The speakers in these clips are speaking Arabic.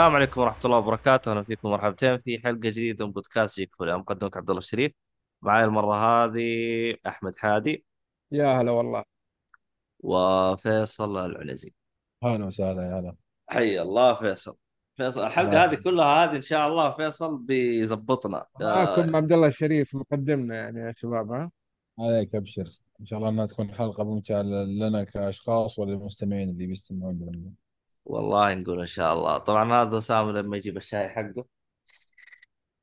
السلام عليكم ورحمة الله وبركاته، أهلا فيكم مرحبتين في حلقة جديدة من بودكاست جيك فولي، أنا مقدمك عبد الله الشريف، معي المرة هذه أحمد حادي. يا هلا والله. وفيصل العنزي. أهلا وسهلا يا هلا. حي الله فيصل. فيصل الحلقة هذه آه. كلها هذه إن شاء الله فيصل بيزبطنا. معاكم آه عبد الله الشريف مقدمنا يعني يا شباب ها؟ عليك أبشر. إن شاء الله إنها تكون حلقة ممتعة لنا كأشخاص وللمستمعين اللي بيستمعون لنا. والله نقول إن شاء الله، طبعا هذا سامي لما يجيب الشاي حقه.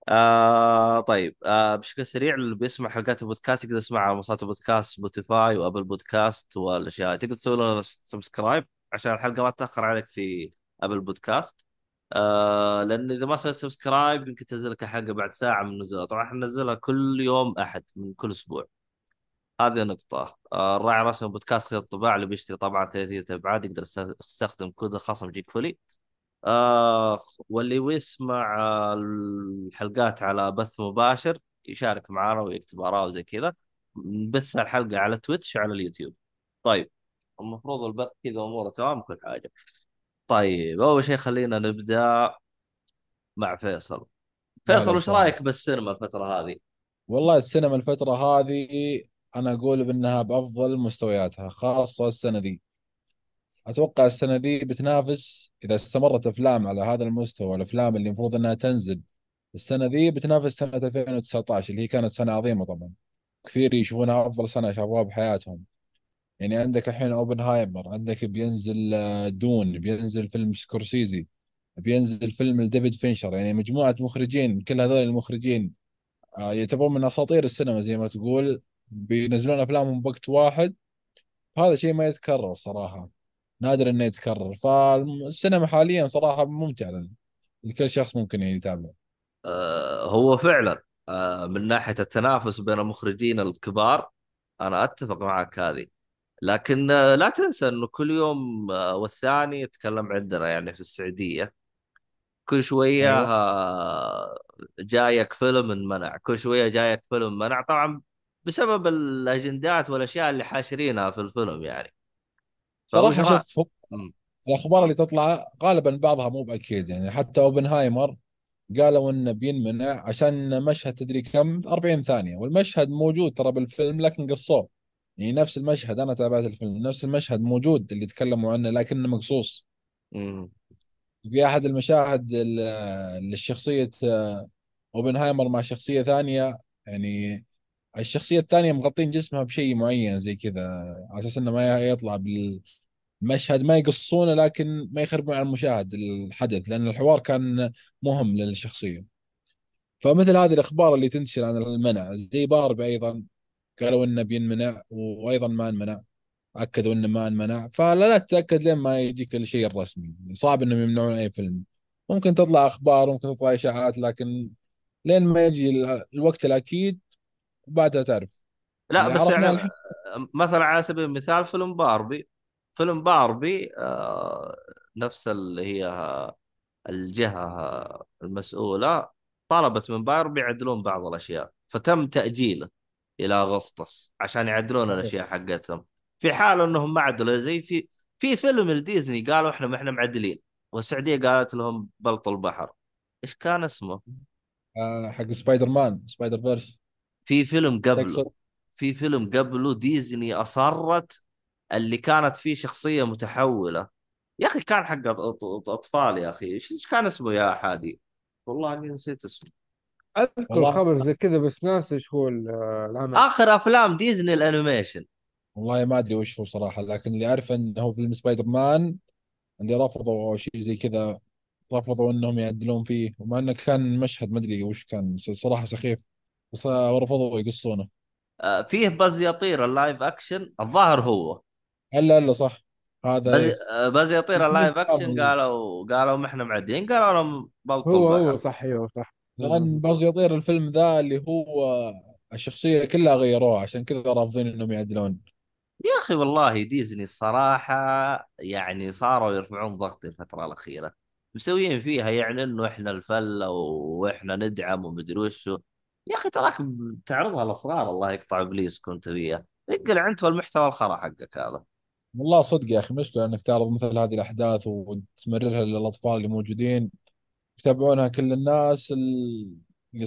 آه طيب آه بشكل سريع اللي بيسمع حلقات البودكاست يقدر يسمعها على منصات البودكاست سبوتيفاي وأبل بودكاست والأشياء. تقدر تسوي لنا subscribe عشان الحلقة ما تأخر عليك في أبل بودكاست. آه لأن إذا ما سويت subscribe يمكن تنزل لك الحلقة بعد ساعة من نزولها طبعا إحنا ننزلها كل يوم أحد من كل أسبوع. هذه نقطة آه الراعي الرسمي بودكاست خيط الطباعة اللي بيشتري طبعة ثلاثية أبعاد يقدر يستخدم كود الخصم جيك فولي آه واللي يسمع آه الحلقات على بث مباشر يشارك معنا ويكتب آراء وزي كذا. نبث الحلقة على تويتش وعلى اليوتيوب. طيب المفروض البث كذا أموره تمام؟ كل حاجة. طيب أول شيء خلينا نبدأ مع فيصل. فيصل وش رأيك بالسينما الفترة هذه؟ والله السينما الفترة هذه أنا أقول بأنها بأفضل مستوياتها خاصة السنة ذي أتوقع السنة ذي بتنافس إذا استمرت أفلام على هذا المستوى الأفلام اللي المفروض إنها تنزل. السنة ذي بتنافس سنة 2019 اللي هي كانت سنة عظيمة طبعا. كثير يشوفونها أفضل سنة شافوها بحياتهم. يعني عندك الحين أوبنهايمر عندك بينزل آه، دون بينزل فيلم سكورسيزي بينزل فيلم لديفيد فينشر. يعني مجموعة مخرجين كل هذول المخرجين آه، يعتبرون من أساطير السينما زي ما تقول. بينزلون أفلامهم بوقت واحد. هذا شيء ما يتكرر صراحة. نادر إنه يتكرر. فالسينما حاليا صراحة ممتعة. لنا لكل شخص ممكن يعني يتابع. آه هو فعلا آه من ناحية التنافس بين المخرجين الكبار أنا أتفق معك هذه. لكن آه، لا تنسى إنه كل يوم والثاني يتكلم عندنا يعني في السعودية. كل شوية آه، جايك فيلم انمنع كل شوية جايك فيلم منع. طبعا بسبب الأجندات والأشياء اللي حاشرينها في الفيلم يعني. رايك؟ شوف هو الأخبار اللي تطلع غالبا بعضها مو بأكيد يعني. حتى أوبنهايمر قالوا إنه بينمنع عشان مشهد تدري كم؟ 40 ثانية. والمشهد موجود ترى بالفيلم لكن قصوه. يعني نفس المشهد أنا تابعت الفيلم نفس المشهد موجود اللي تكلموا عنه لكنه مقصوص. في أحد المشاهد ال- للشخصية آه، أوبنهايمر مع شخصية ثانية يعني الشخصية الثانية مغطين جسمها بشيء معين زي كذا على أساس إنه ما يطلع بالمشهد ما يقصونه لكن ما يخربون على المشاهد الحدث لأن الحوار كان مهم للشخصية. فمثل هذه الأخبار اللي تنتشر عن المنع زي باربي أيضا قالوا إنه بينمنع وأيضا ما انمنع أكدوا إنه ما انمنع. فلا لا تتأكد لين ما يجيك الشيء الرسمي. صعب إنهم يمنعون أي فيلم. ممكن تطلع أخبار ممكن تطلع إشاعات لكن لين ما يجي ال- الوقت الأكيد وبعدها تعرف. لا اللي بس يعني الحين. آه، مثلا على سبيل المثال فيلم باربي. فيلم باربي آه، نفس اللي هي الجهة المسؤولة طلبت من بايرن يعدلون بعض الأشياء. فتم تأجيله إلى أغسطس عشان يعدلون الأشياء حقتهم. في حال أنهم ما عدلوا زي في في فيلم الديزني قالوا إحنا ما إحنا معدلين. والسعودية قالت لهم بلطوا البحر. إيش كان اسمه؟ آه، حق سبايدر مان سبايدر فيرس. في فيلم قبله في فيلم قبله ديزني أصرت اللي كانت فيه شخصية متحولة. يا أخي كان حق أطفال يا أخي. إيش إيش كان اسمه يا حادي؟ والله إني نسيت اسمه. أذكر خبر زي كذا بس ناسي إيش هو ال- العمل آخر أفلام ديزني ال animation. والله ما أدري وش هو صراحة لكن اللي أعرفه إنه هو فيلم سبايدر مان اللي رفضوا أو شيء زي كذا رفضوا إنهم يعدلون فيه. ومع إنه كان مشهد ما أدري وش كان صراحة سخيف. بس رفضوا يقصونه. آه، فيه باز لايت يير ال live action؟ الظاهر هو. إلا إلا صح. هذا باز آه، باز يطير ال live action قالوا قالوا ما إحنا معدين. قالوا لهم بلطوا هو هو صح أيوه صح. لأن باز يطير الفيلم ذا اللي هو الشخصية كلها غيروها عشان كذا رافضين إنهم يعدلون. يا أخي والله ديزني الصراحة يعني صاروا يرفعون ضغط الفترة الأخيرة. مسويين فيها يعني إنه إحنا الفلة وإحنا ندعم ومدري وشو. يا أخي تراك تعرضها للصغار الله يقطع إبليس كنت فيها. اقلع انت والمحتوى الخرا حقك هذا. والله صدق يا أخي مشكله انك تعرض مثل هذه الأحداث وتمررها للأطفال اللي موجودين يتابعونها كل الناس ال...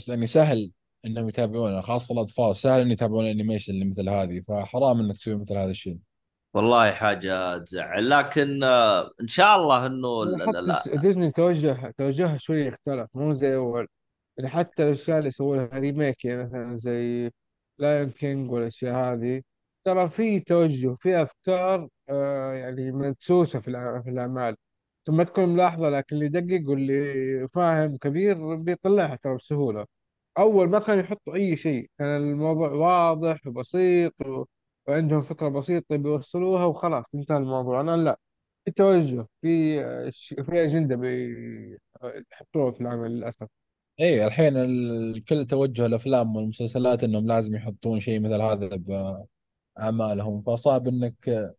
يعني سهل إنهم يتابعونها خاصة الأطفال سهل ان يتابعون ال animation اللي مثل هذه فحرام إنك تسوي مثل هذا الشيء. والله حاجة تزعل لكن آه، إن شاء الله إنه لا لا حتى س- لا. ديزني توجه توجهها شوي اختلف مو زي أول. يعني حتى الأشياء اللي سووا لها remake يعني مثلا زي لايون كينج والأشياء هذه ترى في توجه في أفكار آه يعني مدسوسة في الأعمال. ثم ما تكون ملاحظة لكن اللي يدقق واللي فاهم كبير بيطلعها ترى بسهولة. أول ما كانوا يحطوا أي شيء كان الموضوع واضح وبسيط و... وعندهم فكرة بسيطة بيوصلوها وخلاص انتهى الموضوع. أنا لا. في توجه في في أجندة بيحطوها في العمل للأسف. اي الحين الكل توجه الأفلام والمسلسلات إنهم لازم يحطون شيء مثل هذا باعمالهم فصعب إنك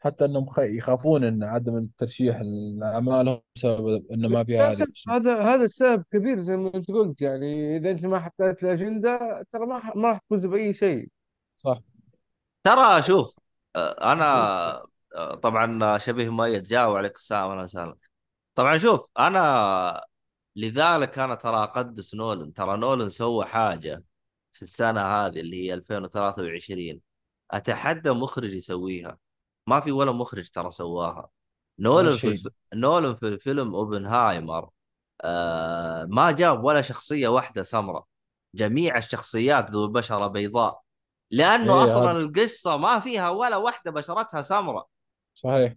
حتى إنهم خ- يخافون إن عدم الترشيح لاعمالهم بسبب إنه ما فيها للأسف الاشياء هذا هذا السبب كبير زي ما أنت قلت. يعني إذا أنت ما حطيت الأجندة ترى ما ح- ما راح تفوز بأي شيء. صح. ترى شوف آه، أنا آه، طبعا شبيه مؤيد جاوب عليك السلام أهلا وسهلا. طبعا شوف أنا لذلك أنا ترى أقدس نولن. ترى نولن سوى حاجة في السنة هذه اللي هي 2023 أتحدى مخرج يسويها. ما في ولا مخرج ترى سواها. نولن في الف... نولن في فيلم أوبنهايمر آه ما جاب ولا شخصية واحدة سمراء. جميع الشخصيات ذو بشرة بيضاء. لأنه إيه أصلا هذا القصة ما فيها ولا واحدة بشرتها سمراء. صحيح.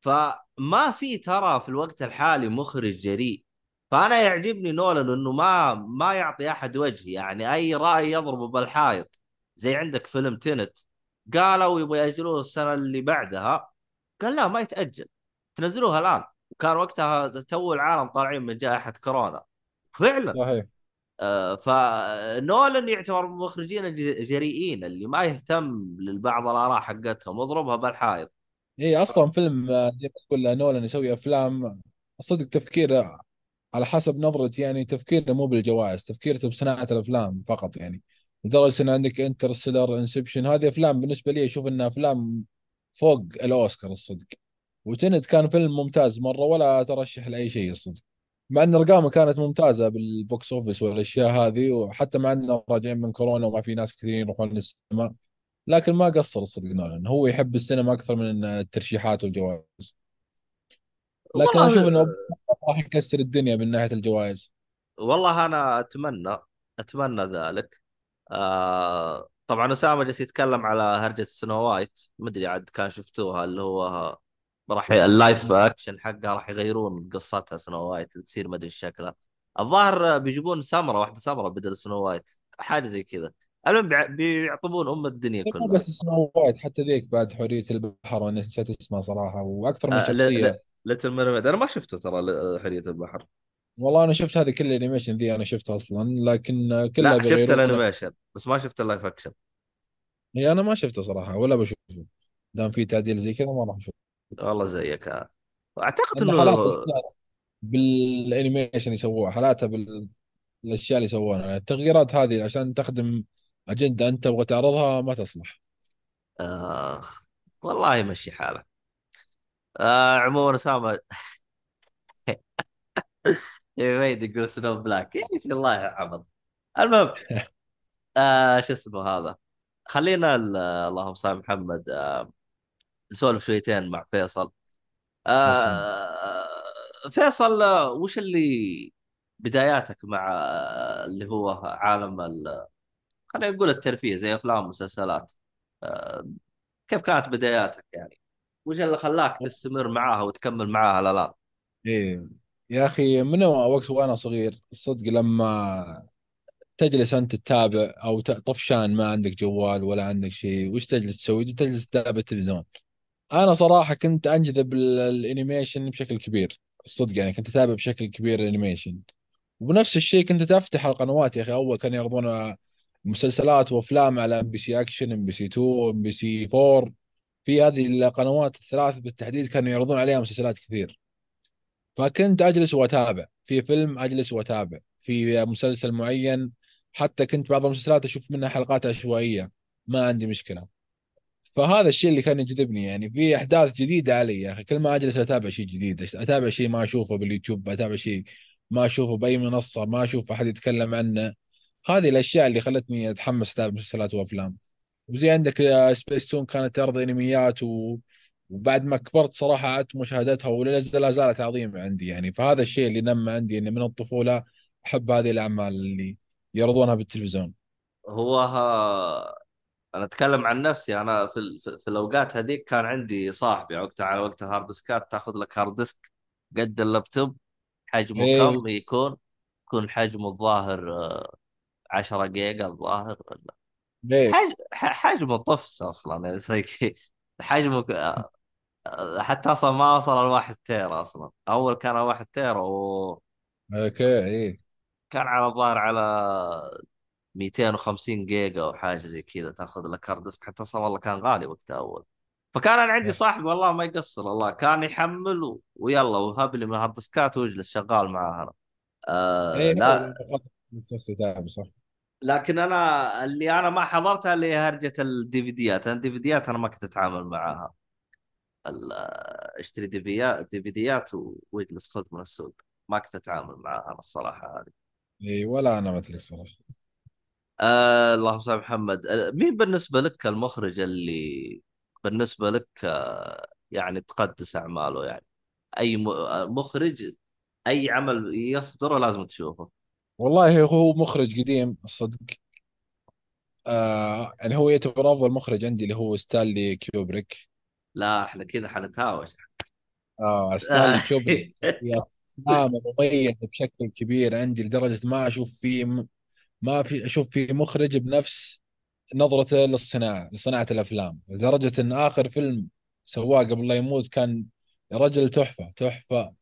فما في ترى في الوقت الحالي مخرج جريء. فأنا يعجبني نولان إنه ما ما يعطي أحد وجه يعني أي رأي يضربه بالحائط. زي عندك فيلم تنت قالوا يبغى يأجلوه السنة اللي بعدها. قال لا ما يتأجل. تنزلوها الآن. وكان وقتها تو العالم طالعين من جائحة كورونا. فعلا. صحيح. آه، فنولن يعتبر من المخرجين الجريئين اللي ما يهتم للبعض الآراء حقتهم. اضربها بالحائط. إيه أصلا فيلم زي ما تقول نولان يسوي أفلام صدق تفكير على حسب نظرتي يعني تفكيره مو بالجوائز تفكيره بصناعة الأفلام فقط يعني. لدرجة إن عندك Interstellar Inception هذه أفلام بالنسبة لي أشوف إنها أفلام فوق الأوسكار الصدق. و Tenet كان فيلم ممتاز مرة ولا ترشح لأي شيء الصدق. مع إن أرقامه كانت ممتازة بال box office والأشياء هذه وحتى مع انه راجعين من كورونا وما في ناس كثيرين يروحون للسينما لكن ما قصر الصدق نولان. هو يحب السينما أكثر من الترشيحات والجوائز. لكن أشوف إنه راح يكسر الدنيا من ناحية الجوائز. والله أنا أتمنى أتمنى ذلك. آه طبعا اسامه جالس يتكلم على هرجة Snow White. مدري عاد كان شفتوها اللي هو راح ال live action حقها راح يغيرون قصتها Snow White تصير مدري إيش شكلها. الظاهر بيجيبون سمره واحدة سمره بدل Snow White حاجة زي كذا. المهم بيع- بيعطبون أم الدنيا كلها. بس Snow White حتى ذيك بعد حورية البحر وأنا نسيت اسمها صراحة وأكثر من آه ل... Little Mermaid أنا ما شفته ترى حورية البحر. والله أنا شفت هذه كل ال animation ذي أنا شفتها أصلا لكن كلها لا شفت ال animation بس ما شفت ال live action هي أنا ما شفته صراحة ولا بشوفه. دام في تعديل زي كذا ما راح أشوفه. والله زيك. أعتقد إنه بالانيميشن يسووها حالاتها بالأشياء اللي يسوونها. التغييرات هذه عشان تخدم أجندة أنت تبغى تعرضها ما تصلح. آه والله يمشي حاله آه عموما أسامة. يميد يقول سنو بلاك يا أخي الله يعبط المهم آه شو اسمه هذا؟ خلينا ال- اللهم صل محمد آه نسولف شويتين مع فيصل. آه فيصل آه، وش اللي بداياتك مع آه، اللي هو عالم ال- خلينا نقول الترفيه زي أفلام ومسلسلات آه كيف كانت بداياتك يعني؟ وش اللي خلاك تستمر معاها وتكمل معاها للان إيه. يا أخي من وقت وأنا صغير الصدق لما تجلس أنت تتابع أو ت- طفشان ما عندك جوال ولا عندك شيء وش تجلس تسوي؟ تجلس تتابع التلفزيون. أنا صراحة كنت أنجذب لل animation بشكل كبير الصدق يعني كنت أتابع بشكل كبير ال animation. وبنفس الشيء كنت أفتح القنوات يا أخي أول كانوا يعرضون مسلسلات وأفلام على إم بي سي اكشن إم بي سي 2 إم بي سي 4 في هذه القنوات الثلاث بالتحديد كانوا يعرضون عليها مسلسلات كثير. فكنت أجلس وأتابع. في فيلم أجلس وأتابع. في مسلسل معين. حتى كنت بعض المسلسلات أشوف منها حلقات عشوائية. ما عندي مشكلة. فهذا الشيء اللي كان يجذبني. يعني في أحداث جديدة علي يا أخي. كل ما أجلس أتابع شيء جديد. أتابع شيء ما أشوفه باليوتيوب. أتابع شيء ما أشوفه بأي منصة. ما أشوف أحد يتكلم عنه. هذه الأشياء اللي خلتني أتحمس اتابع مسلسلات وأفلام. وزي عندك سبيس تون كانت تعرض أنميات و... وبعد ما كبرت صراحة عدت مشاهدتها ولا لا زالت عظيمة عندي يعني. فهذا الشيء اللي نمى عندي اني من الطفولة أحب هذه الأعمال اللي يعرضونها بالتلفزيون. هو ها... أنا أتكلم عن نفسي أنا في ال... في الأوقات هذيك كان عندي صاحبي وقتها على وقت ال hard disk ات تأخذ لك hard disk قد اللابتوب حجمه إيه. كم؟ يكون يكون حجمه الظاهر آه، 10 جيجا الظاهر ولا إيه. حج... ح- حجمه طفس أصلا يعني حجمه حتى أصلا ما وصل الواحد tera أصلا. أول كان واحد tera وكان okay إيه. على الظاهر على 250 جيجا أو حاجة زي كذا تأخذ لك hard disk. حتى أصلا والله كان غالي وقتها أول. فكان أنا عندي صاحب والله ما يقصر الله. كان يحمل و... ويلا وهب لي من hard disk ات واجلس شغال معاه أنا. آه إيه لا. نفس الكتاب صح. لكن أنا اللي أنا ما حضرتها اللي هي هرجة ال DVD ات أنا ال DVD ات أنا ما كنت أتعامل معاها. أشتري DV DVD ات و- واجلس خذ من السوق. ما كنت أتعامل معاها أنا الصراحة هذه. إيه ولا أنا مثلك صراحة. آه اللهم صل على محمد. آه، مين بالنسبة لك المخرج اللي بالنسبة لك آه يعني تقدس أعماله؟ يعني أي آه، مخرج أي عمل يصدره لازم تشوفه. والله هو مخرج قديم الصدق آه يعني هو يعتبر أفضل مخرج عندي اللي هو ستانلي كيوبريك. لا إحنا كذا حنتهاوش. آه ستانلي كيوبريك في افلام مميزه بشكل كبير عندي لدرجة ما أشوف في ما في أشوف في مخرج بنفس نظرته للصناعة لصناعة الأفلام. لدرجة إن آخر فيلم سواه قبل لا يموت كان رجل تحفة تحفة.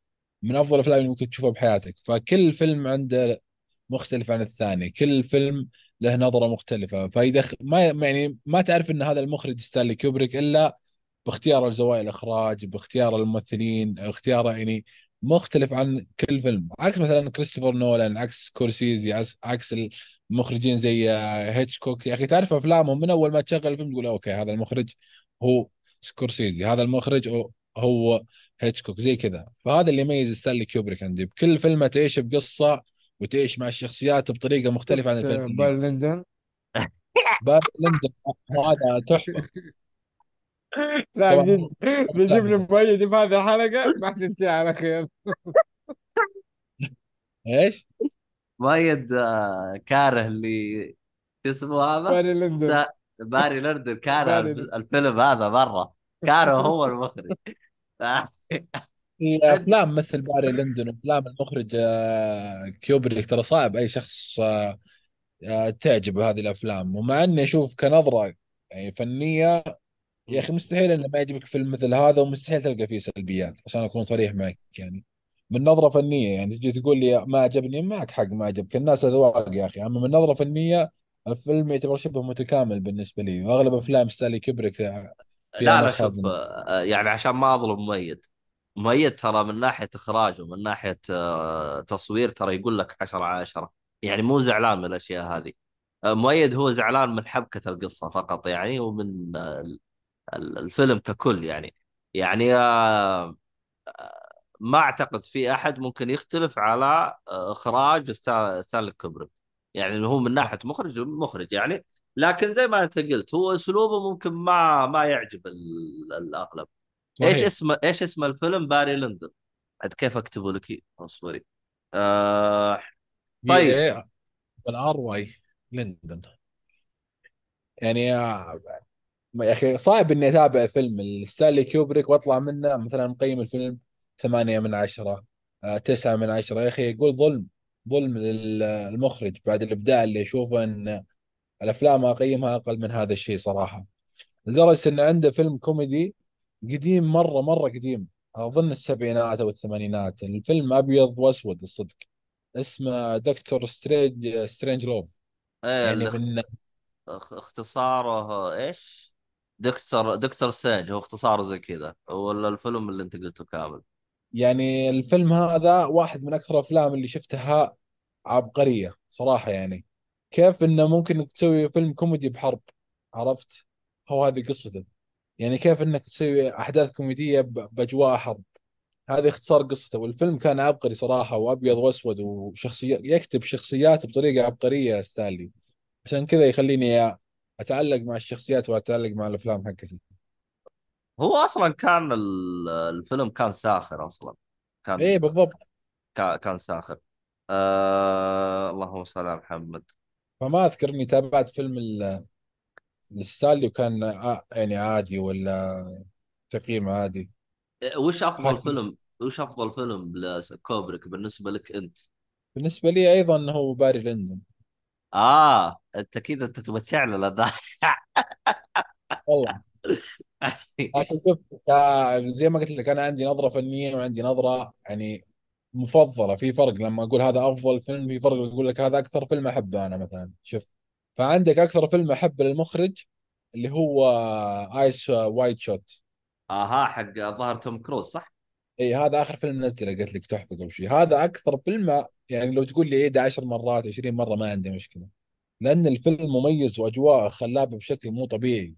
من أفضل الأفلام اللي ممكن تشوفها بحياتك. فكل فيلم عنده مختلف عن الثاني. كل فيلم له نظرة مختلفة. فإذا خ- ما يعني ما تعرف أن هذا المخرج ستانلي كوبريك إلا باختيار زوايا الإخراج باختيار الممثلين اختياره يعني مختلف عن كل فيلم. عكس مثلا كريستوفر نولان عكس سكورسيزي عكس, المخرجين زي آه، هيتشكوك. يا أخي تعرف أفلامهم؟ من أول ما تشغل الفيلم تقول okay هذا المخرج هو سكورسيزي هذا المخرج هو هيتشكوك. زي كذا. فهذا اللي يميز ستانلي كوبريك عندي. بكل فيلم تعيش بقصة وتعيش مع الشخصيات بطريقة مختلفة عن الفيلم Barry Lyndon؟ باري ليندون. هذا تحفة. لا بجد بيجيب لي مؤيد في هذه الحلقة ما تنتهي على خير. إيش؟ مؤيد آه، كاره اللي شو اسمه هذا؟ باري ليندون. سا... باري ليندون كاره الفيلم هذا مرة. كاره هو المخرج. في افلام مثل باري ليندون وافلام المخرج آه، كيوبريك ترى صعب أي شخص آه، آه، تعجبه هذه الأفلام. ومع إني أشوف كنظرة يعني فنية يا أخي مستحيل إنه ما يعجبك فيلم مثل هذا ومستحيل تلقى فيه سلبيات عشان أكون صريح معك يعني. من نظرة فنية يعني تجي تقول لي ما عجبني معك حق ما عجبك. الناس أذواق يا أخي. أما من نظرة فنية الفيلم يعتبر شبه متكامل بالنسبة لي. وأغلب أفلام ستانلي كوبريك فيها لا لا شوف يعني عشان ما أظلم مؤيد. مؤيد ترى من ناحية إخراج ومن ناحية آه، تصوير ترى يقول لك 10 على 10 يعني مو زعلان من الأشياء هذه. آه، مؤيد هو زعلان من حبكة القصة فقط يعني ومن آه، ال- الفيلم ككل يعني. يعني ما أعتقد في أحد ممكن يختلف على إخراج ستا- ستانلي كوبريك يعني هو من ناحية مخرج مخرج يعني. لكن زي ما أنت قلت هو أسلوبه ممكن ما ما يعجب ال- إيش اسم إيش اسم الفيلم؟ باري ليندون. عاد كيف أكتبه لك؟ اصبري آه طيب. باري ليندون. يعني آه، يا أخي صعب إني أتابع فيلم. ستانلي كوبريك وأطلع منه مثلا مقيم الفيلم ثمانية من عشرة آه، تسعة من عشرة. يا أخي يقول ظلم ظلم للمخرج بعد الإبداع اللي اشوفه إن الأفلام أقيمها أقل من هذا الشيء صراحة. لدرجة إن عنده فيلم كوميدي قديم مرة مرة قديم. أظن السبعينات أو الثمانينات. الفيلم أبيض وأسود الصدق. اسمه Dr. Strange Strangelove. إيه يعني الاخت... من أخ- اختصاره إيش؟ دكتور دكتور سترينج هو اختصاره زي كذا. ولا الفيلم اللي أنت قلته كامل؟ يعني الفيلم هذا واحد من أكثر الأفلام اللي شفتها عبقرية صراحة يعني. كيف إنه ممكن تسوي فيلم كوميدي بحرب عرفت؟ هو هذه قصته. يعني كيف إنك تسوي أحداث كوميدية بأجواء حرب. هذا اختصار قصته. والفيلم كان عبقري صراحة وأبيض وأسود وشخصيات يكتب شخصيات بطريقة عبقرية ستانلي. عشان كذا يخليني أتعلق مع الشخصيات وأتعلق مع الأفلام حقتي. هو أصلا كان ال- الفيلم كان ساخر أصلا. كان إيه بالضبط. كان كان ساخر. آه... اللهم صل على محمد. فما اذكر اني تابعت فيلم وكان ع- يعني عادي ولا تقييم عادي؟ وش أفضل حتى فيلم؟ وش أفضل فيلم لكوبريك بالنسبة لك أنت؟ بالنسبة لي أيضا هو باري لندن. آه أنت كذا أنت تبغى تعلن والله. لكن شوف كا- زي ما قلت لك أنا عندي نظرة فنية وعندي نظرة يعني مفضلة. في فرق لما أقول هذا أفضل فيلم في فرق أقول لك هذا أكثر فيلم أحبه أنا مثلا. شوف فعندك أكثر فيلم احبه للمخرج اللي هو Eyes Wide Shut آها حق الظاهر توم كروز صح؟ إي هذا آخر فيلم نزله قلت لك تحفة قبل شيء هذا أكثر فيلم يعني لو تقول لي عيده 10 مرات 20 مرة ما عندي مشكلة. لأن الفيلم مميز وأجواءه خلابة بشكل مو طبيعي.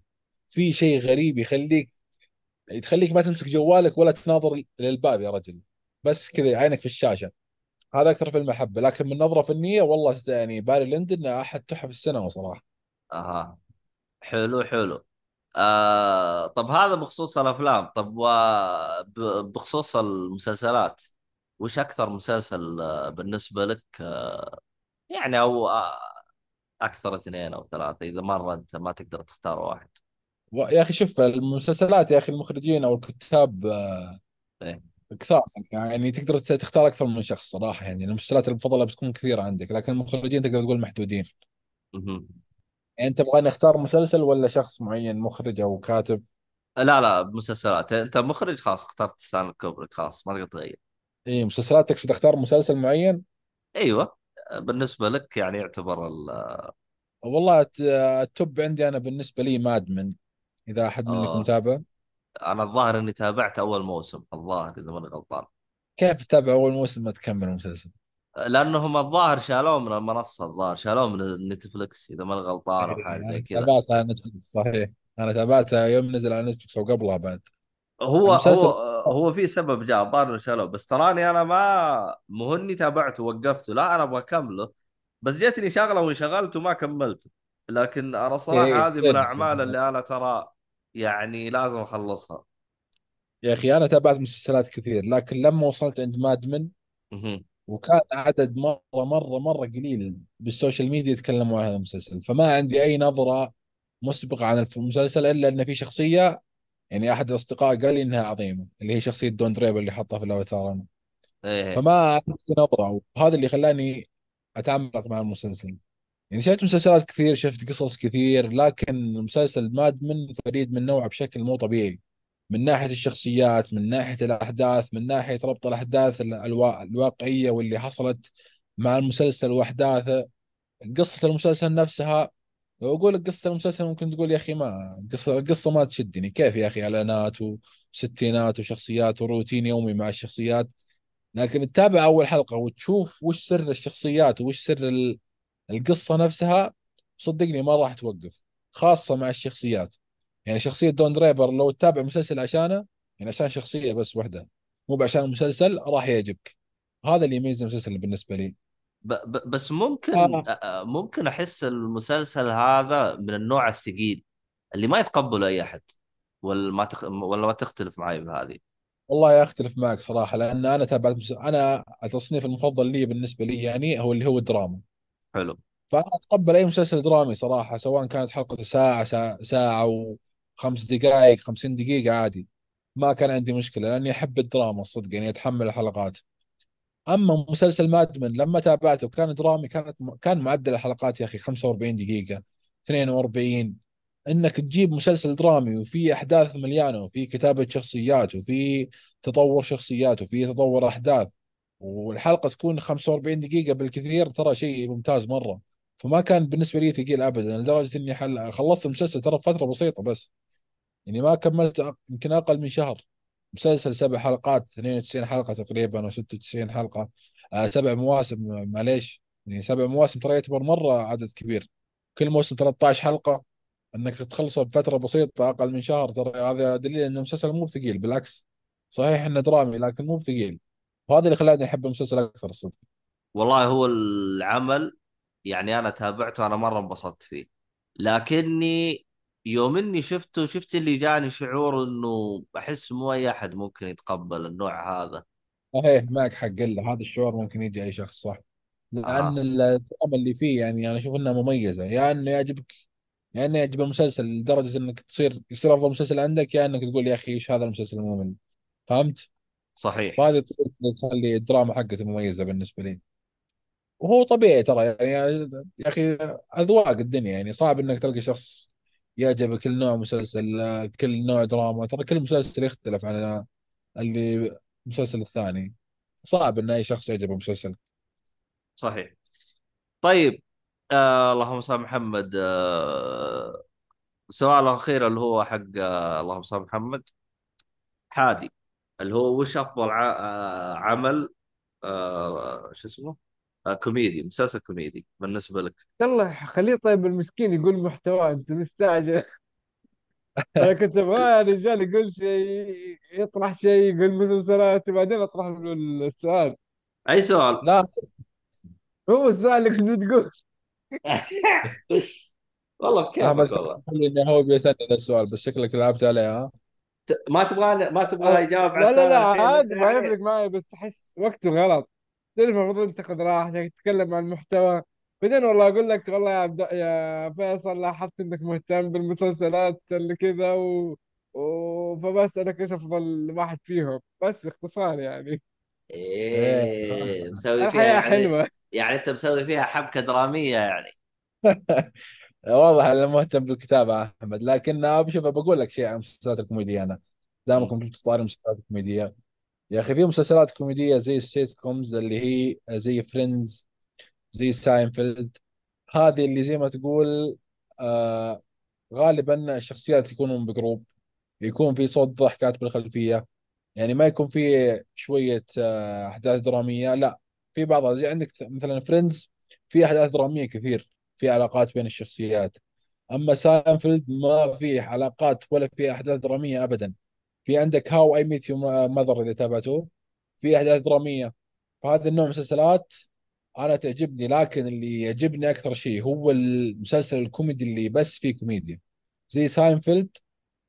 في شيء غريب يخليك تخليك ما تمسك جوالك ولا تناظر للباب يا رجل. بس كذا عينك في الشاشة. هذا أكثر فيلم أحبه لكن من نظرة فنية والله يعني باري لندن أحد تحف السينما صراحة. أها. حلو حلو. آه طب هذا بخصوص الأفلام. طب بخصوص المسلسلات وش أكثر مسلسل آه، بالنسبة لك آه، يعني أو آه، أكثر اثنين أو ثلاثة إذا مرة أنت ما تقدر تختار واحد؟ يا أخي شوف المسلسلات يا أخي المخرجين أو الكتاب آه، إيه. كثار يعني تقدر تختار أكثر من شخص صراحة يعني المسلسلات المفضلة بتكون كثيرة عندك لكن المخرجين تقدر تقول محدودين. مهم. يعني انت تبغاني اختار مسلسل ولا شخص معين مخرج أو كاتب؟ لا لا مسلسلات. أنت مخرج خلاص اخترت ستانلي كوبريك خلاص ما تقدر تغير. إي مسلسلات تقصد اختار مسلسل معين؟ أيوه. بالنسبة لك يعني يعتبر ال والله الت- ال top عندي أنا بالنسبة لي Mad Men إذا أحد منكم آه. متابع. أنا الظاهر إني تابعت أول موسم الظاهر إذا ماني غلطان. كيف تتابع أول موسم ما تكمل المسلسل؟ لأنهم الظاهر شالوه من المنصة الظاهر شالوه من نتفلكس إذا ماني غلطان أو حاجة إيه، زي كذا. تابعتها على نتفلكس صحيح. أنا تابعتها يوم نزل على نتفلكس أو قبلها بعد. هو هو المسلسل هو في سبب جاء الظاهر إنه شالوه. بس تراني أنا ما مو اني تابعته ووقفته لا أنا أبغى أكمله. بس جتني شغلة وانشغلت وما كملته لكن أنا صراحة هذه من الأعمال اللي أنا ترى يعني لازم أخلصها. يا أخي أنا تابعت مسلسلات كثير لكن لما وصلت عند Mad Men. وكان عدد مرة مرة مرة قليل بالسوشيال ميديا يتكلموا عن هذا المسلسل فما عندي أي نظرة مسبقة عن المسلسل إلا إن في شخصية يعني أحد الأصدقاء قال لي إنها عظيمة اللي هي شخصية دون دريبر اللي حطها في الافاتار أنا. إيه. فما عندي نظرة وهذا اللي خلاني أتعمق مع المسلسل. يعني شفت مسلسلات كثير شفت قصص كثير لكن المسلسل ماد من فريد من نوعه بشكل مو طبيعي. من ناحية الشخصيات من ناحية الأحداث من ناحية ربط الأحداث الوا- الواقعية واللي حصلت مع المسلسل وأحداثه. قصة المسلسل نفسها لو أقول لك قصة المسلسل ممكن تقول يا أخي ما قصة القصة ما تشدني. كيف يا أخي إعلانات وستينات وشخصيات وروتين يومي مع الشخصيات؟ لكن تتابع أول حلقة وتشوف وش سر الشخصيات وش سر ال- القصة نفسها صدقني ما راح توقف خاصة مع الشخصيات. يعني شخصية دون دريبر لو تتابع مسلسل عشانه يعني عشان شخصية بس واحدة مو عشان المسلسل راح يعجبك. هذا اللي يميز المسلسل بالنسبة لي. ب ب بس ممكن آه. ممكن أحس المسلسل هذا من النوع الثقيل اللي ما يتقبله أي أحد ولا ما تخ... ولا ما تختلف معي بهذه. والله أختلف معك صراحة لأن أنا تابعت أنا التصنيف المفضل لي بالنسبة لي يعني هو اللي هو الدراما. حلو. فأنا أتقبل أي مسلسل درامي صراحة سواء كانت حلقته ساعة ساعة, ساعة وخمس دقائق خمسين دقيقة عادي. ما كان عندي مشكلة لأني أحب الدراما الصدق يعني أتحمل الحلقات. أما مسلسل Mad Men لما تابعته كان درامي كانت كان معدل الحلقات يا أخي 45 دقيقة 42 إنك تجيب مسلسل درامي وفي أحداث مليانة وفي كتابة شخصيات وفي تطور شخصيات وفي تطور أحداث. والحلقة تكون 45 دقيقة بالكثير ترى شيء ممتاز مرة. فما كان بالنسبة لي ثقيل ابدا لدرجة إني حل... خلصت المسلسل ترى في فترة بسيطة بس. يعني ما كملت يمكن أقل من شهر. مسلسل سبع حلقات 92 حلقة تقريبا أو 96 حلقة. آه سبع مواسم معليش. يعني سبع مواسم ترى يعتبر مرة عدد كبير. كل موسم 13 حلقة. إنك تخلصه بفترة بسيطة أقل من شهر ترى هذا دليل إن المسلسل مو ثقيل بالعكس. صحيح إنه درامي لكن مو ثقيل. وهذا اللي خلاني أحب المسلسل أكثر الصدق. والله هو العمل يعني أنا تابعته أنا مرة انبسطت فيه. لكني يوم إني شفته شفت اللي جاني شعور إنه أحس مو أي أحد ممكن يتقبل النوع هذا. صحيح معك حق. الا هذا الشعور ممكن يجي أي شخص صح. لأن أها الدراما اللي فيه يعني أنا أشوف إنها مميزة. يا إنه يعجبك يا إنه يعجب المسلسل لدرجة إنك تصير يصير أفضل مسلسل عندك يا إنك تقول يا أخي إيش هذا المسلسل الممل؟ فهمت؟ صحيح. اللي تخلي الدراما حقته مميزة بالنسبة لي. وهو طبيعي ترى يعني يا أخي أذواق الدنيا يعني صعب إنك تلقى شخص يعجبه كل نوع مسلسل كل نوع دراما ترى كل مسلسل يختلف عن اللي المسلسل الثاني. صعب إن أي شخص يعجبه مسلسل. صحيح. طيب آه اللهم صل محمد. آه السؤال الأخير اللي هو حق آه اللهم صل محمد. حادي. اللي هو وش أفضل ع... آه عمل آه شو اسمه؟ آه كوميدي مسلسل كوميدي بالنسبة لك. يلا خليه طيب المسكين يقول محتوى أنت مستعجل. أنا كنت أبغى يا رجال يقول شيء يطرح شيء يقول مسلسلات بعدين أطرح له السؤال. أي سؤال؟ لا. هو السؤال اللي كنت تقول. والله بكيفك والله. إنه هو بيسألني ذا السؤال بس شكلك لعبت عليه ها؟ ما تبغى ما أه، يجاوب على لا لا لا عادي ما يفرق معي بس أحس وقته غلط. تعرف المفروض أنت تاخذ راحتك تتكلم عن المحتوى. بعدين والله أقول لك والله يا عبد يا فيصل لاحظت إنك مهتم بالمسلسلات اللي كذا و... و... فبسألك إيش أفضل واحد فيهم؟ بس باختصار يعني. إيه. إيه مسوي فيها الحياة يعني حلوة. يعني أنت مسوي فيها حبكة درامية يعني. واضح إنه مهتم بالكتابة أحمد لكن بشوف بقول لك شيء عن المسلسلات الكوميدية. أنا. دامكم كنتوا طاري المسلسلات الكوميديه يا أخي في مسلسلات كوميدية زي ال sitcoms اللي هي زي Friends زي ساينفيلد هذه اللي زي ما تقول آه غالبا الشخصيات يكونون ب group. يكون في صوت ضحكات بالخلفية. يعني ما يكون في شوية آه أحداث درامية لا. في بعضها زي عندك مثلا Friends في أحداث درامية كثير. في علاقات بين الشخصيات. أما ساينفيلد ما في علاقات ولا في أحداث درامية ابدا. في عندك How I Met Your Mother اذا تابعته. في أحداث درامية. فهذا النوع من المسلسلات أنا تعجبني لكن اللي يعجبني أكثر شيء هو المسلسل الكوميدي اللي بس فيه كوميديا. زي ساينفيلد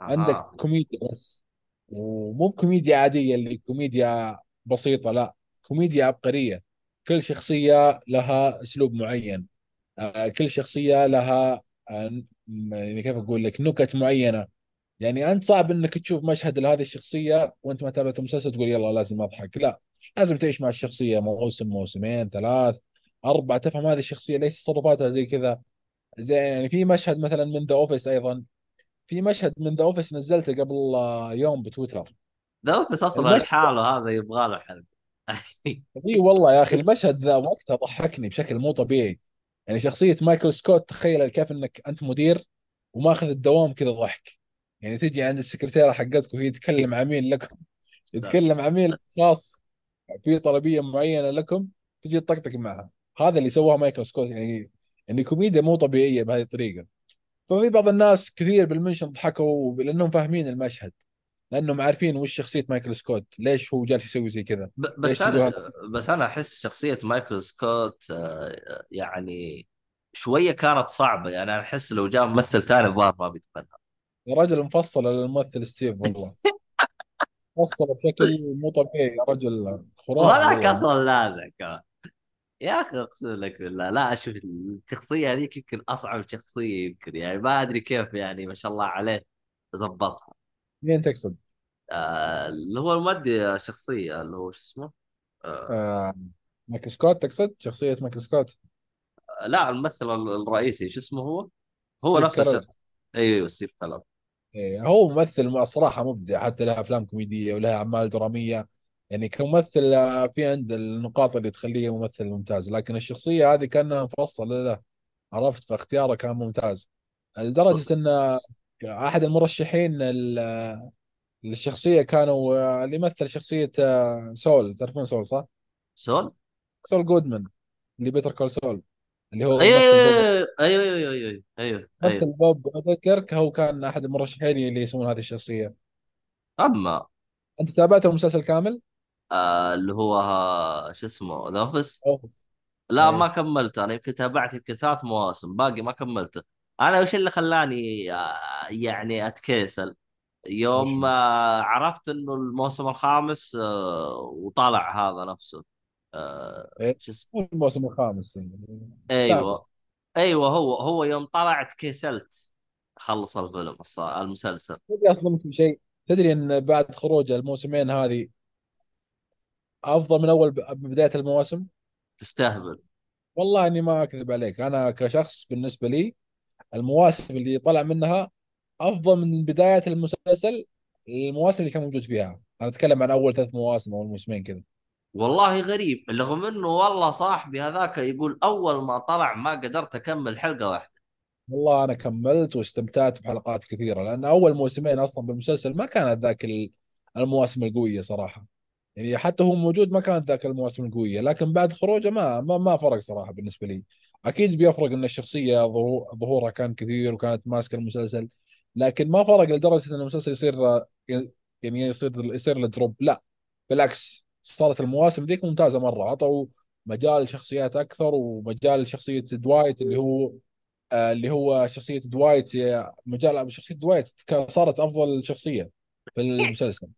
عندك أها كوميديا بس. ومو كوميديا عادية اللي كوميديا بسيطة لا. كوميديا عبقرية. كل شخصية لها أسلوب معين. آه، كل شخصية لها آه، يعني كيف أقول لك نكت معينة. يعني أنت صعب إنك تشوف مشهد لهذه الشخصية وأنت ما تابعت المسلسل تقول يلا لازم أضحك. لا لازم تعيش مع الشخصية موسم موسمين ثلاث أربع تفهم هذه الشخصية ليش تصرفاتها زي كذا. زي يعني في مشهد مثلا من The Office أيضا. في مشهد من The Office نزلته قبل آه، يوم بتويتر. The Office أصلا لحاله هذا يبغى له حلقه إي والله يا أخي المشهد ذا وقتها ضحكني بشكل مو طبيعي. يعني شخصية مايكل سكوت تخيل كيف إنك أنت مدير وماخذ الدوام كذا ضحك. يعني تجي عند السكرتيرة حقتك وهي تكلم عميل لكم؟ يتكلم عميل خاص. في طلبية معينة لكم تجي تطقطق معها. هذا اللي سواه مايكل سكوت. يعني يعني كوميديا مو طبيعية بهذه الطريقة. ففي بعض الناس كثير بال mention ضحكوا لأنهم فاهمين المشهد. لأنهم عارفين وش شخصية مايكل سكوت ليش هو جالس يسوي زي كذا؟ بس أنا بس أنا أحس شخصية مايكل سكوت آه، يعني شوية كانت صعبة. يعني أنا أحس لو جاء ممثل ثاني الظاهر ما بيتقنها. يا رجل مفصل للممثل ستيف والله. مفصل بشكل مو طبيعي يا رجل. خرافي والله. أصلا لاذع يا أخي أقسم لك بالله لا أشوف الشخصية هذيك يمكن أصعب شخصية يمكن. يعني ما أدري كيف يعني ما شاء الله عليه ظبطها. مين تقصد؟ آه اللي هو المؤدي الشخصية اللي هو شو اسمه؟ آه آه مايكل سكوت تقصد؟ شخصية مايكل سكوت؟ لا الممثل الرئيسي شو اسمه هو؟ هو ستيف نفس الشخص. كارل أيوه ستيف كلام إيه هو ممثل صراحة مبدع حتى له أفلام كوميدية ولها أعمال درامية. يعني كممثل آه، في عند النقاط اللي تخليه ممثل ممتاز لكن الشخصية هذه كان مفصل له عرفت؟ فاختياره كان ممتاز. لدرجة أن أحد المرشحين ال- للشخصية كانوا آه، اللي يمثل شخصية آه، سول. تعرفون سول صح؟ سول؟ سول جودمان اللي Better Call Saul اللي هو أيوه بوب. أيوه أيوه أيوه أيوه أيوه. مثل بوب اوديكيرك هو كان أحد المرشحين اللي يسوون هذه الشخصية. أما أنت تابعت المسلسل كامل؟ آه اللي هو ها- شو اسمه The Office لا ما إيه كملته. أنا يمكن تابعت يمكن ثلاث مواسم باقي ما كملته. أنا وش اللي خلاني آه يعني أتكيسل؟ وش؟ يوم آه عرفت إنه الموسم الخامس آه وطلع هذا نفسه. آه شو اسمه؟ الموسم الخامس يعني أيوه. أيوه هو هو يوم طلعت كيسلت خلص الفيلم الص- المسلسل. ودي اصدمك بشيء تدري إن بعد خروج الموسمين هذه أفضل من أول ب- بداية المواسم تستهبل. والله إني ما أكذب عليك. أنا كشخص بالنسبة لي المواسم اللي طلع منها أفضل من بداية المسلسل المواسم اللي كان موجود فيها. أنا أتكلم عن أول ثلاث مواسم أو الموسمين كذا. والله غريب رغم إنه والله صاحبي هذاك يقول أول ما طلع ما قدرت أكمل حلقة واحدة. والله أنا كملت واستمتعت بحلقات كثيرة لأن أول موسمين أصلا بالمسلسل ما كانت ذاك ال- المواسم القوية صراحة. يعني حتى هو موجود ما كانت ذاك المواسم القوية لكن بعد خروجه ما ما, ما فرق صراحة بالنسبة لي. أكيد بيفرق إن الشخصية ظهو- ظهورها كان كثير وكانت ماسكة المسلسل لكن ما فرق لدرجة إن المسلسل يصير يعني يصير يصير له drop لا بالعكس صارت المواسم ذيك ممتازة مرة. عطوا مجال شخصيات أكثر ومجال شخصيه دوايت اللي هو آه، اللي هو شخصية دوايت مجال شخصية دوايت صارت أفضل شخصية في المسلسل.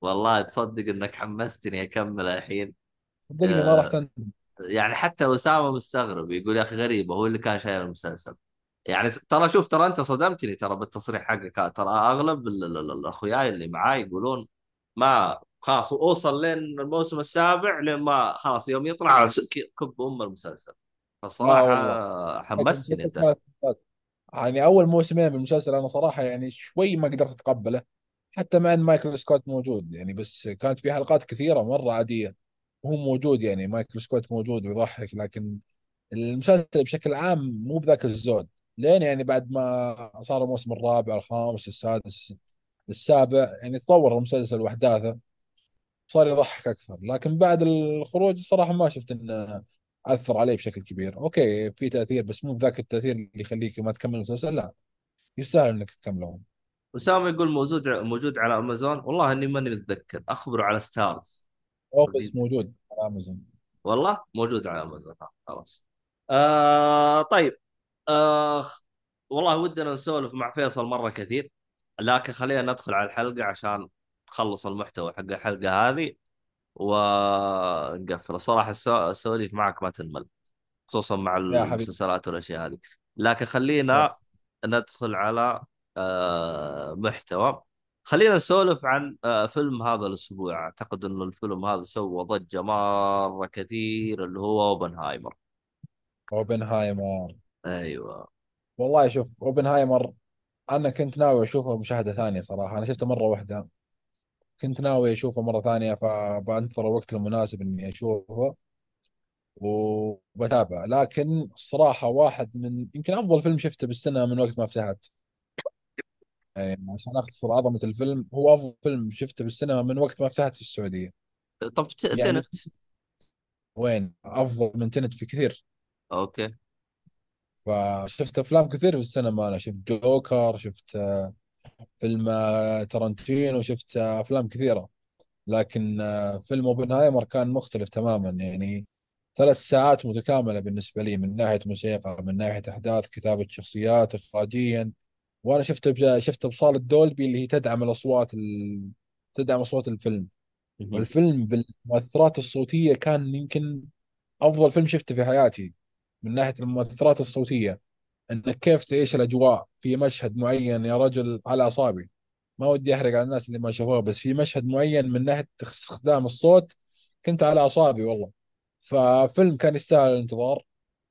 والله تصدق إنك حمستني أكمل الحين. صدقني ما راح تندم. يعني حتى اسامة مستغرب يقول يا أخي غريبة هو اللي كان شايل المسلسل. يعني ترى شوف ترى أنت صدمتني ترى بالتصريح حقك ترى أغلب الأخوياي اللي معاي يقولون ما خلاص اوصل لين الموسم السابع لين ما خلاص يوم يطلع كب أم المسلسل. والله. حمستني انت. يعني أول موسمين من المسلسل أنا صراحة يعني شوي ما قدرت أتقبله حتى مع أن مايكل سكوت موجود يعني بس كانت في حلقات كثيرة مرة عادية. وهو موجود يعني مايكل سكوت موجود ويضحك لكن المسلسل بشكل عام مو بذاك الزود. لين يعني بعد ما صار الموسم الرابع الخامس السادس السابع يعني تطور المسلسل وأحداثه صار يضحك أكثر. لكن بعد الخروج صراحة ما شفت إنه أثر عليه بشكل كبير. okay في تأثير بس مو بذاك التأثير اللي يخليك ما تكمل المسلسل لا. يستاهل إنك تكمله. اسامة يقول موجود موجود على أمازون. والله إني ماني متذكر. أخبره على Starz. Office موجود على أمازون. والله موجود على أمازون. خلاص. آه طيب. آه والله ودنا نسولف مع فيصل مرة كثير لكن خلينا ندخل على الحلقة عشان نخلص المحتوى حق الحلقة هذه ونقفل. الصراحة السو- السواليف معك ما تنمل خصوصا مع المسلسلات والأشياء هذه. لكن خلينا صح. ندخل على آه محتوى. خلينا نسولف عن آه فيلم هذا الأسبوع. أعتقد أنه الفيلم هذا سوى ضجة مرة كثير اللي هو أوبنهايمر. أوبنهايمر. أيوه. والله شوف أوبنهايمر أنا كنت ناوي أشوفه مشاهده ثانية صراحة. أنا شفته مرة واحدة. كنت ناوي أشوفه مرة ثانية فبنتظر الوقت المناسب إني أشوفه وبتابع. لكن الصراحة واحد من يمكن أفضل فيلم شفته بالسنة من وقت ما فتحت. يعني عشان أختصر عظمة الفيلم هو أفضل فيلم شفته بالسينما من وقت ما فتحت في السعودية. طب ت- يعني تنت؟ وين؟ أفضل من تنت في كثير. أوكي. فشفت أفلام كثير في السينما أنا شفت جوكر شفت آه، فيلم آه، تارانتينو شفت آه، أفلام كثيرة. لكن آه، فيلم أوبنهايمر كان مختلف تماما. يعني ثلاث ساعات متكاملة بالنسبة لي من ناحية موسيقى من ناحية أحداث كتابة شخصيات إخراجيا. وأنا شفته شفته بصالة دولبي اللي هي تدعم الأصوات ال... تدعم أصوات الفيلم. مهم. والفيلم بالمؤثرات الصوتية كان يمكن أفضل فيلم شفته في حياتي من ناحية المؤثرات الصوتية. انك كيف تعيش الأجواء في مشهد معين يا رجل على أعصابي. ما ودي أحرق على الناس اللي ما شافوها بس في مشهد معين من ناحية استخدام الصوت كنت على أعصابي والله. ففيلم كان يستاهل الانتظار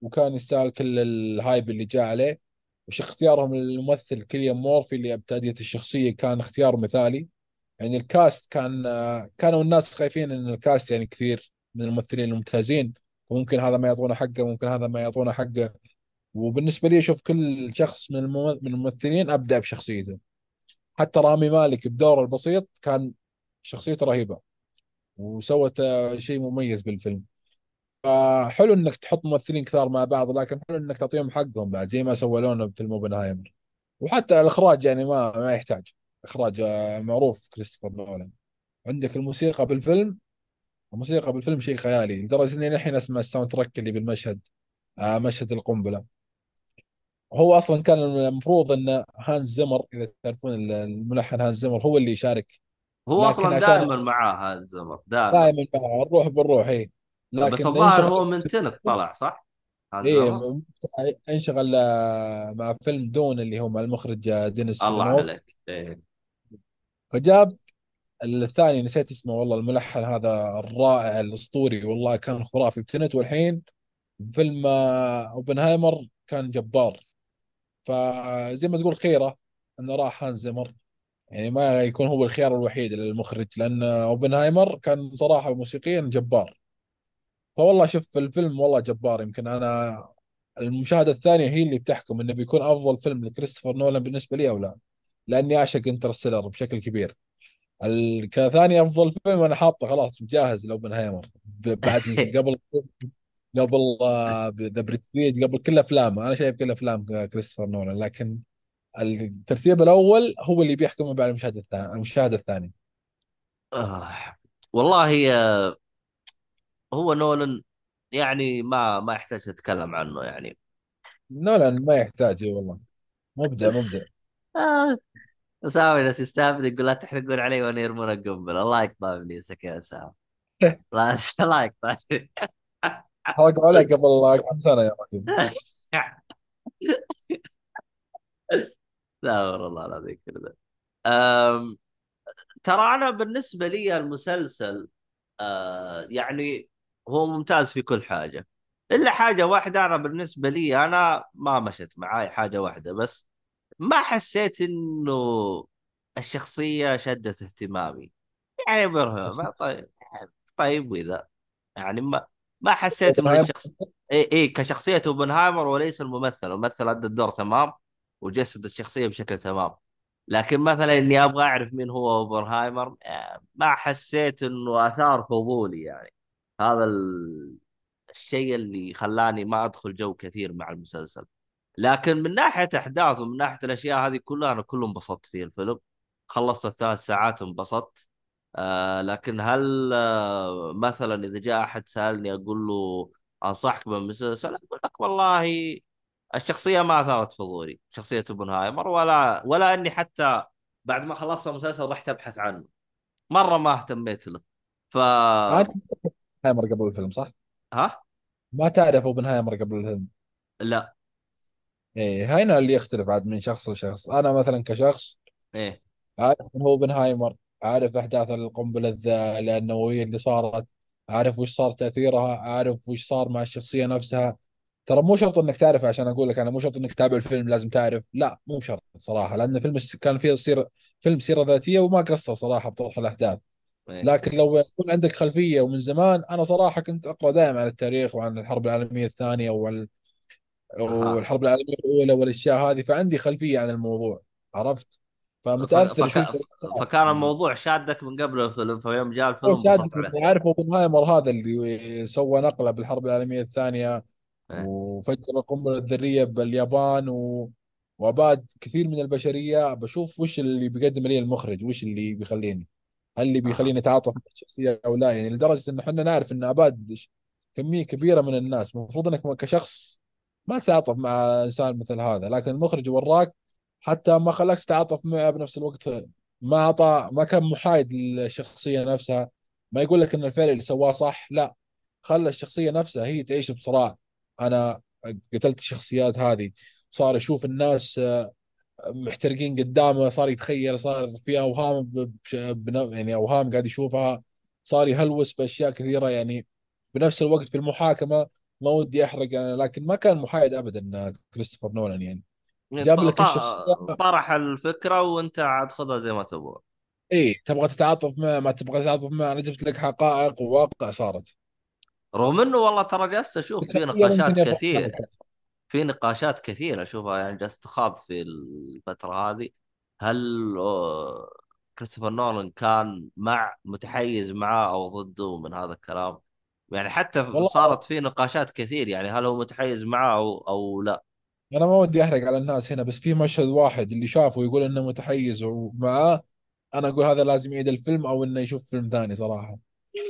وكان يستاهل كل ال hype اللي جاء عليه. وش اختيارهم للممثل كيليان مورفي اللي بتأدية الشخصية كان اختيار مثالي. يعني ال cast كان كانوا الناس خايفين إن ال cast يعني كثير من الممثلين الممتازين وممكن هذا ما يعطونه حقه ممكن هذا ما يعطونه حقه. وبالنسبة لي أشوف كل شخص من من الممثلين أبدع بشخصيته. حتى رامي مالك بدوره البسيط كان شخصيته رهيبة وسوت آه، شيء مميز بالفيلم. فحلو إنك تحط ممثلين كثار مع بعض لكن حلو إنك تعطيهم حقهم بعد زي ما سووا لنا بفيلم اوبنهايمر وحتى الإخراج يعني ما ما يحتاج. إخراج آه، معروف كريستوفر نولان. عندك الموسيقى بالفيلم. الموسيقى بالفيلم شيء خيالي لدرجة إني الحين أسمع ال soundtrack اللي بالمشهد آه مشهد القنبلة. هو أصلا كان المفروض إن هانز زمر إذا تعرفون الملحن هانز زمر هو اللي يشارك. هو أصلا دائما معاه هذا الزمر دائما. دائما مع الروح بالروح اي بس الظاهر هو من Tenet طلع صح؟ إيه انشغل آه، مع فيلم Dune اللي هو مع المخرج آه، دينيس الله عليك. إيه. فجاب الثاني نسيت اسمه والله الملحن هذا الرائع الأسطوري والله كان خرافي. بتنت والحين فيلم آه، أوبنهايمر كان جبار. فزي ما تقول خيرة انه راح هانز زيمر يعني ما يكون هو الخيار الوحيد للمخرج لأن أوبنهايمر كان صراحة موسيقيا جبار. فوالله شوف الفيلم والله جبار. يمكن أنا المشاهده الثانية هي اللي بتحكم إنه بيكون أفضل فيلم لكريستوفر نولان بالنسبة لي أو لا لأني أعشق Interstellar بشكل كبير. ال- كثاني أفضل فيلم أنا حاطه خلاص جاهز لأوبنهايمر. ب- بعد قبل قبل The Prestige قبل كل أفلامه. أنا شايف كل أفلام كريستوفر نولان لكن الترتيب الأول هو اللي بيحكم بعد المشاهده الثانية المشاهده الثانية. آه. والله آه، هو نولن يعني ما ما يحتاج تتكلم عنه يعني. نولان ما يحتاج إي والله. مبدع مبدع. آه. اسامه جالس يستهبل يقول لا تحرقون علي وأنا يرمون القنبلة. الله يقطع ابليسك يا اسامه لا الله يقطع حرقوا عليه قبل كم سنة يا رجل؟ لا والله الله العظيم كذا. ترى أنا بالنسبة لي المسلسل آه يعني هو ممتاز في كل حاجة. إلا حاجة واحدة أنا بالنسبة لي أنا ما مشت معاي حاجة واحدة بس ما حسيت إنه الشخصية شدت اهتمامي. يعني برها ما طيب طيب وإذا؟ يعني ما ما حسيت اوبنهايمر الشخص إي إي كشخصية أوبنهايمر وليس الممثل. الممثل أدى الدور تمام وجسد الشخصية بشكل تمام. لكن مثلا إني أبغى أعرف مين هو أوبنهايمر آه، ما حسيت إنه آثار فضولي يعني. هذا ال- الشيء اللي خلاني ما أدخل جو كثير مع المسلسل. لكن من ناحية أحداث ومن ناحية الأشياء هذه كلها أنا كله انبسطت في الفيلم. خلصت الثلاث ساعات انبسطت آه لكن هل آه مثلا إذا جاء أحد سألني أقول له أنصحك بالمسلسل أقول لك والله الشخصية ما أثارت فضولي شخصية أوبنهايمر ولا ولا إني حتى بعد ما خلصت المسلسل رحت أبحث عنه. مرة ما اهتميت له. ف اوبنهايمر قبل الفيلم صح؟ ها؟ ما تعرف اوبنهايمر قبل الفيلم؟ لا. إيه هنا اللي يختلف عاد من شخص لشخص. أنا مثلا كشخص إيه. عارف من هو اوبنهايمر عارف أحداث القنبلة الذ- النوويه اللي صارت عارف وش صار تأثيرها عارف وش صار مع الشخصية نفسها. ترى مو شرط إنك تعرف عشان أقول لك أنا مو شرط إنك تتابع الفيلم لازم تعرف. لا مو شرط صراحة لأن الفيلم كان فيه سيره فيلم سيرة ذاتية وما قصر صراحة بطرح الأحداث. لكن لو يكون عندك خلفية ومن زمان أنا صراحة كنت أقرأ دائما عن التاريخ وعن الحرب العالمية الثانية وال- والحرب العالمية الأولى والأشياء هذه فعندي خلفية عن الموضوع عرفت. فمتأثر فك... فكان الموضوع شادك من قبل الفيلم فيوم جاء الفيلم شادك اعرف اوبنهايمر هذا اللي سوى نقلة بالحرب العالمية الثانية إيه. وفجر القنبلة الذرية باليابان و... وأباد كثير من البشرية. بشوف وش اللي بيقدم لي المخرج وش اللي بيخليني. هل اللي أها بيخليني اتعاطف مع الشخصية أو لا؟ يعني لدرجة ان إحنا نعرف ان أباد كمية كبيرة من الناس. المفروض إنك كشخص ما تتعاطف مع إنسان مثل هذا لكن المخرج وراك حتى ما خلاك تتعاطف معه بنفس الوقت. ما أعطى ما كان محايد للشخصية نفسها. ما يقول لك إن الفعل اللي سواه صح لا. خلى الشخصية نفسها هي تعيش بصراع. أنا قتلت الشخصيات هذه. صار يشوف الناس محترقين قدامه صار يتخيل صار في أوهام ب- بش- بن- يعني أوهام قاعد يشوفها. صار يهلوس بأشياء كثيرة يعني بنفس الوقت في المحاكمة ما ودي أحرق أنا لكن ما كان محايد ابدا كريستوفر نولان يعني. ط... جاب لك الشخصية. طرح الفكرة وأنت عاد خذها زي ما تبغى. اي تبغى تتعاطف معه ما تبغى تتعاطف معه أنا جبت لك حقائق وواقع صارت. رغم انه والله ترى جلست أشوف في نقاشات كثير. في نقاشات كثيرة اشوفها يعني جلست تخاض في الفترة هذه. هل آه، كريستوفر نولان كان مع متحيز معاه أو ضده من هذا الكلام؟ يعني حتى صارت في نقاشات كثير يعني هل هو متحيز معاه أو أو لا؟ أنا ما ودي أحرق على الناس هنا بس في مشهد واحد اللي شافه يقول إنه متحيز ومعاه أنا أقول هذا لازم يعيد الفيلم أو إنه يشوف فيلم ثاني صراحة.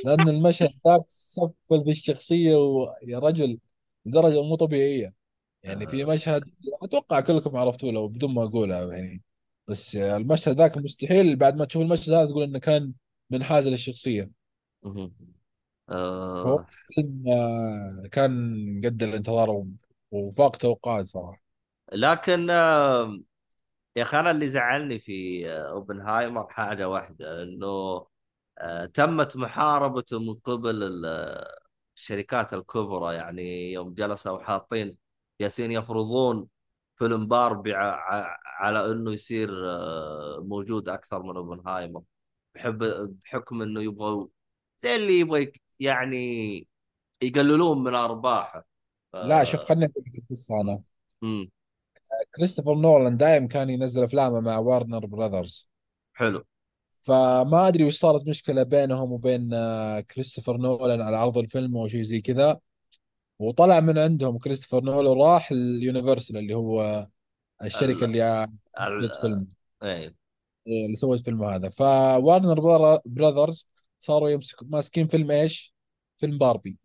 لأن المشهد ذاك سفل بالشخصية ويا رجل لدرجة مو طبيعية. يعني في آه. مشهد أتوقع كلكم عرفتوه لو بدون ما اقولها يعني بس المشهد ذاك مستحيل بعد ما تشوف المشهد هذا تقول إنه كان منحاز للشخصية مهم. فهو آه. آه، كان قد الانتظار وفاق توقعات صراحة لكن آه، يا أخي أنا اللي زعلني في أوبنهايمر حاجة واحدة إنه تمت محاربته من قبل ال- الشركات الكبرى يعني يوم جلسوا وحاطين ياسين يفرضون فيلم باربي على إنه يصير آه، موجود أكثر من أوبنهايمر. بحب بحكم إنه يبغوا زي اللي يبغى يعني يقللون من أرباحه. لا شوف خليني أقول لك القصة أنا. امم كريستوفر نولان دائم كان ينزل أفلامه مع وارنر براذرز حلو. فما أدري وش صارت مشكلة بينهم وبين آه، كريستوفر نولان على عرض الفيلم أو شيء زي كذا. وطلع من عندهم كريستوفر نولان راح ال Universal اللي هو الشركة ال... اللي ال... أخرجت فيلم إيه، اللي سوت الفيلم هذا ف Warner Bro- Brothers صاروا يمسك ماسكين فيلم إيش؟ فيلم باربي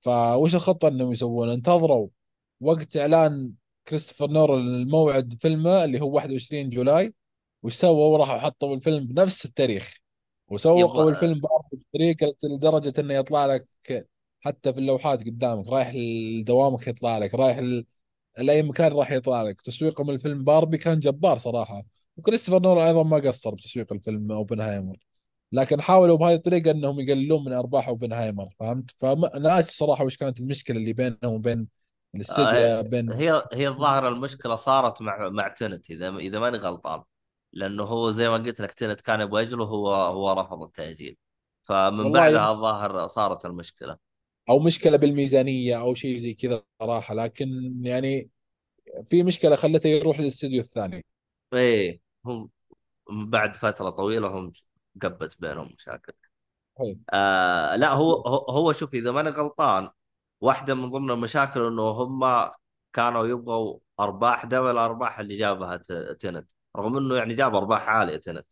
فوش الخطة إنهم يسوون؟ انتظروا وقت إعلان كريستوفر نولان الموعد فيلمه اللي هو 21 جولاي وش سووا؟ راحوا حطوا الفيلم بنفس التاريخ وسوقوا الفيلم باربي بطريقة لدرجة إنه يطلع لك حتى في اللوحات قدامك رايح لدوامك يطلع لك رايح لأي مكان راح يطلع لك. تسويقهم الفيلم باربي كان جبار صراحة. وكريستوفر نولان أيضا ما قصر بتسويق الفيلم أوبنهايمر. لكن حاولوا بهذه الطريقة إنهم يقللون من أرباح أوبنهايمر فهمت؟ فناس صراحة وش كانت المشكلة اللي بينهم وبين آه، الاستديو بين هي هي الظاهر المشكلة صارت مع مع تنت إذا إذا ماني غلطان. لأنه هو زي ما قلت لك تنت كان يبغى يجله هو هو رفض التأجيل. فمن بعدها الظاهر صارت المشكلة. أو مشكلة بالميزانية أو شيء زي كذا صراحة لكن يعني في مشكلة خلته يروح للاستديو الثاني. إيه هم بعد فترة طويلة هم قبت بينهم مشاكل. طيب. آه لا هو هو شوف إذا ماني غلطان واحدة من ضمن المشاكل إنه هم كانوا يبغوا أرباح double الأرباح اللي جابها Tenet. رغم إنه يعني جاب أرباح عالية Tenet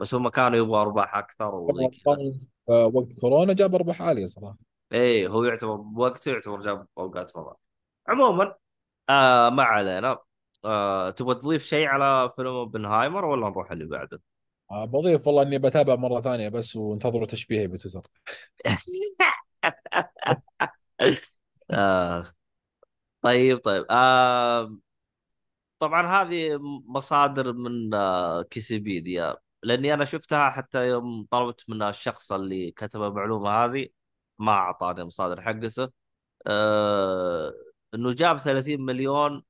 بس هم كانوا يبغوا أرباح أكثر وزي كذا آه، وقت كورونا جاب أرباح عالية صراحة. إيه هو يعتبر بوقته يعتبر جاب أوقات فضاء عموما آه ما علينا. آه تبغى تضيف شيء على فيلم اوبنهايمر ولا نروح اللي بعده؟ آه، بضيف والله إني بتابع مرة ثانية بس وانتظروا تشبيهي بتويتر. آه طيب طيب. آه طبعا هذه مصادر من آه كيسيبيديا. لأني أنا شفتها حتى يوم طلبت من الشخص اللي كتب المعلومة هذه. ما اعطاني مصادر حقته. آه إنه جاب 30 مليون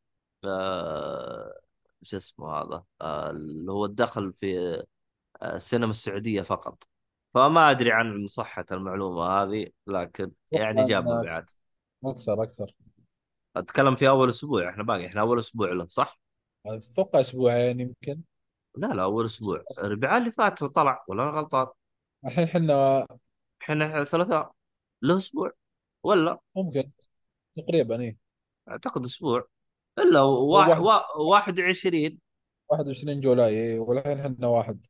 آه شو اسمه هذا آه اللي هو الدخل في آه السينما السعودية فقط. فما أدري عن صحة المعلومة هذه لكن يعني جاب مبيعات أكثر أكثر أتكلم في أول أسبوع إحنا باقي إحنا أول أسبوع له صح؟ أتوقع أسبوعين يمكن. لا لا أول أسبوع. الرباع اللي فات طلع ولا أنا غلطان؟ الحين حنا إحنا ثلاثاء له أسبوع ولا؟ ممكن تقريبا إيه. أعتقد أسبوع. إلا واحد واحد- 21 21 July إيه، والحين حنا واحد.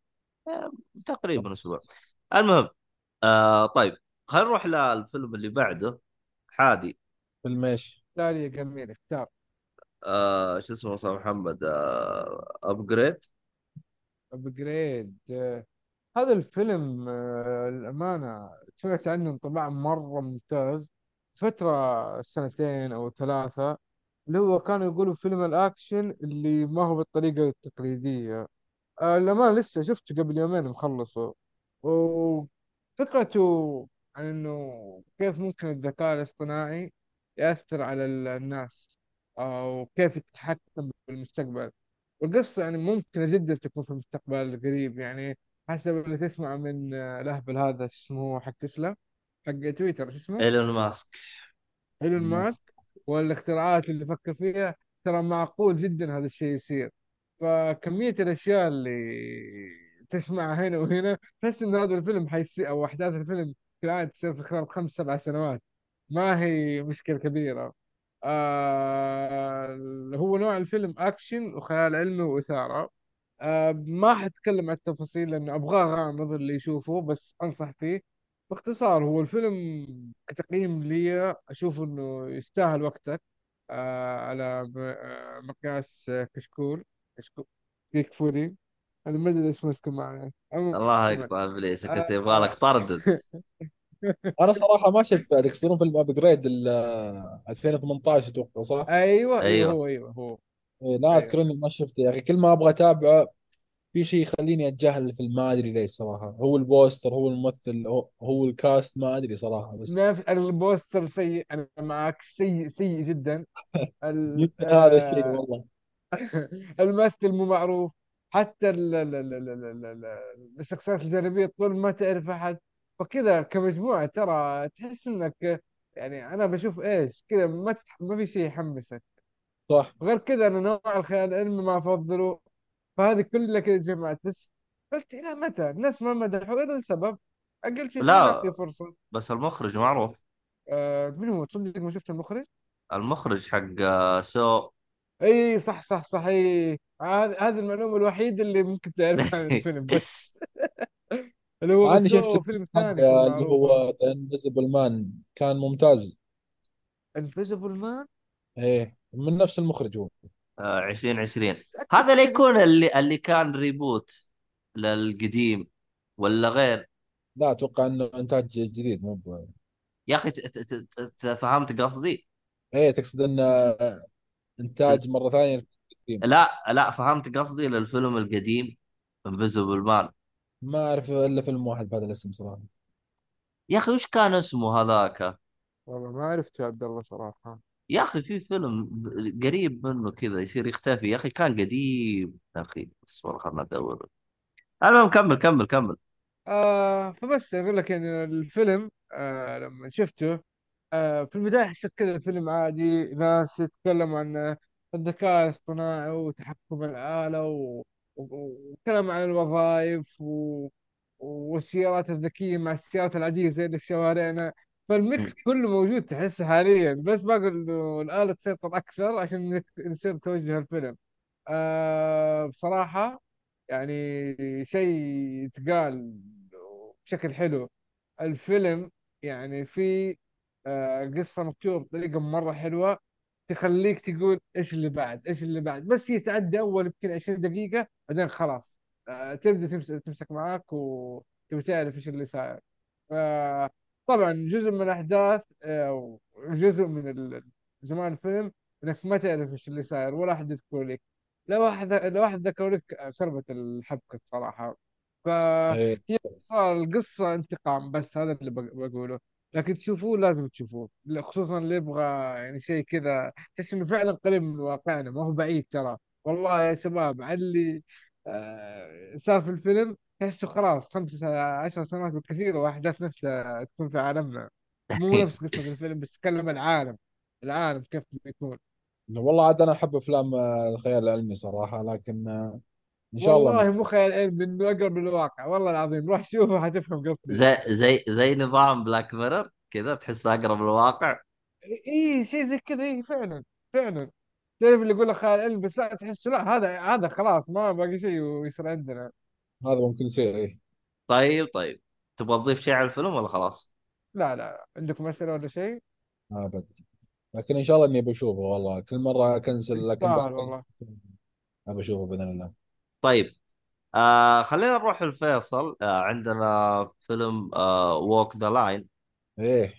تقريبا أسبوع. المهم آه طيب خلينا نروح للفيلم اللي بعده. حادي. فيلم إيش؟ لا يا جميل اختار. آه شو اسمه أستاذ محمد آه ابجريد ابجريد هذا الفيلم آه، الأمانة سمعت عنه انطباع مرة ممتاز فترة سنتين أو ثلاثة اللي هو كانوا يقولوا فيلم الأكشن اللي ما هو بالطريقة التقليدية. آه، الأمانة لسه شفته قبل يومين مخلصه. وفكرته عن إنه كيف ممكن الذكاء الاصطناعي يأثر على ال- الناس أو كيف يتحكم بالمستقبل. والقصة يعني ممكنة جدا تكون في المستقبل القريب يعني حسب اللي تسمع من آه، الأهبل هذا شو اسمه حق تسلا؟ حق تويتر شو اسمه؟ إيلون ماسك. إيلون ماسك. والاختراعات اللي فكر فيها ترى معقول جدا هذا الشيء يصير. فكمية الأشياء اللي تسمعها هنا وهنا تحس إن هذا الفيلم حيصير أو أحداث الفيلم في العادة تصير في خلال خمس سبع سنوات. ما هي مشكلة كبيرة. آه هو نوع الفيلم أكشن وخيال علمي وإثارة. آه ما حتكلم عن التفاصيل لأنه أبغاه غامض اللي يشوفه بس أنصح فيه. باختصار هو الفيلم كتقييم لي أشوف إنه يستاهل وقتك آه على م- آه، مقياس آه، كشكول كشكول كيك فولي أنا ما أدري إيش ماسكه معنا الله عموما يقطع إبليس كنت آه. يبغى لك طردد أنا صراحة ما شفت بعد يقصدون فيلم Upgrade 2018 أتوقع صح؟ أيوه أيوه أيوه. هو أيوه هو. إيه لا أيوه اذكر اني ما شفته يا أخي. كل ما أبغى أتابعه في شيء يخليني أتجاهل الفيلم ما أدري ليش صراحة. هو ال poster هو الممثل هو, هو ال cast ما أدري صراحة بس. ما في ال poster سيء. أنا معك. سيء سيء جدا. ال- يمكن هذا الشيء آه، والله. الممثل مو معروف. حتى ال- ال- ال- ال- ال- ال- الشخصيات الجانبية طول ما تعرف أحد. فكذا كمجموعة ترى تحس إنك يعني أنا بشوف إيش كذا ما تتح... ما في شيء يحمسك. صح. غير كذا أنا نوع الخيال العلمي ما أفضله. فهذه كلها كذا جمعت بس قلت إلى متى؟ الناس ما مدحوا إلا لسبب. أقل شيء لا. فرصة. بس المخرج معروف آه من هو؟ تصدق ما شفت المخرج؟ المخرج حق آه، سو. إي صح صح صح إي. هذه هذه المعلومة الوحيدة اللي ممكن تعرفها عن الفيلم بس. اللي هو أنا شفت فيلم ثاني يكون اللي هو Invisible Man كان ممتاز. Invisible Man إيه. من نفس المخرج هو آه، 2020 متاكد هذا اللي يكون اللي اللي كان reboot للقديم ولا غير؟ لا أتوقع إنه إنتاج جديد مو ب... يا أخي ت- ت- ت- ت- فهمت قصدي؟ إيه تقصد انه إنتاج مرة ثانية لا لا فهمت قصدي للفيلم القديم Invisible Man ما أعرف إلا فيلم واحد بهذا الاسم صراحة. يا أخي وش كان اسمه هذاك؟ والله ما عرفت يا عبد الله صراحة. يا أخي في فيلم قريب منه كذا يصير يختفي. يا أخي كان قديم يا أخي بس والله خلنا ندور. المهم كمل كمل كمل. آه فبس أقول لك يعني الفيلم آه لما شفته آه في البداية حسيت كذا الفيلم عادي ناس يتكلموا عن الذكاء الاصطناعي وتحكم الآلة. و- وكلام عن الوظائف و... والسيارات الذكية مع السيارات العادية زي اللي في شوارعنا. فالميكس كله موجود تحسه حاليا. بس باقي الآلة تسيطر أكثر عشان يصير توجه الفيلم. آه بصراحة يعني شيء يتقال بشكل حلو. الفيلم يعني في آه قصة مكتوبة بطريقة مرة حلوة تخليك تقول إيش اللي بعد إيش اللي بعد. بس يتعدى أول يمكن 20 دقيقة بعدين خلاص. آه تبدأ تمسك تمسك معاك وتبي تعرف إيش اللي صاير. آه طبعا جزء من الأحداث آه وجزء من ال- جمال الفيلم إنك ما تعرف إيش اللي صاير ولا أحد يذكر لك. لو واحد لو واحد ذكر لك خربت الحبكة صراحة. فهي إيه. صار القصة انتقام بس هذا اللي بق- بقوله. لكن تشوفوه لازم تشوفوه. خصوصا اللي يبغى يعني شيء كذا. تحس إنه فعلا قريب من واقعنا ما هو بعيد ترى. والله يا شباب على اللي آه، صار في الفيلم تحسه خلاص خمس عشر سنوات بالكثير واحداث نفسها تكون في عالمنا مو نفس قصة الفيلم بس تكلم العالم العالم كيف بيكون والله عاد أنا أحب أفلام الخيال العلمي صراحة لكن إن شاء الله والله مو خيال علمي إنه أقرب للواقع. والله العظيم روح شوفه حتفهم قصدي. زي زي زي نظام Black Mirror كذا تحس أقرب للواقع. إي شيء زي كذا إي فعلا فعلا. تعرف اللي يقول لك خيال علمي بس لا تحسه لا هذا هذا خلاص ما باقي شيء ويصير عندنا. هذا ممكن يصير إيه. طيب طيب. تبغى تضيف شيء على الفيلم ولا خلاص؟ لا لا. عندكم اسئله ولا شيء؟ أبد. لكن إن شاء الله إني بشوفه والله. كل مرة أ cancel لكن بعد والله. ابى اشوفه بإذن الله. طيب. آه خلينا نروح لفيصل آه عندنا فيلم آه Walk the Line إيه.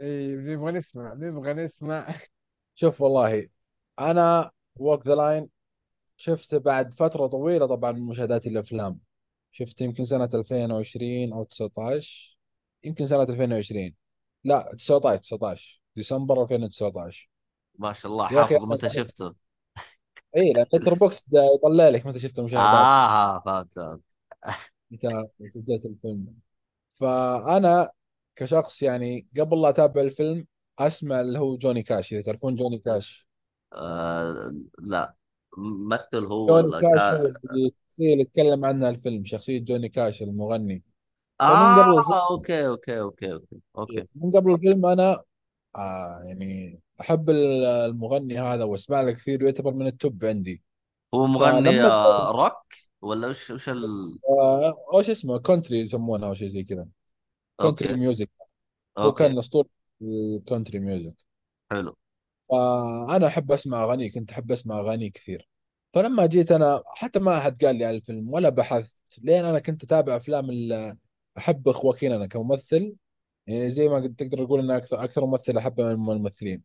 اي نبغى نسمع نبغى نسمع. شوف والله. أنا Walk the Line شفته بعد فترة طويلة طبعا من مشاهداتي الأفلام. شفته يمكن سنة 2020 أو 19 يمكن سنة 2020 لا 19 19 ديسمبر 2019 ما شاء الله حافظ متى شفته. اي لأن Letterboxd يطلع لك متى شفت المشاهدات آه آه، فهمت فهمت. متى سجلت الفيلم. فأنا كشخص يعني قبل لا أتابع الفيلم أسمع اللي هو جوني كاش إذا تعرفون جوني كاش آه لا. ممثل هو جوني ولا كاش كان اللي يتكلم عنها الفيلم شخصية جوني كاش المغني. فمن قبل الفيلم آه okay okay okay okay. okay من قبل الفيلم أنا آه يعني أحب ال- المغني هذا وأسمع له كثير ويعتبر من ال top عندي. هو مغني آه، روك؟ ولا وش وش ال... آه وش اسمه country يسمونه أو شيء زي كذا. country music هو كان أسطورة ال country music حلو. فأنا أحب أسمع أغاني كنت أحب أسمع أغاني كثير. فلما جيت أنا حتى ما احد قال لي عن الفيلم ولا بحثت لين أنا كنت أتابع أفلام أحب خواكين أنا كممثل. يعني زي ما تقدر تقول إن أكثر أكثر ممثل أحبه من الممثلين.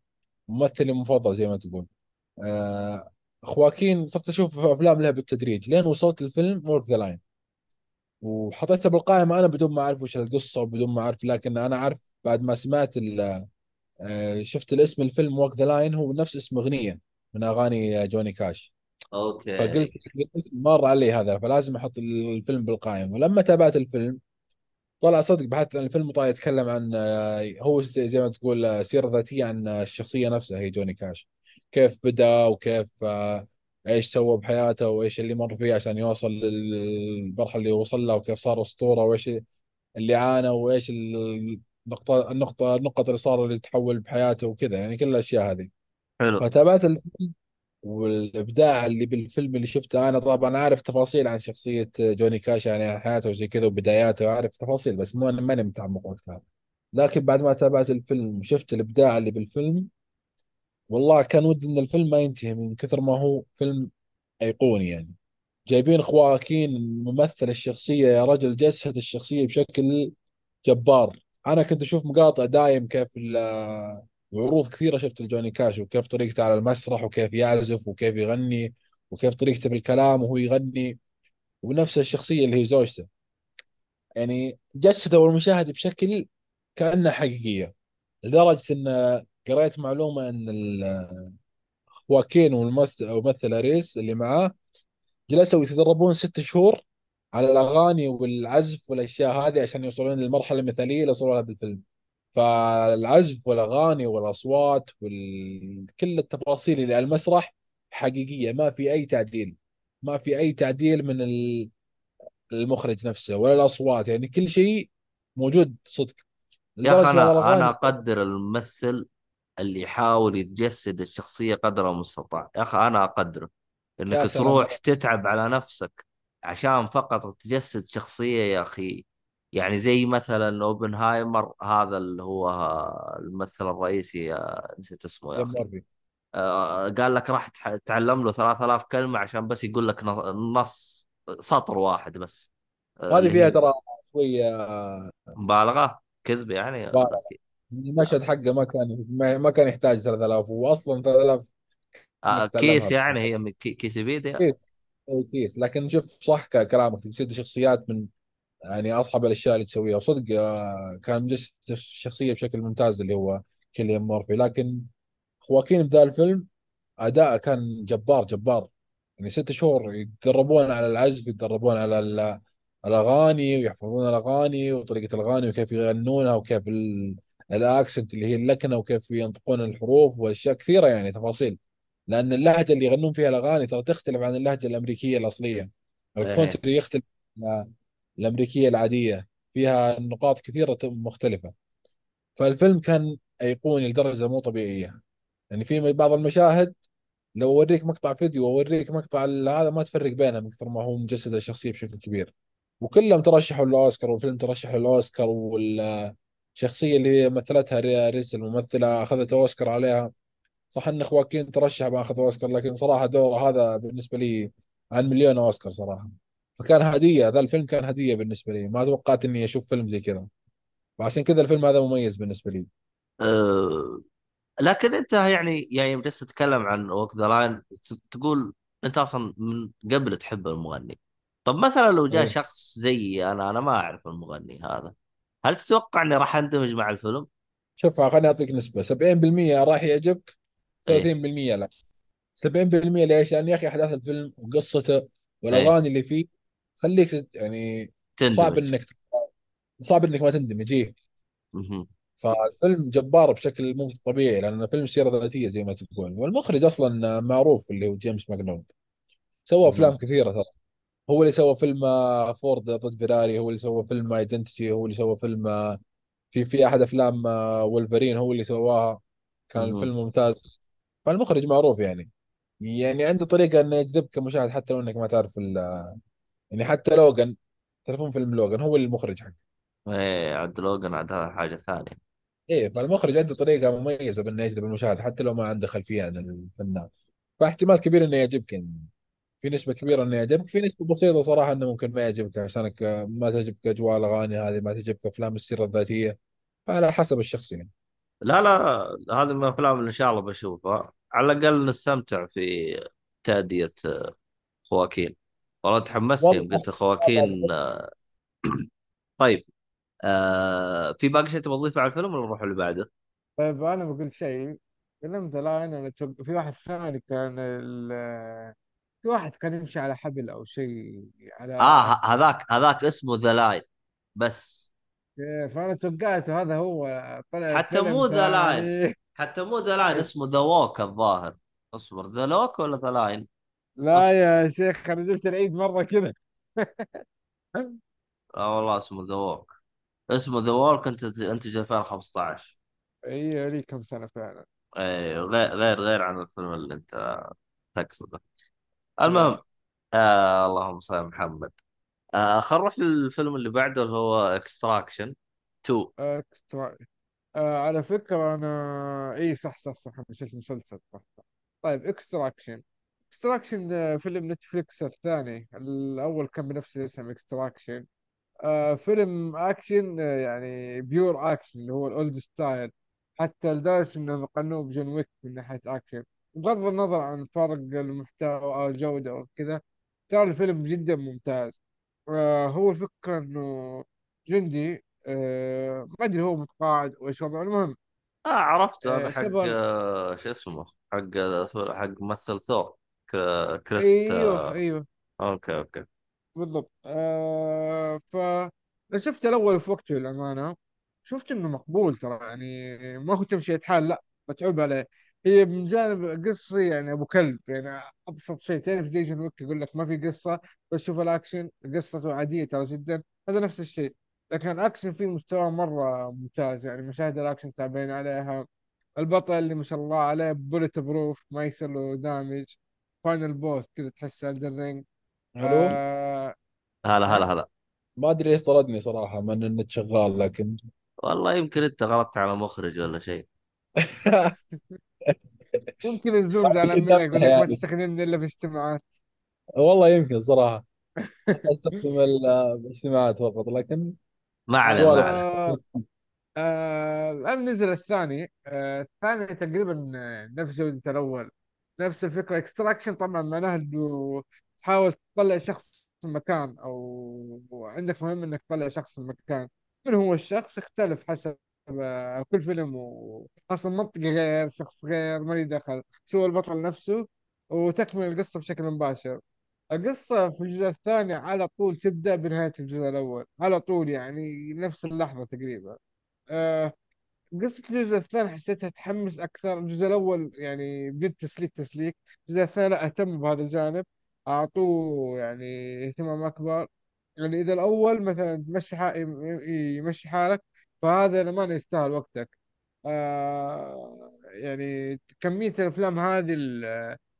ممثلي المفضل زي ما تقول. آه خواكين صرت أشوف أفلام لها بالتدريج. لين وصلت الفيلم Walk the Line وحطيته بالقائمة أنا بدون ما أعرف وش القصة وبدون ما أعرف لكن أنا عارف بعد ما سمعت شفت الاسم الفيلم Walk the Line هو نفس اسم أغنية من أغاني جوني كاش. okay. فقلت الاسم مر علي هذا فلازم أحط الفيلم بالقائمة. ولما تابعت الفيلم طلع صدق بحثت عن الفيلم وطلع يتكلم عن آه، هو زي ما تقول آه، سيرة ذاتية عن آه، الشخصية نفسها هي جوني كاش. كيف بدأ وكيف آه، إيش سوى بحياته وإيش اللي مر فيه عشان يوصل للمرحلة اللي وصل لها وكيف صار أسطورة وإيش اللي عانى وإيش النقطة النقطة النقط اللي صار اللي تحول بحياته وكذا يعني كل الأشياء هذه. حلو. فتابعت الفيلم والإبداع اللي بالفيلم اللي شفته أنا طبعا عارف تفاصيل عن شخصية جوني كاش يعني عن حياته وزي كذا وبداياته عارف تفاصيل بس مو أنا ماني متعمق وقتها لكن بعد ما تابعت الفيلم وشفت الإبداع اللي بالفيلم والله كان ودي إن الفيلم ما ينتهي من كثر ما هو فيلم أيقوني يعني. جايبين خواكين ممثل الشخصية يا رجل جسد الشخصية بشكل جبار. أنا كنت أشوف مقاطع دايم كيف ال- عروض كثيرة شفت لجوني كاش وكيف طريقته على المسرح وكيف يعزف وكيف يغني وكيف طريقته بالكلام وهو يغني ونفس الشخصية اللي هي زوجته. يعني جسدوا المشاهد بشكل كأنها حقيقية لدرجة إن قريت معلومة إن خواكين والممثل أريس اللي معاه جلسوا يتدربون ست شهور على الأغاني والعزف والأشياء هذه عشان يوصلون للمرحلة المثالية اللي وصلوا لها بالفيلم فالعزف والأغاني والأصوات وكل التفاصيل اللي على المسرح حقيقية ما في أي تعديل. ما في أي تعديل من ال- المخرج نفسه ولا الأصوات يعني كل شيء موجود صدق. يا أخي أنا أنا أقدر الممثل اللي يحاول يتجسد الشخصية قدر المستطاع. يا أخي أنا أقدره. إنك تروح تتعب على نفسك. عشان فقط تجسد شخصية يا أخي. يعني زي مثلا أوبنهايمر هذا اللي هو الممثل الرئيسي نسيت اسمه يا أخي. آه، قال لك راح تعلم له 3000 كلمة عشان بس يقول لك نص سطر واحد بس. آه، اللي فيها ترى شوية مبالغة كذب يعني. بالغ المشهد حقه ما كان ما كان يحتاج 3000 واصلا 3000 آه، case يعني هي من case فيديو case. case لكن شوف صح كلامك تصير شخصيات من يعني اصعب الأشياء اللي تسويها. وصدق آه، كان مجسد الشخصية بشكل ممتاز اللي هو كيليان مورفي. لكن خواكين بذا الفيلم اداءه كان جبار جبار. يعني ست شهور يتدربون على العزف يتدربون على ال- الأغاني ويحفظون الأغاني وطريقة الأغاني وكيف يغنونها وكيف ال- ال accent اللي هي اللكنة وكيف ينطقون الحروف وأشياء كثيرة يعني تفاصيل. لأن اللهجة اللي يغنون فيها الأغاني ترى تختلف عن اللهجة الأمريكية الأصلية. ال country يختلف عن الأمريكية العادية فيها نقاط كثيرة مختلفة. فالفيلم كان ايقوني لدرجة مو طبيعية. يعني في بعض المشاهد لو أوريك مقطع فيديو وأوريك مقطع هذا ما تفرق بينهم من كثر ما هو مجسد الشخصية بشكل كبير. وكلهم ترشحوا للاوسكار والفيلم ترشح للأوسكار والشخصية اللي مثلتها ري- ريس الممثلة أخذت أوسكار عليها. صح إن خواكين ترشح ما أخذ أوسكار لكن صراحة دوره هذا بالنسبة لي عن مليون أوسكار صراحة. فكان هدية ذا الفيلم كان هدية بالنسبة لي. ما توقعت إني أشوف فيلم زي كذا. وعشان كذا الفيلم هذا مميز بالنسبة لي. أه لكن أنت يعني يعني جالس تتكلم عن Walk the Line تقول أنت أصلا من قبل تحب المغني. طب مثلا لو جاء إيه. شخص زيي أنا أنا ما أعرف المغني هذا. هل تتوقع إني راح أندمج مع الفيلم؟ شوف خليني أعطيك نسبة. 70% راح يعجبك. 30% لا 70% ليش؟ لأن يا أخي أحداث الفيلم وقصته إيه والاغاني اللي فيه تخليك تت- يعني صعب تندمج انك صعب إنك ما تندمج إيه. مهم. فالفيلم جبار بشكل مو طبيعي لأنه فيلم سيرة ذاتية زي ما تقول والمخرج أصلا معروف اللي هو جيمس ماكنون سوى. أفلام كثيرة ترى هو اللي سوى فيلم آه، فورد ضد فيراري هو اللي سوى فيلم Identity هو اللي سوى فيلم في في أحد أفلام آه، وولفرين هو اللي سواها كان. الفيلم ممتاز فالمخرج معروف يعني. يعني عنده طريقة إنه يجذبك كمشاهد حتى لو إنك ما تعرف ال... يعني حتى لوجان تعرفون فيلم لوجان هو المخرج حقه. إيه عاد لوجن عاد حاجة ثانية. إيه فالمخرج عنده طريقة مميزة بإنه يجذب المشاهد حتى لو ما عنده خلفية عن الفنان. فاحتمال كبير إنه يعجبك يعني. في نسبة كبيرة إنه يعجبك في نسبة بسيطة صراحة إنه ممكن ما يعجبك عشانك ما تعجبك اجواء الاغاني هذه ما تعجبك أفلام السيرة الذاتية فعلى حسب الشخص يعني. لا لا هذه من الأفلام اللي إن شاء الله بشوفها. على الأقل نستمتع في تأدية خواكين. والله تحمست يوم قلت خواكين طيب آه في باقي شيء تبغى تضيفه على الفيلم ولا نروح اللي بعده؟ طيب أنا بقول شيء. فيلم the Line أنا في واحد ثاني كان ال... في واحد كان يمشي على حبل أو شيء آه على ه- هذاك هذاك اسمه the Line بس. فأنا توقعت هذا هو طلع حتى مو the Line. حتى مو the Line اسمه The Walk الظاهر. اصبر The Walk ولا the Line؟ لا يا شيخ أنا جبت العيد مرة كذا. آه والله اسمه The Walk. اسمه The Walk انت انتج 2015 اي لي كم سنة فعلا. إيه غير غير غير عن الفيلم اللي انت تقصده. المهم آه اللهم صل على محمد. آه خلينا نروح للفيلم اللي بعده اللي هو Extraction 2 Extra آه على فكرة أنا إي صح صح صح أنا شفت مسلسل صح صح. طيب Extraction Extraction فيلم نتفليكس الثاني. الأول كان بنفس الاسم Extraction آه فيلم أكشن آه يعني pure action اللي هو ال old style. حتى لدرجه انهم قارنوه بجون ويك من ناحية أكشن. بغض النظر عن فرق المحتوى أو الجودة أو كذا ترى الفيلم جدا ممتاز. آه هو الفكرة إنه جندي آه ما أدري هو متقاعد وإيش وضعه المهم. آه عرفته آه هذا حق آه شو اسمه حق حق ممثل ثور كريس أيوه آه. أيوه. okay okay. بالضبط. آه ف شفت الأول في وقته للأمانة شفت إنه مقبول ترى يعني ما هو تمشي حال لأ متعوب عليه. هي من جانب قصي يعني أبو كلب يعني أبسط شيء تعرف زي جون ويك يقول لك ما في قصة بس شوف الأكشن قصته عادية ترى جدا هذا نفس الشيء. لكن الأكشن فيه مستوى مرة ممتاز يعني مشاهد الأكشن تعبين عليها. البطل اللي ما شاء الله عليه bulletproof ما يصير له damage final boss كذا تحس Elden Ring ألو آه هلا هلا نعم هلا. ما أدري إيش طردني صراحة من النت شغال لكن والله يمكن أنت غلطت على مخرج ولا شيء. ممكن الزوم زعلان منك يقول لك ما يعني. تستخدمني إلا في اجتماعات. والله يمكن صراحة. أستخدم ال- الاجتماعات فقط لكن ما عليه ما عليه. آه آه الآن نزل الثاني. آه الثاني تقريبا آه، نفس جودة الأول نفس الفكرة. اكستراكشن طبعا معناها إنه تحاول تطلع شخص من مكان أو عندك مهم إنك تطلع شخص من مكان. من هو الشخص؟ يختلف حسب كل فيلم وخاصة منطقة غير شخص غير ما لي دخل. شو هو البطل نفسه؟ وتكمل القصة بشكل مباشر. القصة في الجزء الثاني على طول تبدأ بنهاية الجزء الأول على طول يعني نفس اللحظة تقريبا. آه، قصة الجزء الثاني حسيتها تحمس أكثر. الجزء الأول يعني بجد تسليك تسليك. الجزء الثاني أهتم بهذا الجانب. أعطوه يعني اهتمام أكبر. يعني إذا الأول مثلا تمشي حا- يمشي حالك فهذا لما يستاهل وقتك. آه يعني كمية الأفلام هذه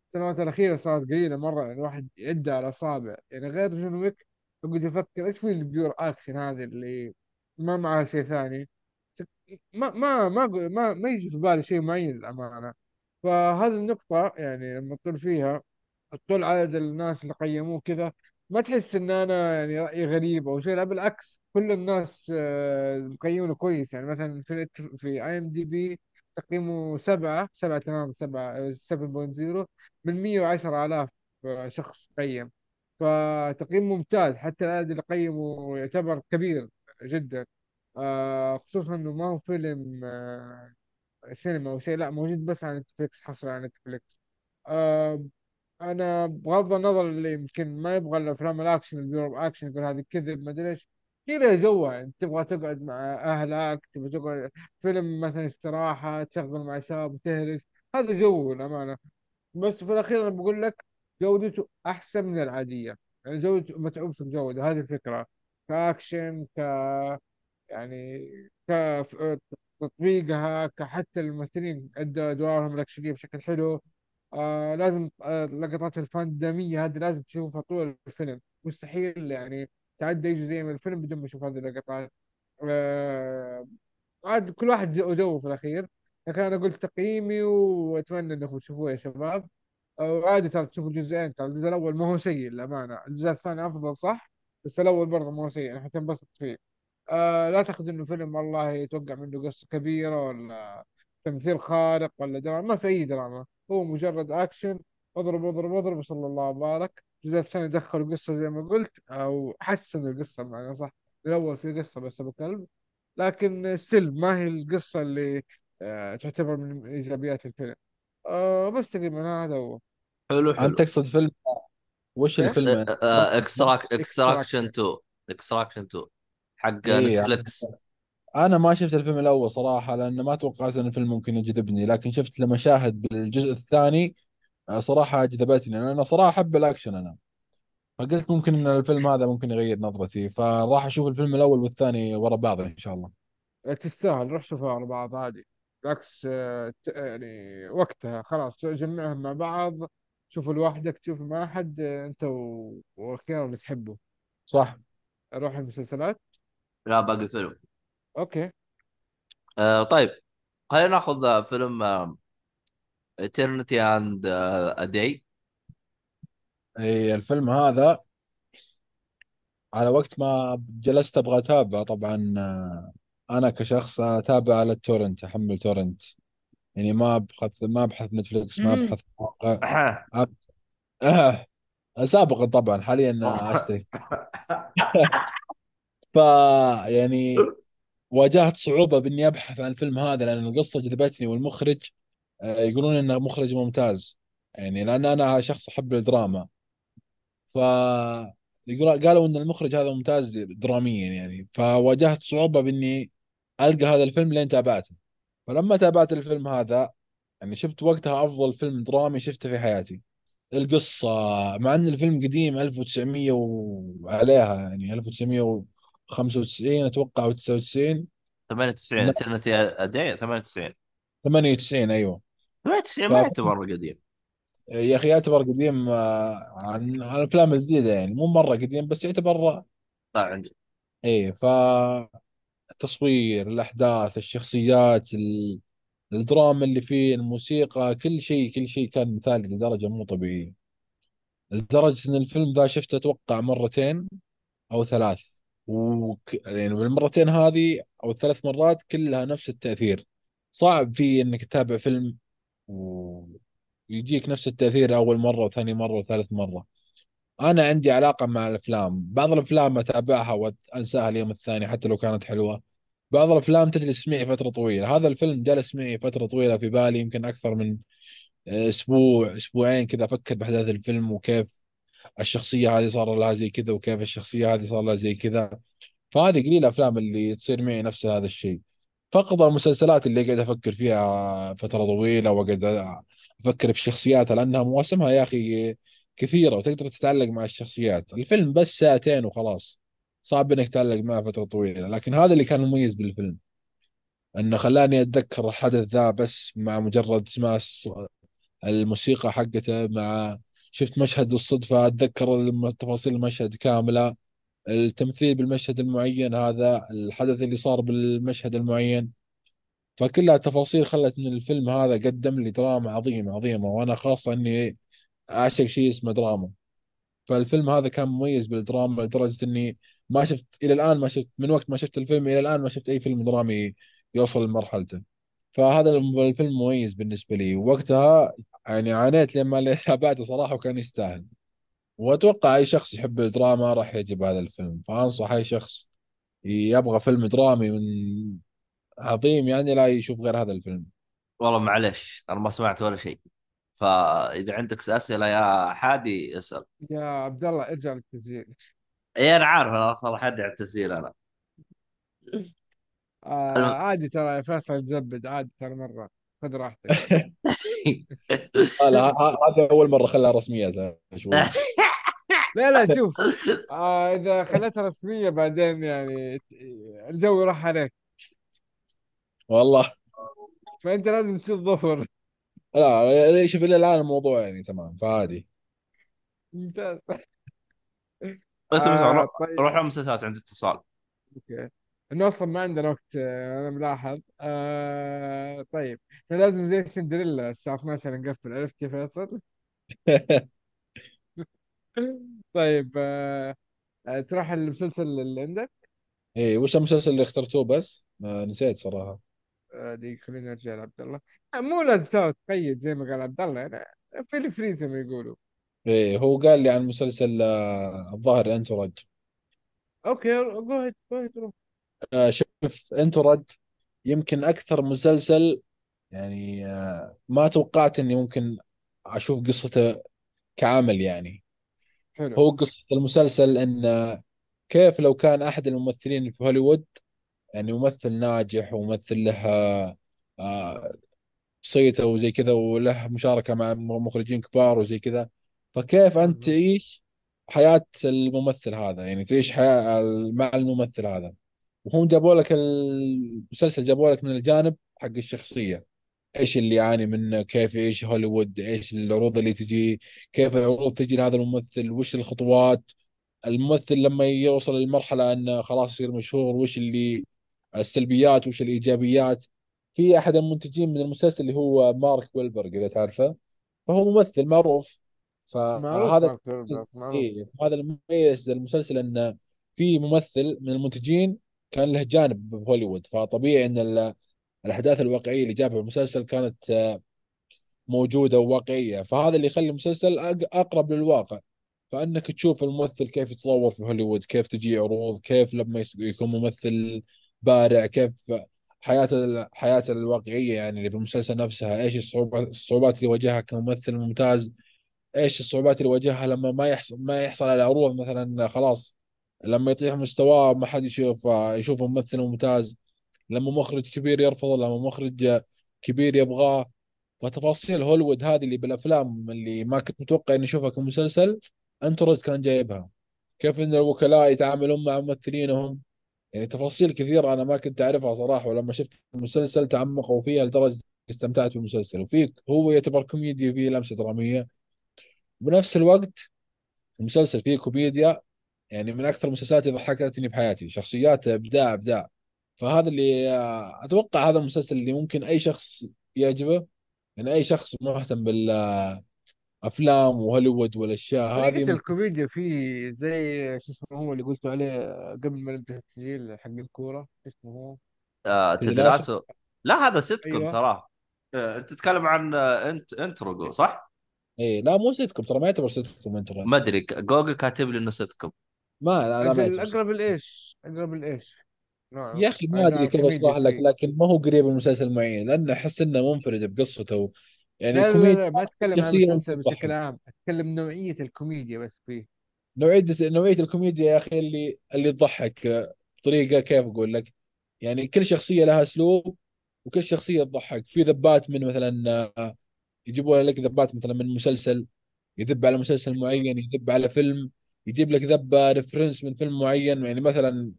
السنوات الأخيرة صارت قليلة مرة يعني الواحد يعد على أصابع. يعني غير جون ويك يقعد يفكر إيش في ال pure action هذه اللي ما معها شيء ثاني؟ ما ما ما ما ما يجي في بالي شيء معين للأمانة. فهذه النقطة يعني لما تطول فيها تطول عدد الناس اللي قيموه كذا ما تحس إن أنا يعني رأيي غريب أو شيء لا بالعكس. كل الناس آه، مقيمونه كويس. يعني مثلا في في اي ام دي بي تقييمه سبعة سبعة تمام سبعة 7.0 من 110 آلاف شخص قيم. فتقييم ممتاز حتى العدد اللي قيمه يعتبر كبير جدا. آه خصوصا إنه ما هو فيلم آه سينما أو شيء لا موجود بس على نتفليكس حصري على نتفليكس. آه أنا بغض النظر اللي يمكن ما يبغى الأفلام الأكشن ال pure action يقول هذه كذب ما أدري إيش. كذا انت تبغى تقعد مع أهلك تبغى تقعد فيلم مثلا استراحة تشغل مع شباب وتهرس. هذا جو الأمانة. بس في الأخير أنا بقول لك جودته أحسن من العادية. يعني جودته متعوب في الجودة هذه الفكرة. كأكشن ك يعني ك- تطبيقها كحتى الممثلين أدوا أدوارهم الأكشنية بشكل حلو. آه لازم آه لقطات الفاندامية هذه لازم تشوفها طول الفيلم. مستحيل يعني تعدي أي جزئية من الفيلم بدون ما تشوف هذه اللقطات. آه عاد كل واحد جو- وجوه في الأخير. لكن أنا قلت تقييمي وأتمنى أنكم تشوفوه يا شباب. آه، وعادي ترى تشوفوا الجزئين ترى الجزء الأول ما هو سيء للأمانة. الجزء الثاني أفضل صح؟ بس الأول برضه ما هو سيء يعني حتنبسط فيه. آه لا تأخذ إنه فيلم والله يتوقع منه قصة كبيرة ولا تمثيل خارق ولا دراما ما في أي دراما. هو مجرد أكشن. اضرب اضرب اضرب وصلى الله وبارك الجزء الثاني دخلوا قصة زي ما قلت أو حسنوا القصة بمعنى صح. الأول في قصة بس ابو كلب لكن still ما هي القصة اللي آه تعتبر من إيجابيات الفيلم. آه بس تقريبا هذا هو. حلو أنت حلو. تقصد فيلم وش إيش؟ الفيلم؟ اكستراك اكستراكشن اكستراكشن 2 اكستراكشن 2 حق اي نتفلكس أنا ما شفت الفيلم الأول صراحة لأن ما توقعت إن الفيلم ممكن يجذبني لكن شفت لمشاهد بالجزء الثاني صراحة جذبتني أنا صراحة أحب الأكشن أنا. فقلت ممكن إن الفيلم هذا ممكن يغير نظرتي فراح أشوف الفيلم الأول والثاني ورا بعض إن شاء الله. تستاهل روح شوفها على بعض عادي. بالعكس ت- يعني وقتها خلاص جمعهم مع بعض شوفوا لوحدك تشوف مع أحد أنت و- والخيار اللي تحبه. صح. روح المسلسلات؟ لا باقي فيلم. okay. آه طيب خلينا ناخذ آه، فيلم Eternity and a Day اي الفيلم هذا على وقت ما جلست أبغى أتابعه طبعا آه، أنا كشخص أتابع على ال torrent أحمل torrent يعني ما أبحث ما أبحث Netflix ما. أبحث موقع أب... آه. سابقا طبعا حاليا أشتري ف يعني واجهت صعوبة بإني أبحث عن الفيلم هذا لأن القصة جذبتني والمخرج يقولون إنه مخرج ممتاز. يعني لأن أنا شخص أحب الدراما. ف قالوا إن المخرج هذا ممتاز دراميا يعني. فواجهت صعوبة بإني ألقى هذا الفيلم لين تابعته. فلما تابعت الفيلم هذا يعني شفت وقتها أفضل فيلم درامي شفته في حياتي. القصة مع أن الفيلم قديم 1900 وعليها يعني 1995 أتوقع أو 99 98 Eternity a Day 98 98 أيوه. 98 ف ما يعتبر قديم. يا أخي يعتبر قديم آه، عن عن الأفلام الجديدة يعني. مو مرة قديم بس يعتبر طيب عندي. إيه فالتصوير الأحداث الشخصيات ال- الدراما اللي فيه الموسيقى كل شيء كل شيء كان مثالي لدرجة مو طبيعية. لدرجة إن الفيلم ذا شفته أتوقع مرتين أو ثلاث. وك... يعني بالمرتين هذه أو الثلاث مرات كلها نفس التأثير. صعب في إنك تتابع فيلم ويجيك نفس التأثير أول مرة وثاني مرة وثالث مرة. أنا عندي علاقة مع الأفلام. بعض الأفلام أتابعها وأنساها اليوم الثاني حتى لو كانت حلوة. بعض الأفلام تجلس معي فترة طويلة. هذا الفيلم جلس معي فترة طويلة في بالي يمكن أكثر من أسبوع أسبوعين كذا أفكر بأحداث الفيلم وكيف الشخصية هذه صار لها زي كذا وكيف الشخصية هذه صار لها زي كذا. فهذه قليل الأفلام اللي تصير معي نفس هذا الشيء. فقط المسلسلات اللي قاعد أفكر فيها فترة طويلة وقاعد أفكر بشخصياتها لأنها مواسمها يا أخي كثيرة وتقدر تتعلق مع الشخصيات. الفيلم بس ساعتين وخلاص صعب إنك تتعلق معه فترة طويلة. لكن هذا اللي كان مميز بالفيلم إنه خلاني أتذكر الحدث ذا بس مع مجرد سماع الموسيقى حقته مع شفت مشهد بالصدفه أتذكر تفاصيل المشهد كاملة. التمثيل بالمشهد المعين هذا الحدث اللي صار بالمشهد المعين. فكلها تفاصيل خلت إن الفيلم هذا قدم لي دراما عظيمة عظيمة. وأنا خاصة إني أعشق شيء اسمه دراما. فالفيلم هذا كان مميز بالدراما لدرجة إني ما شفت إلى الآن ما شفت من وقت ما شفت الفيلم إلى الآن ما شفت أي فيلم درامي يوصل لمرحلته. فهذا الفيلم مميز بالنسبة لي. وقتها يعني عانيت لما تابعته صراحة وكان يستاهل. وأتوقع أي شخص يحب الدراما راح يعجب هذا الفيلم. فأنصح أي شخص يبغى فيلم درامي من عظيم يعني لا يشوف غير هذا الفيلم. والله معلش أنا ما سمعت ولا شيء. فإذا عندك أسئلة يا حادي اسأل. يا عبد الله ارجع للتسجيل. اي أنا عارف أنا أصلا حدي على التسجيل أنا. آه عادي ترى يا فيصل تزبد عادي ترى مرة. خذ راحتك. لا هذا أول مرة خلاها رسمية شوي. لا لا شوف آه إذا خليتها رسمية بعدين يعني الجو راح عليك. والله. فأنت لازم تصير ظفر لا شوف إلى الآن الموضوع يعني تمام فعادي. ممتاز. اسمع اسمع آه روح طيب. روح للمسلسلات عندي اتصال. أوكي. إنه أصلا ما عندنا وقت آه، أنا ملاحظ. آه طيب. إحنا لازم زي سندريلا الساعة 12 نقفل. عرفت يا فيصل؟ طيب آه آه، تروح المسلسل اللي عندك؟ إيه وش المسلسل اللي اخترتوه بس؟ ما نسيت صراحة. آه دي خلينا نرجع لعبد الله آه، مو لازم ترى تقيد زي ما قال عبد الله يعني في الفري زي ما يقولوا. إيه هو قال لي عن مسلسل آه، الظاهر انتورج okay go ahead go ahead روح. آه، شوف Entourage يمكن أكثر مسلسل يعني آه، ما توقعت إني ممكن أشوف قصته كعمل يعني. حلو. هو قصة المسلسل إن آه، كيف لو كان أحد الممثلين في هوليوود يعني ممثل ناجح وممثل له آه، صيته وزي كذا وله مشاركة مع مخرجين كبار وزي كذا فكيف أنت مهم. تعيش حياة الممثل هذا؟ يعني تعيش حياة مع الممثل هذا. وهم جابوا لك المسلسل جابوا لك من الجانب حق الشخصية. إيش اللي يعاني منه؟ كيف يعيش هوليوود؟ إيش العروض اللي تجي؟ كيف العروض تجي لهذا الممثل؟ وش الخطوات؟ الممثل لما يوصل للمرحلة إنه خلاص يصير مشهور وش اللي السلبيات؟ وش الإيجابيات؟ في أحد المنتجين من المسلسل اللي هو مارك ويلبرغ إذا تعرفه. فهو ممثل معروف. فهذا إيه هذا المميز المسلسل انه في ممثل من المنتجين كان له جانب بهوليوود. فطبيعي إن الأحداث الواقعية اللي جابها المسلسل كانت آه، موجودة وواقعية. فهذا اللي يخلي المسلسل أقرب للواقع. فأنك تشوف الممثل كيف يتطور في هوليوود كيف تجي عروض كيف لما يكون ممثل بارع كيف حياته حياته الواقعية يعني اللي بالمسلسل نفسها. إيش الصعوبات الصعوبات اللي يواجهها كممثل ممتاز؟ إيش الصعوبات اللي يواجهها لما ما يحصل ما يحصل على عروض مثلا خلاص؟ لما يطيح مستواه ما حد يشوف يشوفه ممثل ممتاز. لما مخرج كبير يرفضه لما مخرج كبير يبغاه. فتفاصيل هوليوود هذه اللي بالأفلام اللي ما كنت متوقع إني أشوفها كمسلسل انترج كان جايبها. كيف إن الوكلاء يتعاملون مع ممثلينهم؟ يعني تفاصيل كثيرة أنا ما كنت أعرفها صراحة ولما شفت المسلسل تعمقوا فيها لدرجة استمتعت بالمسلسل. وفي هو يعتبر كوميديا وفيه لمسة درامية. بنفس الوقت المسلسل فيه كوميديا يعني من أكثر المسلسلات اللي ضحكتني بحياتي. شخصيات إبداع إبداع. فهذا اللي آه، أتوقع هذا المسلسل اللي ممكن أي شخص يعجبه يعني أي شخص مهتم بالأفلام وهوليوود والأشياء هذه ممكن الكوميديا فيه زي شو اسمه هو اللي قلتوا عليه قبل ما نبدأ التسجيل حق الكورة شو اسمه هو؟ آه Ted Lasso لا هذا سيتكم أيوه. تراه آه أنت تتكلم عن آه Entourage صح؟ اي لا مو سيتكم ترى ما يعتبر sitcom Entourage ما أدري جوجل كاتب لي إنه سيتكم ما لا, لا ما أقرب الايش أقرب الايش يا أخي ما أدري كيف اشرح لك لكن ما هو قريب من مسلسل معين لأنه أحس إنه منفرد بقصته. يعني لا لا لا, لا ما أتكلم عن المسلسل بشكل عام أتكلم نوعية الكوميديا بس فيه. نوعية نوعية الكوميديا يا أخي اللي اللي تضحك بطريقة كيف أقول لك؟ يعني كل شخصية لها أسلوب وكل شخصية تضحك. في ذبات من مثلا يجيبوا لك ذبات مثلا من مسلسل يذب على مسلسل معين يذب على فيلم يجيب لك ذبة reference من فيلم معين. يعني مثلا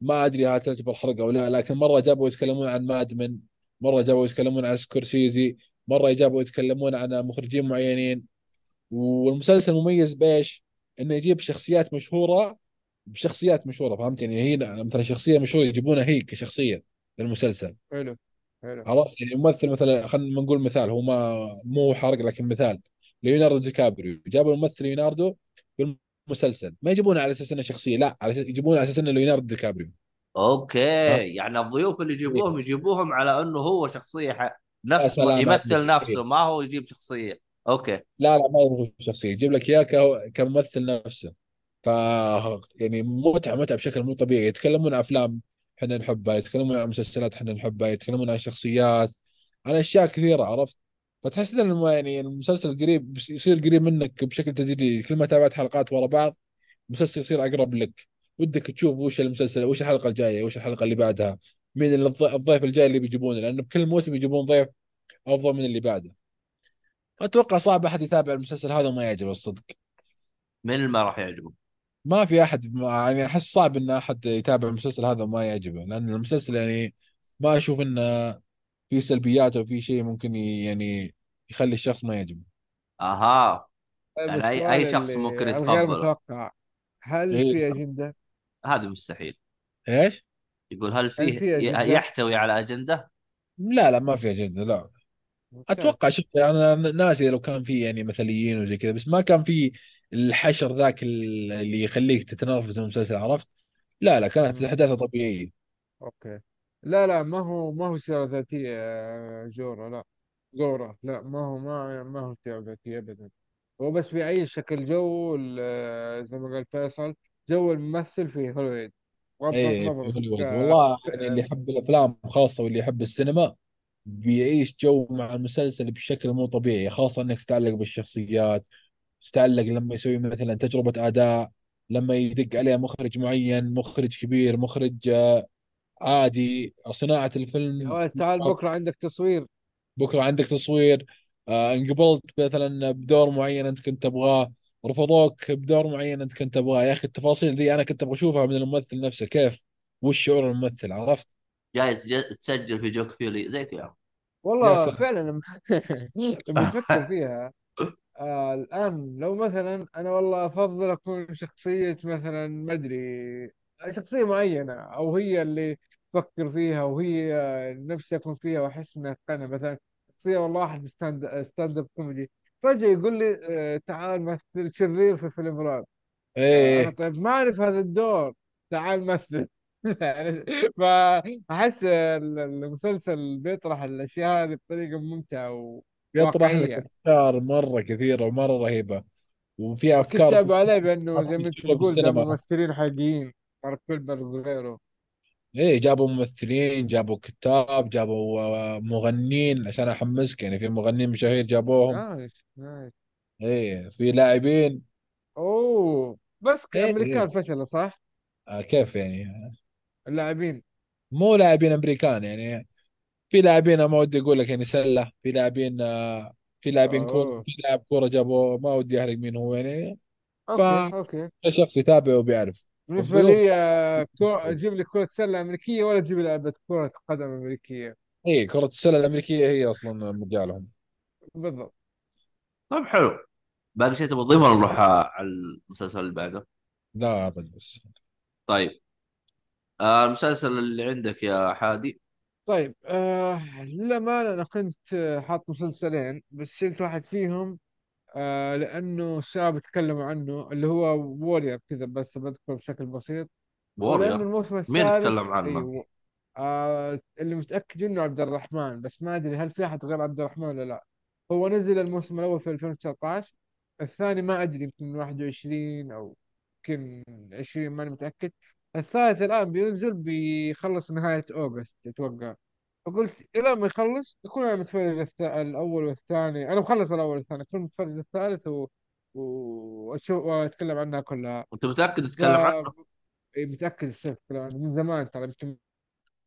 ما أدري هل تعتبر حرق أو لا لكن مرة جابوا يتكلمون عن Mad Men مرة جابوا يتكلمون عن سكورسيزي مرة جابوا يتكلمون عن مخرجين معينين. والمسلسل مميز بإيش؟ إنه يجيب شخصيات مشهورة بشخصيات مشهورة فهمت؟ يعني هي مثلا شخصية مشهورة يجيبونها هي كشخصية للمسلسل. حلو حلو. عرفت؟ يعني ممثل مثلا خلينا نقول مثال هو ما مو حرق لكن مثال ليوناردو دي كابريو. جابوا الممثل ليوناردو في المسلسل ما يجيبونه على أساس إنه شخصية لا على أساس يجيبونه على أساس إنه ليوناردو دي كابريو. okay فهمت؟ يعني الضيوف اللي يجيبوهم إيه. يجيبوهم على إنه هو شخصية ح... يا نفس ما سلام عليك. يمثل نفسه. ما هو يجيب شخصية. أوكي. لا لا ما يبغى شخصية يجيب لك إياه ك- كممثل نفسه. ف يعني متعة متعة بشكل مو طبيعي. يتكلمون عن أفلام إحنا نحبها يتكلمون عن مسلسلات إحنا نحبها يتكلمون عن شخصيات عن أشياء كثيرة عرفت؟ فتحس إن يعني المسلسل قريب يصير قريب منك بشكل تدريجي. كل ما تابعت حلقات ورا بعض المسلسل يصير أقرب لك. ودك تشوف وش المسلسل وش الحلقة الجاية وش الحلقة اللي بعدها مين الضيف الجاي اللي بيجيبونه لأنه بكل موسم يجيبون ضيف أفضل من اللي بعده. أتوقع صعب أحد يتابع المسلسل هذا وما يعجبه الصدق. من اللي ما راح يعجبه؟ ما في أحد ما يعني أحس صعب إن أحد يتابع المسلسل هذا وما يعجبه لأن المسلسل يعني ما أشوف إنه في سلبيات أو في شيء ممكن يعني يخلي الشخص ما يعجبه أها طيب يعني اي أي شخص ممكن يتقبله متوقع هل إيه في أجندة؟ هذا مستحيل إيش؟ يقول هل هل فيه في؟ يحتوي على أجندة لا لا ما في أجندة لا أتوقع شوف أنا ناسي لو كان في يعني مثليين وزي كذا بس ما كان في الحشر ذاك اللي يخليك تتنرفز من المسلسل عرفت؟ لا لا كانت مم. احداثها طبيعية أوكي لا لا ما هو ما هو سيرة ذاتية يا جورا لا جورا لا ما هو ما ما هو سيرة ذاتية أبدا. هو بس بيعيش شكل جو ال- زي ما قال فيصل جو الممثل في هوليوود. بغض إيه النظر في هوليوود. ك- والله يعني اللي ك- يحب الأفلام خاصة واللي يحب السينما بيعيش جو مع المسلسل بشكل مو طبيعي خاصة إنك تتعلق بالشخصيات تتعلق لما يسوي مثلا تجربة أداء لما يدق عليه مخرج معين مخرج كبير مخرج عادي صناعة يا الفيلم ولد تعال بكرة عندك تصوير. بكرة عندك تصوير. آه، انقبلت مثلا بدور معين أنت كنت تبغاه رفضوك بدور معين أنت كنت تبغاه. يا أخي التفاصيل دي أنا كنت أبغى أشوفها من الممثل نفسه. كيف؟ وش شعور الممثل؟ عرفت؟ جاي ج- تسجل في جوك فيلي زي كذا. يا والله فعلا لما تفكر فيها آه الآن لو مثلا أنا والله أفضل أكون شخصية مثلا ما أدري شخصية معينة أو هي اللي تفكر فيها وهي نفسي أكون فيها وأحس إنها أتقنها مثلا شخصية والله واحد stand stand-up comedy فجأة يقول لي آه تعال مثل شرير في فيلم رعب. أنا إيه. طيب ما أعرف هذا الدور تعال مثل. فأحس المسلسل بيطرح الأشياء هذه بطريقة ممتعة يطرح لك أفكار مرة كثيرة ومرة رهيبة وفي أفكار تعبوا عليه بأنه زي ما أنت تقول ممثلين حقيقيين مارك كولبر وغيره. إيه جابوا ممثلين جابوا كتاب جابوا آه، مغنين عشان أحمسك. يعني في مغنيين مشاهير جابوهم. نايس نايس. إيه في لاعبين. أوه بس إيه إيه. امريكان فشلوا صح؟ آه كيف يعني؟ اللاعبين. مو لاعبين أمريكان يعني. في لاعبين ما ودي أقول لك يعني سلة. في لاعبين آه، في لاعبين كوره أوه. في لاعب كورة جابوه ما ودي أحرق مين هو يعني. okay okay. فشخص يتابع وبيعرف. بالنسبة وبدون لي آه، كو... أجيب لي كرة سلة أمريكية ولا تجيب لي لعبة كرة قدم أمريكية؟ إي كرة السلة الأمريكية هي أصلا مجالهم. بالضبط. طيب حلو. باقي شيء تبغى تضيفه ولا نروح على المسلسل اللي بعده؟ لا ابد بس. طيب. آه المسلسل اللي عندك يا حادي؟ طيب آه للأمانة أنا كنت آه، حاط مسلسلين بس شلت واحد فيهم. آه لأنه الشباب يتكلموا عنه اللي هو وورير كذا بس بذكره بشكل بسيط. وورير الموسم مين يتكلم عنه؟ أيوه. آه اللي متأكد إنه عبد الرحمن بس ما أدري هل في أحد غير عبد الرحمن ولا لا. هو نزل الموسم الأول في 2019 الثاني ما أدري يمكن 21 أو يمكن 20 ماني متأكد. الثالث الآن بينزل بيخلص نهاية أوغست أتوقع. فقلت إلى ما يخلص أكون أنا متفرج الأول والثاني. أنا مخلص الأول والثاني أكون متفرج الثالث و... وأشوف وأتكلم عنها كلها. أنت متأكد تتكلم عنه؟ ف إيه، متأكد السيف عنها. من زمان ترى يمكن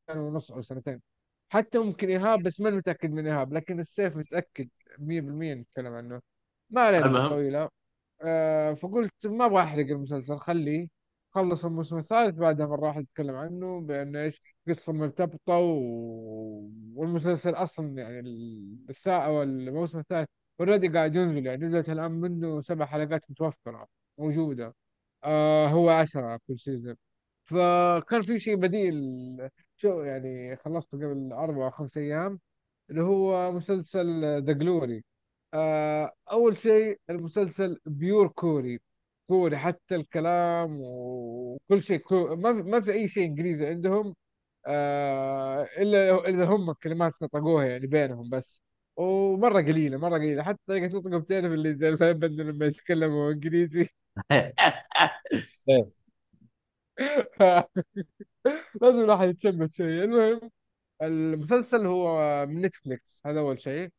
سنة ونص أو سنتين. حتى ممكن إيهاب بس ما متأكد من إيهاب لكن السيف متأكد 100% نتكلم عنه. ما علينا المهم. طويلة. آه فقلت ما أبغى أحرق المسلسل خليه. خلص الموسم الثالث بعدها مرة واحدة اتكلم عنه بأن إيش قصة مرتبطة و... والمسلسل أصلا يعني الثاء أو الموسم الثالث already قاعد ينزل يعني نزلت الآن منه سبع حلقات متوفرة موجودة. آه هو عشرة كل season فكان في شيء بديل شو يعني خلصته قبل أربع أو خمس أيام اللي هو مسلسل The Glory آه، أول شيء المسلسل pure كوري كوري حتى الكلام وكل شيء كوري ما في ما في أي شيء إنجليزي عندهم آه، إلا إذا هم كلمات نطقوها يعني بينهم بس. ومرة قليلة مرة قليلة حتى طريقة نطقهم بتعرف اللي زي الفهم بدنا لما يتكلموا إنجليزي. إيه لازم الواحد يتشمت شوية. المهم المسلسل هو من نتفليكس هذا أول شيء.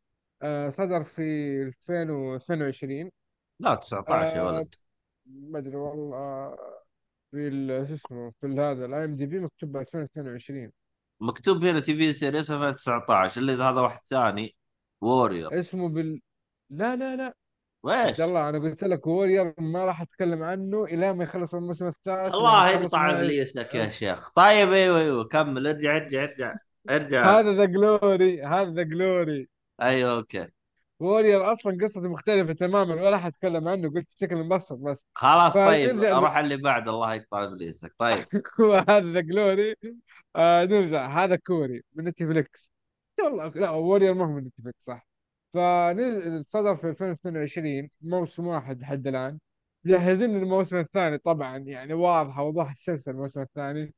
آه، صدر في 2022 لا 19 يا آه، ولد ما أدري والله في ال- شو اسمه في هذا ال IMDb مكتوب ب 2022 مكتوب هنا TV series 2019 اللي هذا واحد ثاني Warrior اسمه بال لا لا لا. عبد ويش الله أنا قلت لك Warrior ما راح أتكلم عنه إلى ما يخلص الموسم الثالث. الله يقطع ابليسك يا شيخ. طيب أيوه أيوه كمل ارجع ارجع ارجع ارجع. هذا The Glory هذا ذا جلوري أيوه okay. Warrior أصلا قصته مختلفة تماما ولا راح اتكلم عنه قلت بشكل مبسط بس. خلاص طيب فنرجع ل- روح اللي بعد الله يقطع إبليسك. طيب. هذا The Glory آه نرجع. هذا كوري من نتفليكس. والله لا Warrior ما هو من نتفليكس صح. فصدر في 2022 موسم واحد لحد الآن. جهزين الموسم الثاني طبعا يعني واضحة وضوح الشمس الموسم الثاني.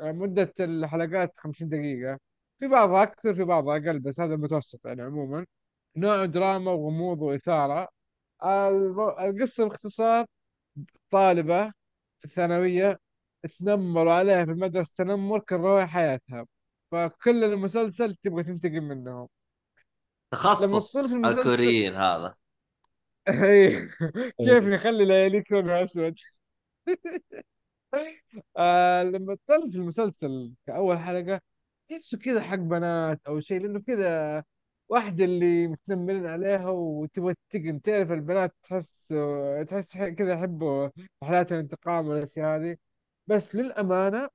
آه، مدة الحلقات 50 دقيقة. في بعضها أكثر في بعضها أقل بس هذا المتوسط يعني عموما. نوع دراما وغموض وإثارة. الم- القصة باختصار طالبة في الثانوية تنمروا عليها في المدرسة تنمر كرهوا حياتها. فكل المسلسل تبغى تنتقم منهم. تخصص المسلسل الكوريين هذا. إيه. كيف نخلي لياليك لونها أسود؟ آه لما تطلع في المسلسل كأول حلقة تحسه كذا حق بنات أو شيء لأنه كذا واحدة اللي متنمرين عليها وتبغى تنتقم تعرف البنات تحس تحس كذا يحبوا حالات الانتقام والأشياء هذه. بس للأمانة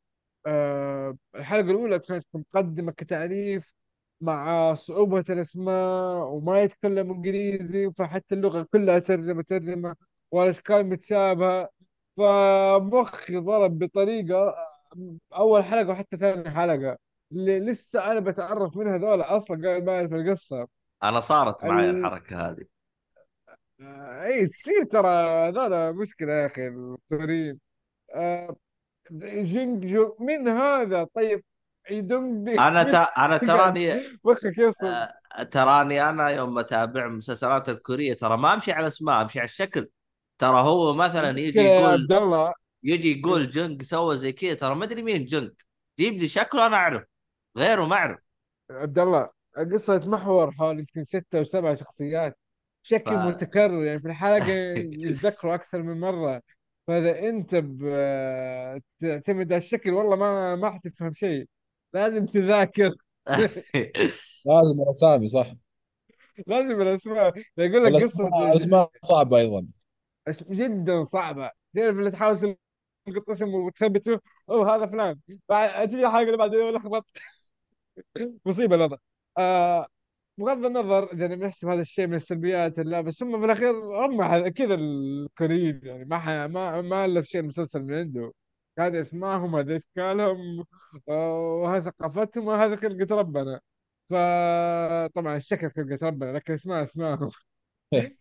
آه الحلقة الأولى كانت مقدمة كتعريف مع صعوبة الأسماء وما يتكلم إنجليزي فحتى اللغة كلها ترجمة ترجمة والأشكال متشابهة فمخي ضرب بطريقة أول حلقة وحتى ثاني حلقة. لسه أنا بتعرف من هذول أصلا قبل ما أعرف القصة. أنا صارت معي ال... الحركة هذه. آه، أي تصير ترى هذول مشكلة يا أخي الكوريين آه، جينج جو من هذا؟ طيب يدونج دي. أنا ت... أنا قاعد تراني مخك يصل. آه، تراني أنا يوم أتابع المسلسلات الكورية ترى ما أمشي على اسماء أمشي على الشكل. ترى هو مثلا يجي يقول عبد الله. يجي يقول جنج سوى زي كذا ترى ما أدري مين جنج. جيب لي شكله أنا أعرف. غيره ما أعرف. عبد الله القصة تتمحور حول يمكن ستة أو سبع شخصيات ف... بشكل متكرر يعني في الحلقة يتذكروا أكثر من مرة. فإذا أنت ب- تعتمد على الشكل والله ما ما حتفهم شيء. لازم تذاكر. لازم الأسامي صح. لازم الأسماء. يقول لك قصة والاسماء الأسماء صعبة أيضا. جدا صعبة. تعرف اللي تحاول تلقط اسم وتثبته؟ أوه هذا فلان. بعد تجي الحلقة اللي بعدين لخبط مصيبة الوضع. آه بغض النظر إذا بنحسب هذا الشيء من السلبيات لا بس هم في الأخير هم كذا الكوريين يعني ما ح... ما ما ألف شيء مسلسل من عنده. هذه اسمائهم هذه أشكالهم آه، وهذه ثقافتهم وهذه خلقة ربنا. فطبعا الشكل خلقة ربنا لكن أسماء اسمائهم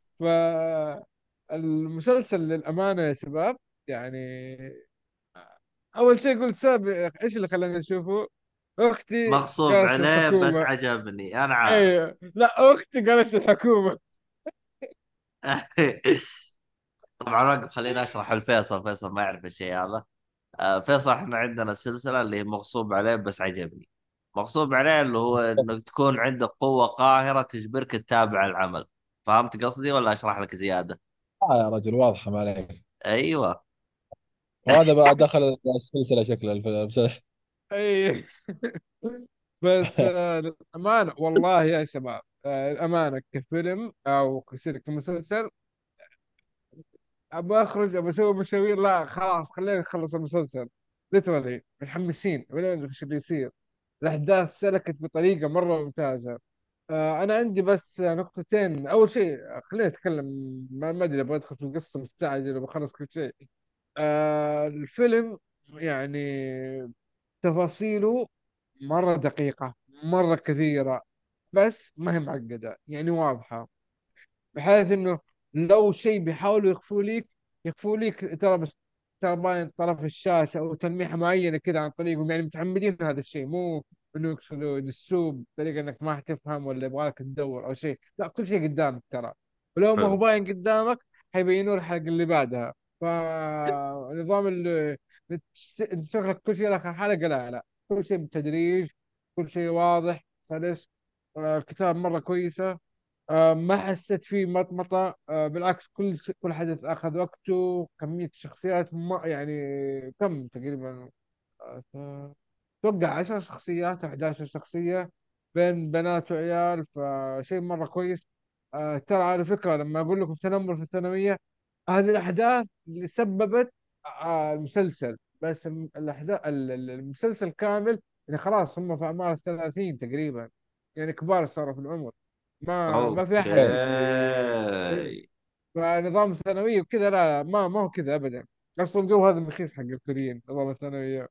فالمسلسل للأمانة يا شباب يعني أول شيء قلت سبب إيش اللي خلاني أشوفه؟ أختي مغصوب عليه بس عجبني. أنا عارف. إيه لا أختي قالت الحكومة طبعا وقف خليني أشرح الفيصل. فيصل ما يعرف الشيء هذا. آه، فيصل إحنا عندنا السلسله اللي هي مغصوب عليه بس عجبني. مغصوب عليه اللي هو انك تكون عندك قوة قاهرة تجبرك تتابع العمل. فهمت قصدي ولا أشرح لك زيادة؟ آه يا رجل واضحة ما عليك. أيوه. وهذا بقى دخل السلسلة شكل المسلسل إي. بس آه، للأمانة والله يا شباب آه، الامانه كفيلم أو كسير- كمسلسل ابى أخرج ابى أسوي مشاوير لا خلاص خلينا نخلص المسلسل. ليترالي متحمسين ولا إيش اللي يصير؟ الأحداث سلكت بطريقة مرة ممتازة. آه، أنا عندي بس نقطتين. أول شيء خلينا نتكلم ما ما أدري أبغى أدخل في القصة مستعجل وبخلص كل شيء. آه الفيلم يعني تفاصيله مرة دقيقة مرة كثيرة بس ما هي معقدة يعني واضحة. بحيث إنه لو شيء بيحاولوا يخفوا ليك يخفوا ليك ترى بس ترى باين طرف الشاشة أو تلميحة معينة كذا عن طريقهم يعني متعمدين هذا الشيء مو إنه يقصدوا يدسوه بطريقة إنك ما حتفهم ولا يبغالك تدور أو شيء لا كل شيء قدامك ترى. ولو ما هو باين قدامك حيبينوا الحلقة اللي بعدها. فنظام ال تشغل كل شيء لاخر حلقة لا لا كل شيء بالتدريج كل شيء واضح سلس آه، الكتاب مرة كويسة. آه، ما حسيت فيه مطمطة. آه، بالعكس كل كل حدث أخذ وقته كمية الشخصيات ما يعني كم تقريبا؟ أتوقع 10 شخصيات أو 11 شخصية بين بنات وعيال فشيء مرة كويس. ترى على فكرة لما أقول لكم تنمر في الثانوية هذه الأحداث اللي سببت المسلسل. بس الم- الأحداث ال- ال- المسلسل كامل يعني خلاص هم في أعمار الثلاثين تقريبا. يعني كبار صاروا في العمر. ما ما في أوكي. فنظام الثانوية وكذا لا ما ما هو كذا أبدا. أصلا الجو هذا رخيص حق الكوريين نظام الثانوية.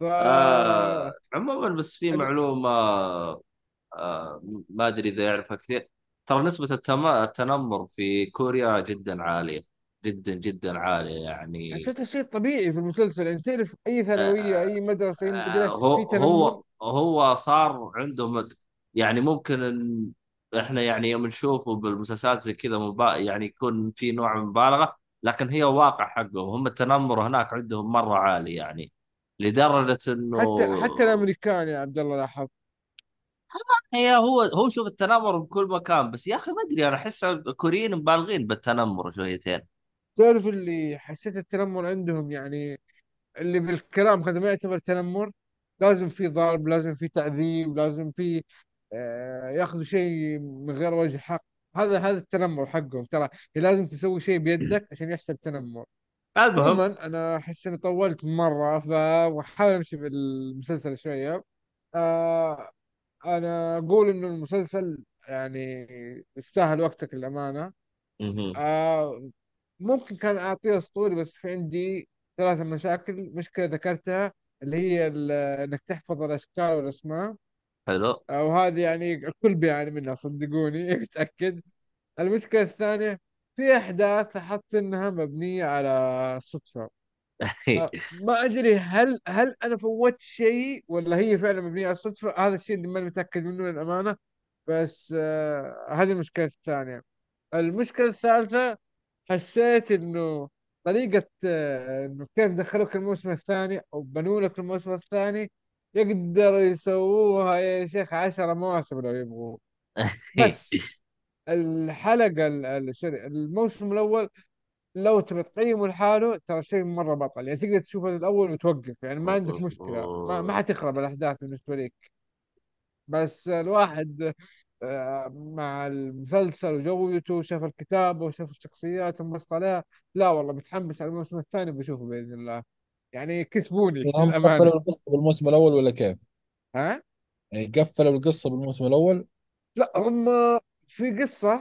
ف آه عموما بس في أنا معلومة آه ما أدري إذا يعرفها كثير. ترى التم... التنمر في كوريا جدا عالية. جدا جدا عالية يعني. حسيتها شيء طبيعي في المسلسل. يعني تعرف ثانوية آه أي مدرسة أي آه مدرسة هو في تنمر هو هو صار عندهم يعني ممكن إن إحنا يعني يوم نشوفه بالمسلسلات زي كذا مبا... يعني يكون في نوع من المبالغة لكن هي واقع حقهم. هم التنمر هناك عندهم مرة عالي يعني لدرجة إنه حتى حتى الأمريكان يا عبد الله لاحظ. هي هو هو شوف التنمر بكل مكان بس يا أخي ما أدري أنا أحس الكوريين مبالغين بالتنمر شويتين. تعرف اللي حسيت التنمر عندهم يعني اللي بالكلام هذا ما يعتبر تنمر؟ لازم في ضرب لازم في تعذيب لازم في آه ياخذوا شيء من غير وجه حق. هذا هذا التنمر حقهم. ترى لازم تسوي شيء بيدك عشان يحسب تنمر. المهم أنا أحس إني طولت مرة فبحاول أمشي بالمسلسل شوية. آه أنا أقول إنه المسلسل يعني يستاهل وقتك للأمانة. آه ممكن كان أعطيه أسطوري بس في عندي ثلاثة مشاكل مشكلة ذكرتها اللي هي إنك تحفظ الأشكال والأسماء. حلو. وهذه يعني الكل بيعاني منها صدقوني متأكد. المشكلة الثانية في أحداث احس إنها مبنية على صدفة. آه، ما أدري هل هل أنا فوت شيء ولا هي فعلا مبنية على الصدفه هذا الشيء اللي ماني متأكد منه للأمانة بس آه هذه المشكلة الثانية. المشكلة الثالثة حسيت إنه طريقة آه إنه كيف دخلوك الموسم الثاني أو بنوا لك الموسم الثاني يقدروا يسووها يا شيخ عشرة مواسم لو يبغوا. بس الحلقة ال- ال- سوري، الموسم الأول لو تبي تقيمه لحاله ترى شيء مرة بطل. يعني تقدر تشوفه من الأول وتوقف يعني ما عندك مشكلة ما ما حتخرب الأحداث بالنسبة لك. بس الواحد مع المسلسل وجودته وشاف الكتابه وشاف الشخصيات وانبسط عليها. لا والله متحمس على الموسم الثاني بشوفه بإذن الله. يعني كسبوني هم للامانه قفلوا القصة بالموسم الأول ولا كيف؟ ها؟ يعني قفلوا القصة بالموسم الأول؟ لا هم في قصة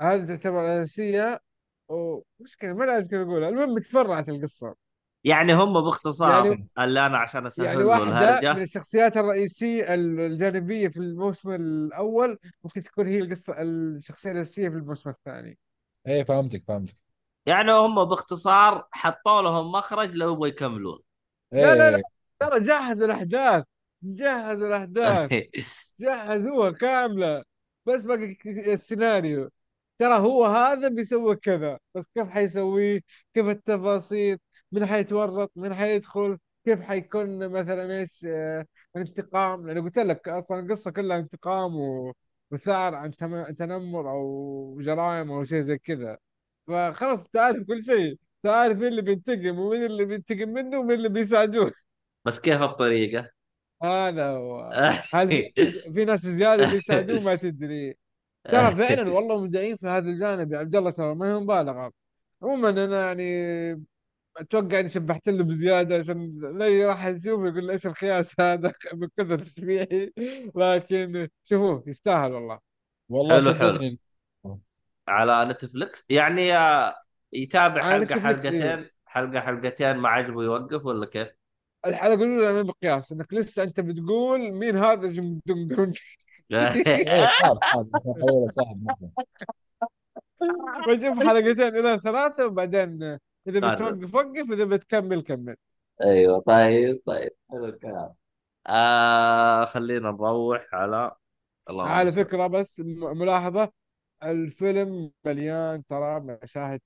هذه تعتبر أساسية. ومشكلة ما اعرف كيف أقولها. المهم تفرعت القصة. يعني هم باختصار يعني اللي أنا عشان يعني أسهل له واحدة من الشخصيات الرئيسية الجانبية في الموسم الأول ممكن تكون هي القصة الشخصية الأساسية في الموسم الثاني. إيه فهمتك فهمتك. يعني هم باختصار حطوا لهم مخرج لو يبغوا يكملون. لا لا لا. إيه ترى جهزوا الأحداث. جهزوا الأحداث. جهزوها كاملة. بس باقي السيناريو. ترى هو هذا بيسوي كذا. بس كيف حيسويه؟ كيف التفاصيل؟ من حيتورط من حيدخل كيف حيكون مثلا إيش آه، الانتقام؟ لأنه قلت لك أصلا القصة كلها انتقام و... وثار عن تم- تنمر أو جرائم أو شيء زي كذا. فخلاص تعرف كل شيء تعرف مين اللي بينتقم ومين اللي بينتقم منه ومين اللي بيساعدوه. بس كيف الطريقة؟ هذا هو. هل في في ناس زيادة بيساعدوه ما تدري. ترى فعلا والله مبدعين في هذا الجانب يا عبد الله ترى ما هي مبالغة. عموما أنا يعني أتوقع إني شبحت له بزيادة عشان لا راح يشوف يقول إيش الخياس هذا؟ من كثر تشبيحي لكن شوفوه يستاهل والله. والله حلو حلو. على نتفلكس يعني آه، يتابع حلقة نتفلكس أيوه حلقتين حلقة حلقتين ما عجبه يوقف ولا كيف؟ الحلقة الاولى ما بقياس إنك لسه أنت بتقول مين هذا جم دم دم. بشوف حلقتين إلى ثلاثة وبعدين إذا بتوقف وقف إذا بتكمل كمل. أيوه طيب طيب حلو الكلام. آه خلينا نروح على اللهم على فكرة بس م- ملاحظة الفيلم مليان ترى مشاهد.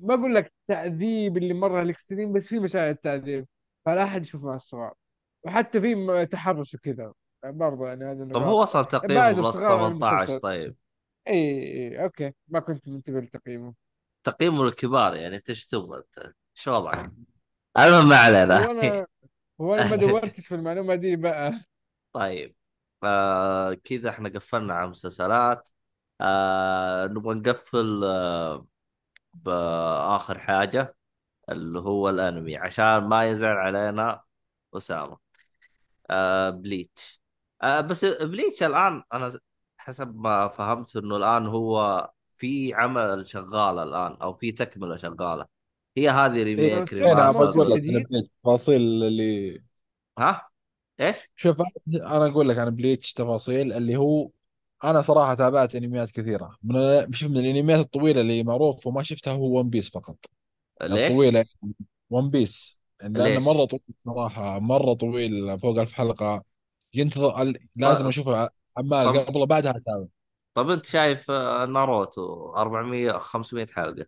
ما أقول لك تعذيب اللي مرة ال extreme بس في مشاهد تعذيب. فلا أحد يشوف مع الصغار. وحتى في تحرش وكذا برضه يعني هذه طب هو أصلا تقييمه plus الصغار عن 18 المسلسل طيب. اي اي okay. ما كنت منتبه لتقييمه. تقييمه للكبار يعني إنت إيش تبغى أنت؟ شو وضعك؟ المهم ما علينا. هو أنا ما دورتش في المعلومة دي بقى. طيب آه كذا إحنا قفلنا على المسلسلات. آه نبغى نقفل آه بآخر حاجة اللي هو الأنمي عشان ما يزعل علينا أسامة. آه Bleach. آه بس Bleach الآن أنا حسب ما فهمت إنه الآن هو في عمل شغال الآن أو في تكملة شغالة. هي هذه remake remaster أنا جديد Bleach تفاصيل اللي ها؟ إيش؟ شوف أنا أقول لك عن Bleach تفاصيل اللي هو أنا صراحة تابعت أنميات كثيرة. من شوف من الأنميات الطويلة اللي معروف وما شفتها هو One Piece فقط. ليش؟ الطويلة One Piece لأنه مرة؟ طويل صراحة مرة طويل فوق ألف حلقة. ينتظر لازم ط- أشوفه عمال طب قبله بعدها أتابع. طب أنت شايف آه، ناروتو 400 500 حلقة؟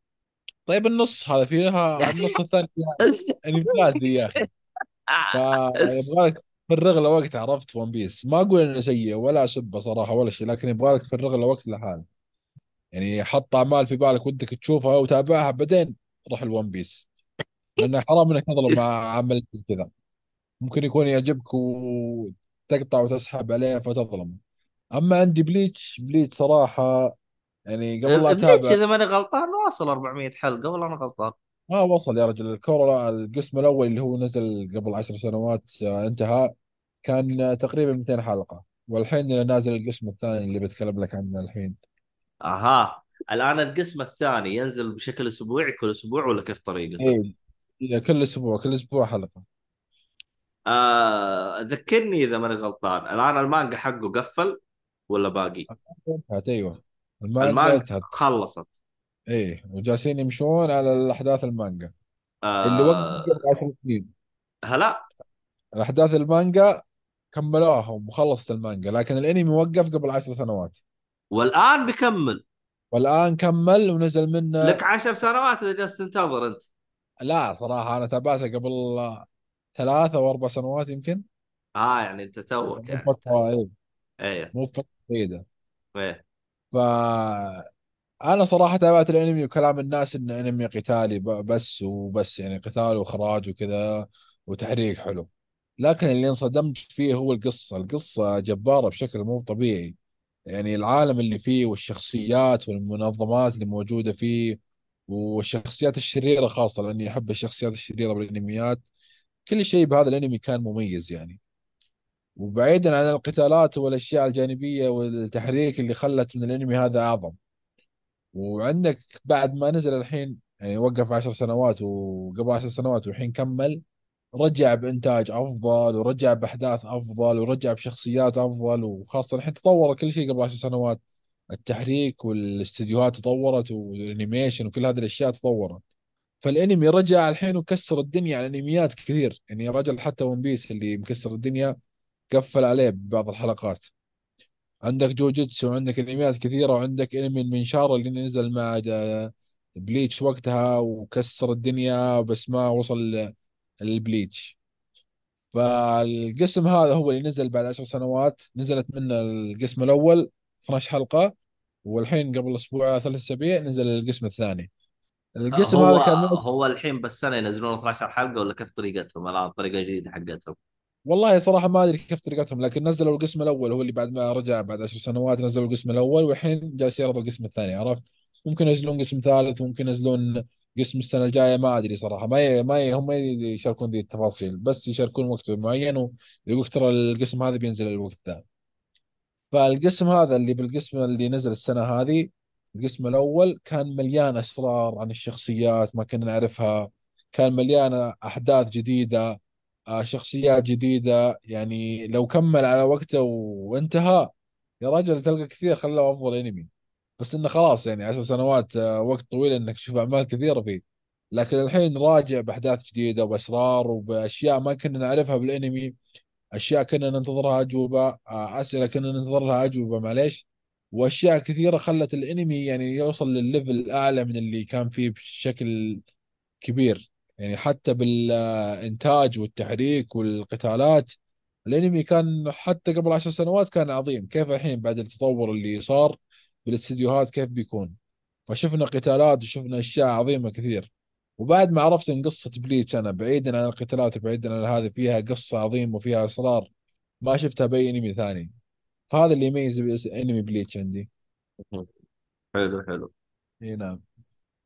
طيب النص هذا فيها النص الثاني فيها انميات ذي يا أخي. فيبغى لك تفرغ له وقت عرفت؟ One Piece ما أقول إنه سيء ولا اسبه صراحة ولا شيء لكن يبغى لك تفرغ له وقت لحاله يعني حط أعمال في بالك ودك تشوفها وتابعها بعدين روح ال One Piece لأنه حرام إنك تظلم مع عمل كذا. ممكن يكون يعجبك وتقطع وتسحب عليه فتظلم. أما عندي Bleach Bleach صراحة يعني قبل لا Bleach أتابع. إذا ماني غلطان واصل 400 حلقة ولا أنا غلطان. ما وصل يا رجل. الكورة القسم الأول اللي هو نزل قبل عشر سنوات آه، انتهى. كان آه، تقريبا 200 حلقة. والحين نازل القسم الثاني اللي بتكلم لك عنه الحين. أها. الآن القسم الثاني ينزل بشكل أسبوعي كل أسبوع ولا كيف طريقته؟ إيه كل أسبوع كل أسبوع حلقة. آه ذكرني إذا ماني غلطان. الآن المانجا حقه قفل. ولا باقي؟ انتهت أيوه. المانجا المانجا انتهت خلصت. إيه وجالسين يمشون على الأحداث المانجا. اللي وقف آه. قبل 10 سنين هلا. الأحداث المانجا كملوها ومخلصت المانجا لكن الأنمي وقف قبل 10 سنوات. والآن بيكمل. والآن كمل ونزل منه. لك عشر سنوات إذا جالس تنتظر أنت. لا صراحة أنا تابعته قبل ثلاثة أو أربع سنوات يمكن. آه يعني أنت توك يعني. إيه. مو فترة. بعيده إيه. ف أنا صراحة تابعت الأنمي وكلام الناس انه أنمي قتالي ب- بس وبس يعني قتال وإخراج وكذا وتحريك حلو. لكن اللي انصدمت فيه هو القصة. القصة جبارة بشكل مو طبيعي. يعني العالم اللي فيه والشخصيات والمنظمات اللي موجودة فيه والشخصيات الشريرة خاصة لأني أحب الشخصيات الشريرة بالأنميات كل شيء بهذا الأنمي كان مميز يعني. وبعيدا عن القتالات والأشياء الجانبية والتحريك اللي خلت من الأنمي هذا أعظم. وعندك بعد ما نزل الحين يعني وقف عشر سنوات وقبل عشر سنوات والحين كمل رجع بإنتاج أفضل ورجع بأحداث أفضل ورجع بشخصيات أفضل وخاصة الحين تطور كل شيء قبل عشر سنوات. التحريك والاستديوهات تطورت وال animation وكل هذه الأشياء تطورت. فالأنمي رجع الحين وكسر الدنيا على الانميات كثير. يعني رجل حتى One Piece اللي مكسر الدنيا قفل عليه ببعض الحلقات. عندك جوجيتسو وعندك أنميات كثيرة وعندك أنمي المنشار اللي نزل مع Bleach وقتها وكسر الدنيا بس ما وصل لل Bleach. فالقسم هذا هو اللي نزل بعد عشر سنوات. نزلت منه القسم الأول 12 حلقة والحين قبل أسبوع ثلاث أسابيع نزل القسم الثاني. القسم هو هذا كان هو الحين بس سنه ينزلون 12 حلقة ولا كيف طريقتهم؟ الآن طريقة جديدة حقتهم. والله صراحة ما أدري كيف طريقتهم لكن نزلوا القسم الأول هو اللي بعد ما رجع بعد عشر سنوات نزلوا القسم الأول والحين جالس يعرض القسم الثاني عرفت؟ ممكن ينزلون قسم ثالث ممكن ينزلون قسم السنة الجاية ما أدري صراحة. ما ي... ما ي... هم ما يشاركون ذي التفاصيل بس يشاركون وقت معين ويقول ترى القسم هذا بينزل الوقت ذا. فالقسم هذا اللي بالقسم اللي نزل السنة هذه القسم الأول كان مليان أسرار عن الشخصيات ما كنا نعرفها كان مليان أحداث جديدة آه، شخصيات جديدة. يعني لو كمل على وقته وانتهى يا رجل تلقى كثير خلوه أفضل أنمي. بس إنه خلاص يعني عشر سنوات آه، وقت طويل إنك تشوف أعمال كثيرة فيه. لكن الحين راجع بأحداث جديدة وبأسرار وبأشياء ما كنا نعرفها بالأنمي. أشياء كنا ننتظرها أجوبة آه، أسئلة كنا ننتظر لها أجوبة معليش. وأشياء كثيرة خلت الأنمي يعني يوصل لل level الأعلى من اللي كان فيه بشكل كبير. يعني حتى بالإنتاج والتحريك والقتالات الأنمي كان حتى قبل عشر سنوات كان عظيم. كيف الحين بعد التطور اللي صار بالاستديوهات كيف بيكون؟ فشفنا قتالات وشفنا أشياء عظيمة كثير. وبعد ما عرفت إن قصة Bleach أنا بعيدا عن القتالات وبعيدا عن هذه فيها قصة عظيمة وفيها اسرار ما شفتها بأي أنمي ثاني. فهذا اللي يميز انمي Bleach عندي. حلو حلو. إي نعم.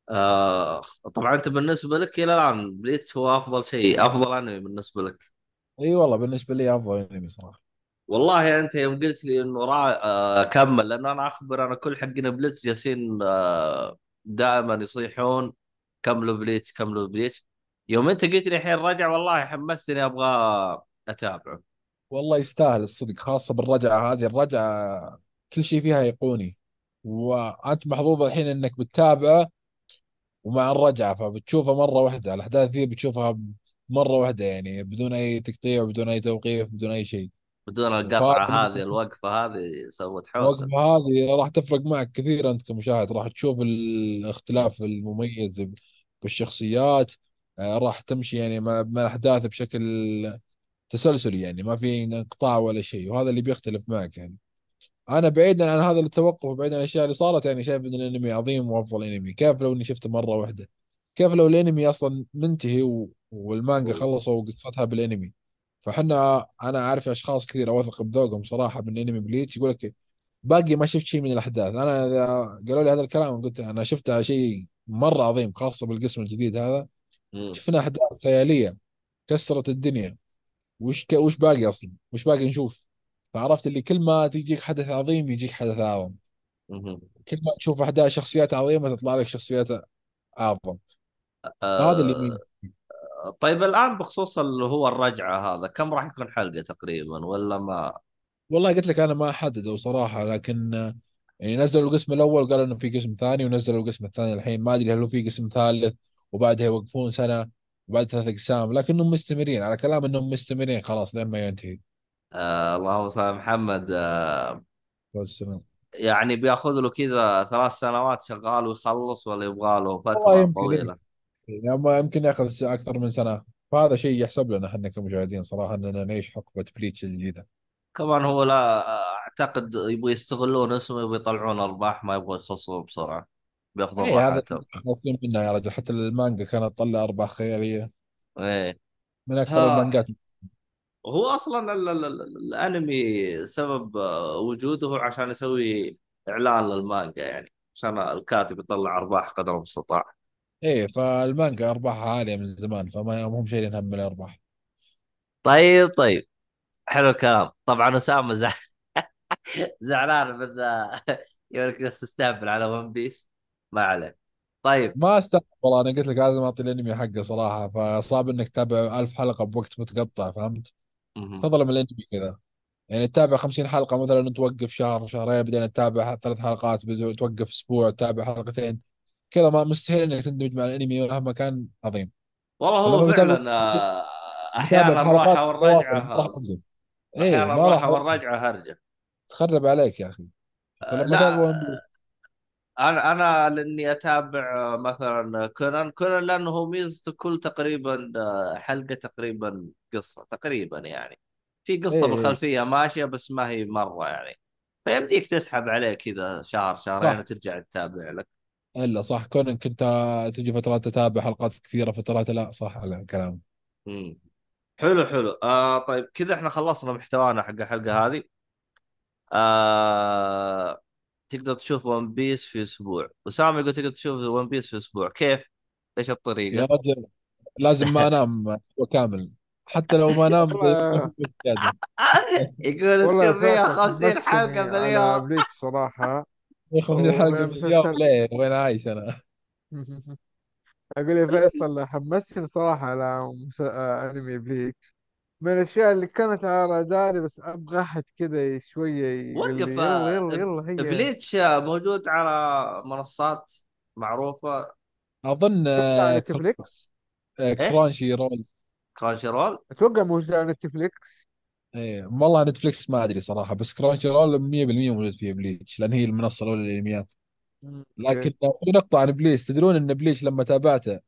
آه طبعا أنت بالنسبة لك إلى الآن Bleach هو أفضل شيء أفضل أنمي بالنسبة لك؟ إي والله بالنسبة لي أفضل أنمي صراحة. والله أنت يوم قلت لي إنه را... آه كمل لأن أنا أخبر أنا كل حقنا Bleach جالسين آه دائما يصيحون كملوا Bleach كملوا Bleach يوم أنت قلت لي الحين رجع والله حمستني أبغى أتابعه. والله يستاهل الصدق خاصة بالرجعة هذه. الرجعة كل شيء فيها ايقوني وأنت محظوظ الحين إنك بتتابعه. ومع الرجعة فبتشوفها مرة واحدة. الأحداث ذي بتشوفها مرة واحدة يعني بدون أي تقطيع بدون أي توقيف بدون أي شيء. بدون القطعة هذه الوقفة هذه سوت حوسة. الوقفة هذه راح تفرق معك كثير أنت كمشاهد. راح تشوف الاختلاف المميز بالشخصيات آه، راح تمشي يعني مع مع الأحداث بشكل تسلسلي يعني ما في انقطاع ولا شيء وهذا اللي بيختلف معك يعني. أنا بعيدا عن هذا التوقف وبعيدا عن الأشياء اللي صارت يعني شايف إن الأنمي عظيم وأفضل أنمي. كيف لو إني شفته مرة واحدة؟ كيف لو الأنمي أصلا منتهي و... والمانجا خلصوا قصتها بالأنمي؟ فحنا أنا أعرف أشخاص كثير أوثق بذوقهم صراحة من انمي بليتش يقول لك باقي ما شفت شيء من الأحداث. أنا إذا قالوا لي هذا الكلام قلت أنا شفت شيء مرة عظيم خاصة بالقسم الجديد هذا. مم. شفنا أحداث خيالية كسرت الدنيا. وش ك... وش باقي أصلا؟ وش باقي نشوف؟ فعرفت اللي كل ما تجيك حدث عظيم يجيك حدث أعظم. كل ما تشوف أحداث شخصيات عظيمة تطلع لك شخصيات أعظم. فهذا اللي آه يمين طيب الآن بخصوص اللي هو الرجعة هذا كم راح يكون حلقة تقريبا ولا ما؟ والله قلت لك أنا ما أحدده صراحة لكن آه، يعني نزلوا القسم الأول قالوا إنه في قسم ثاني ونزلوا القسم الثاني الحين. ما أدري هل هو في قسم ثالث وبعدها يوقفون سنة وبعد ثلاث أقسام لكنهم مستمرين. على كلام إنهم مستمرين خلاص لين ما ينتهي. آه اللهم صل على محمد. آه آه، يعني بياخذ له كذا ثلاث سنوات شغال ويخلص ولا يبغى له والله فتره يمكن طويلة. يعني ما يمكن ياخذ أكثر من سنة. فهذا شيء يحسب لنا إحنا كمشاهدين صراحة إننا نعيش حقبة بليتش الجديدة. كمان هو لا أعتقد يبغوا يستغلون اسمه يبغوا يطلعون أرباح ما يبغوا يخلصون بسرعة. بياخذون اي هذا راحتهم. خاصين منه يا رجل. حتى المانجا كانت تطلع أرباح خيالية. إيه. من أكثر ها. المانجات هو أصلا ال ال ال الأنمي سبب وجوده عشان يسوي إعلان للمانجا يعني عشان الكاتب يطلع أرباح قدر المستطاع. إيه فالمانجا أرباحها عالية من زمان فما هم شايلين هم الأرباح. طيب طيب. حلو الكلام. طبعا أسامة زع... زعلان من يقول لك تستهبل على ون بيس ما عليه. طيب. ما استغرب والله أنا قلت لك لازم أعطي الأنمي حقه صراحة فصعب إنك تتابع ألف حلقة بوقت متقطع فهمت؟ مهم. تظلم الانمي كذا. يعني تتابع 50 حلقة مثلا توقف شهر شهرين بعدين تتابع ثلاث حلقات بعدين توقف أسبوع تتابع حلقتين. كذا ما مستحيل إنك تندمج مع الانمي مهما كان عظيم. والله هو فعلا آه، أحيانا الراحة والرجعة أحيانا راح الراحة والرجعة هرجة. تخرب عليك يا أخي. آه، فلما لا. أنا أنا لأني أتابع آه، مثلا كونان. كونان لأنه هو ميزته كل تقريبا آه، حلقة تقريبا قصة تقريبا يعني. في قصة إيه. بالخلفية ماشية بس ما هي مرة يعني. فيمديك تسحب عليه كذا شهر شهرين صح. وترجع تتابع لك. إلا صح. كونك كنت تجي فترات تتابع حلقات كثيرة فترات لا. صح على كلام مم. حلو حلو. آه طيب كذا إحنا خلصنا محتوانا حق الحلقة هذه. آه تقدر تشوف One Piece في أسبوع. وسام يقول تقدر تشوف One Piece في أسبوع. كيف؟ إيش يا الطريقة رجل لازم ما أنام أسبوع كامل. حتى لو ما زياده يقول تشوف فيها فيصل 50 حلقة باليوم Bleach صراحة. 50 حلقة ومن في اليوم المسلسل ليه؟ وين عايش أنا؟ أقول يا فيصل حمسني صراحة على مس... آه، أنمي Bleach من الأشياء اللي كانت على داري بس أبغى أحد كذا شوية يقول وقف لي يلا يلا يلا هيا Bleach موجود على منصات معروفة. أظن آه، Netflix. آه،؟ Crunchyroll. Crunchyroll؟ أتوقع موجود على Netflix. إيه والله Netflix ما أدري صراحة بس Crunchyroll 100% موجود فيه Bleach لأن هي المنصة الأولى للانميات لكن في نقطة عن بليتش تدرون إن Bleach لما تابعته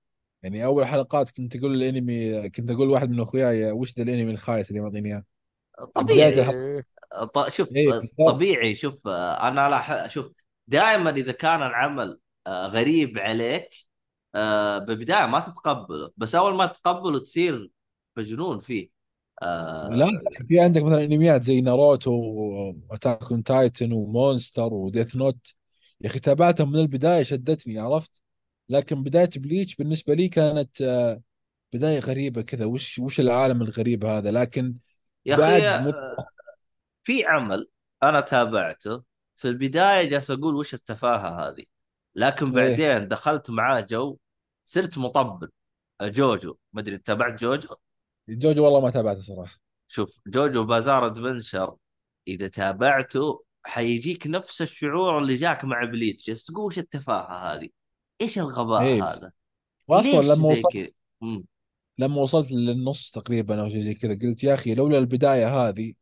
يعني أول حلقات كنت أقول الانمي كنت أقول واحد من أخوياي وش ذا الأنمي الخايس اللي معطيني إياه؟ طبيعي. إيه ط- شوف إيه بالضبط. طبيعي. شوف أنا لا شوف دائما إذا كان العمل آه، غريب عليك آه، بالبداية ما تتقبله. بس أول ما تتقبله تصير مجنون فيه. لا آه، في عندك مثلا أنميات زي Naruto و Attack on Titan و Monster و Death Note يا أخي تابعتهم من البداية شدتني عرفت؟ لكن بداية Bleach بالنسبة لي كانت آه، بداية غريبة كذا. وش وش العالم الغريب هذا؟ لكن يا أخي بعد مو في عمل أنا تابعته. في البداية جالس أقول وش التفاهة هذه؟ لكن إيه. بعدين دخلت معاه جو صرت مطبل. JoJo. ما أدري تابعت JoJo؟ JoJo والله ما تابعته صراحة. شوف JoJo Bizarre Adventure. إذا تابعته حيجيك نفس الشعور اللي جاك مع Bleach. تقول وش التفاهة هذه؟ إيش الغباء إيه هذا واصلا ليش لما زي وصلت كذا مم. لما وصلت للنص تقريبا أو شيء زي كذا قلت يا أخي لولا البداية هذه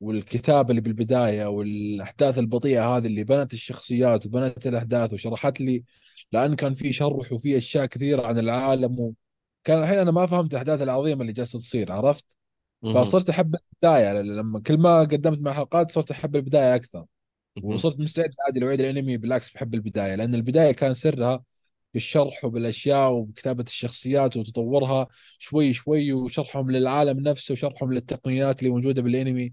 والكتابه اللي بالبداية والأحداث البطيئة هذه اللي بنت الشخصيات وبنت الأحداث وشرحت لي لأن كان في شرح وفي أشياء كثيرة عن العالم وكان الحين أنا ما فهمت الأحداث العظيمة اللي جالسة تصير عرفت مهم. فصرت أحب البداية لما كل ما قدمت مع حلقات صرت أحب البداية أكثر مهم. وصرت مستعد عادي لو الأنمي بالعكس بحب البداية لأن البداية كان سرها بالشرح وبالأشياء وبكتابة الشخصيات وتطورها شوي شوي وشرحهم للعالم نفسه وشرحهم للتقنيات اللي موجودة بالانمي.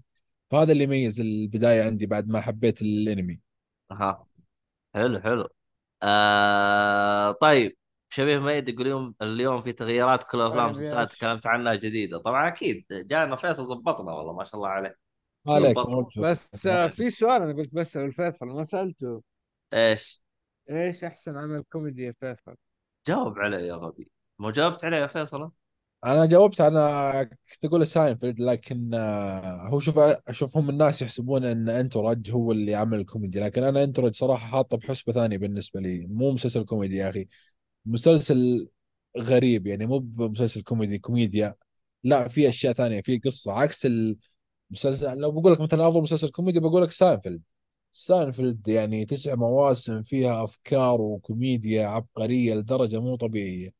فهذا اللي يميز البداية عندي بعد ما حبيت الانمي. ها حلو حلو. آه طيب. شبيه ميت يقول اليوم اليوم في تغييرات كل الافلام والمسلسلات. تكلمت عنها جديدة. طبعا أكيد. جانا فيصل ظبطنا والله ما شاء الله عليه. ما عليك بس آه، في سؤال أنا قلت بسأل الفيصل ما سألته. إيش؟ إيش أحسن عمل كوميدي يا فيصل؟ جاوب عليه يا غبي. مو جاوبت عليه يا فيصل؟ أنا جاوبت أنا كنت أقول ساينفيلد لكن آه، هو شوف أشوف هم الناس يحسبون إن Entourage هو اللي عمل الكوميدي لكن أنا Entourage صراحة حاطه بحسبة ثانية بالنسبة لي. مو مسلسل كوميدي يا أخي. مسلسل غريب يعني مو بمسلسل كوميدي كوميديا. لا في أشياء ثانية في قصة. عكس المسلسل لو بقول لك مثلا أفضل مسلسل كوميدي بقول لك Seinfeld Seinfeld يعني تسع مواسم فيها أفكار وكوميديا عبقرية لدرجة مو طبيعية.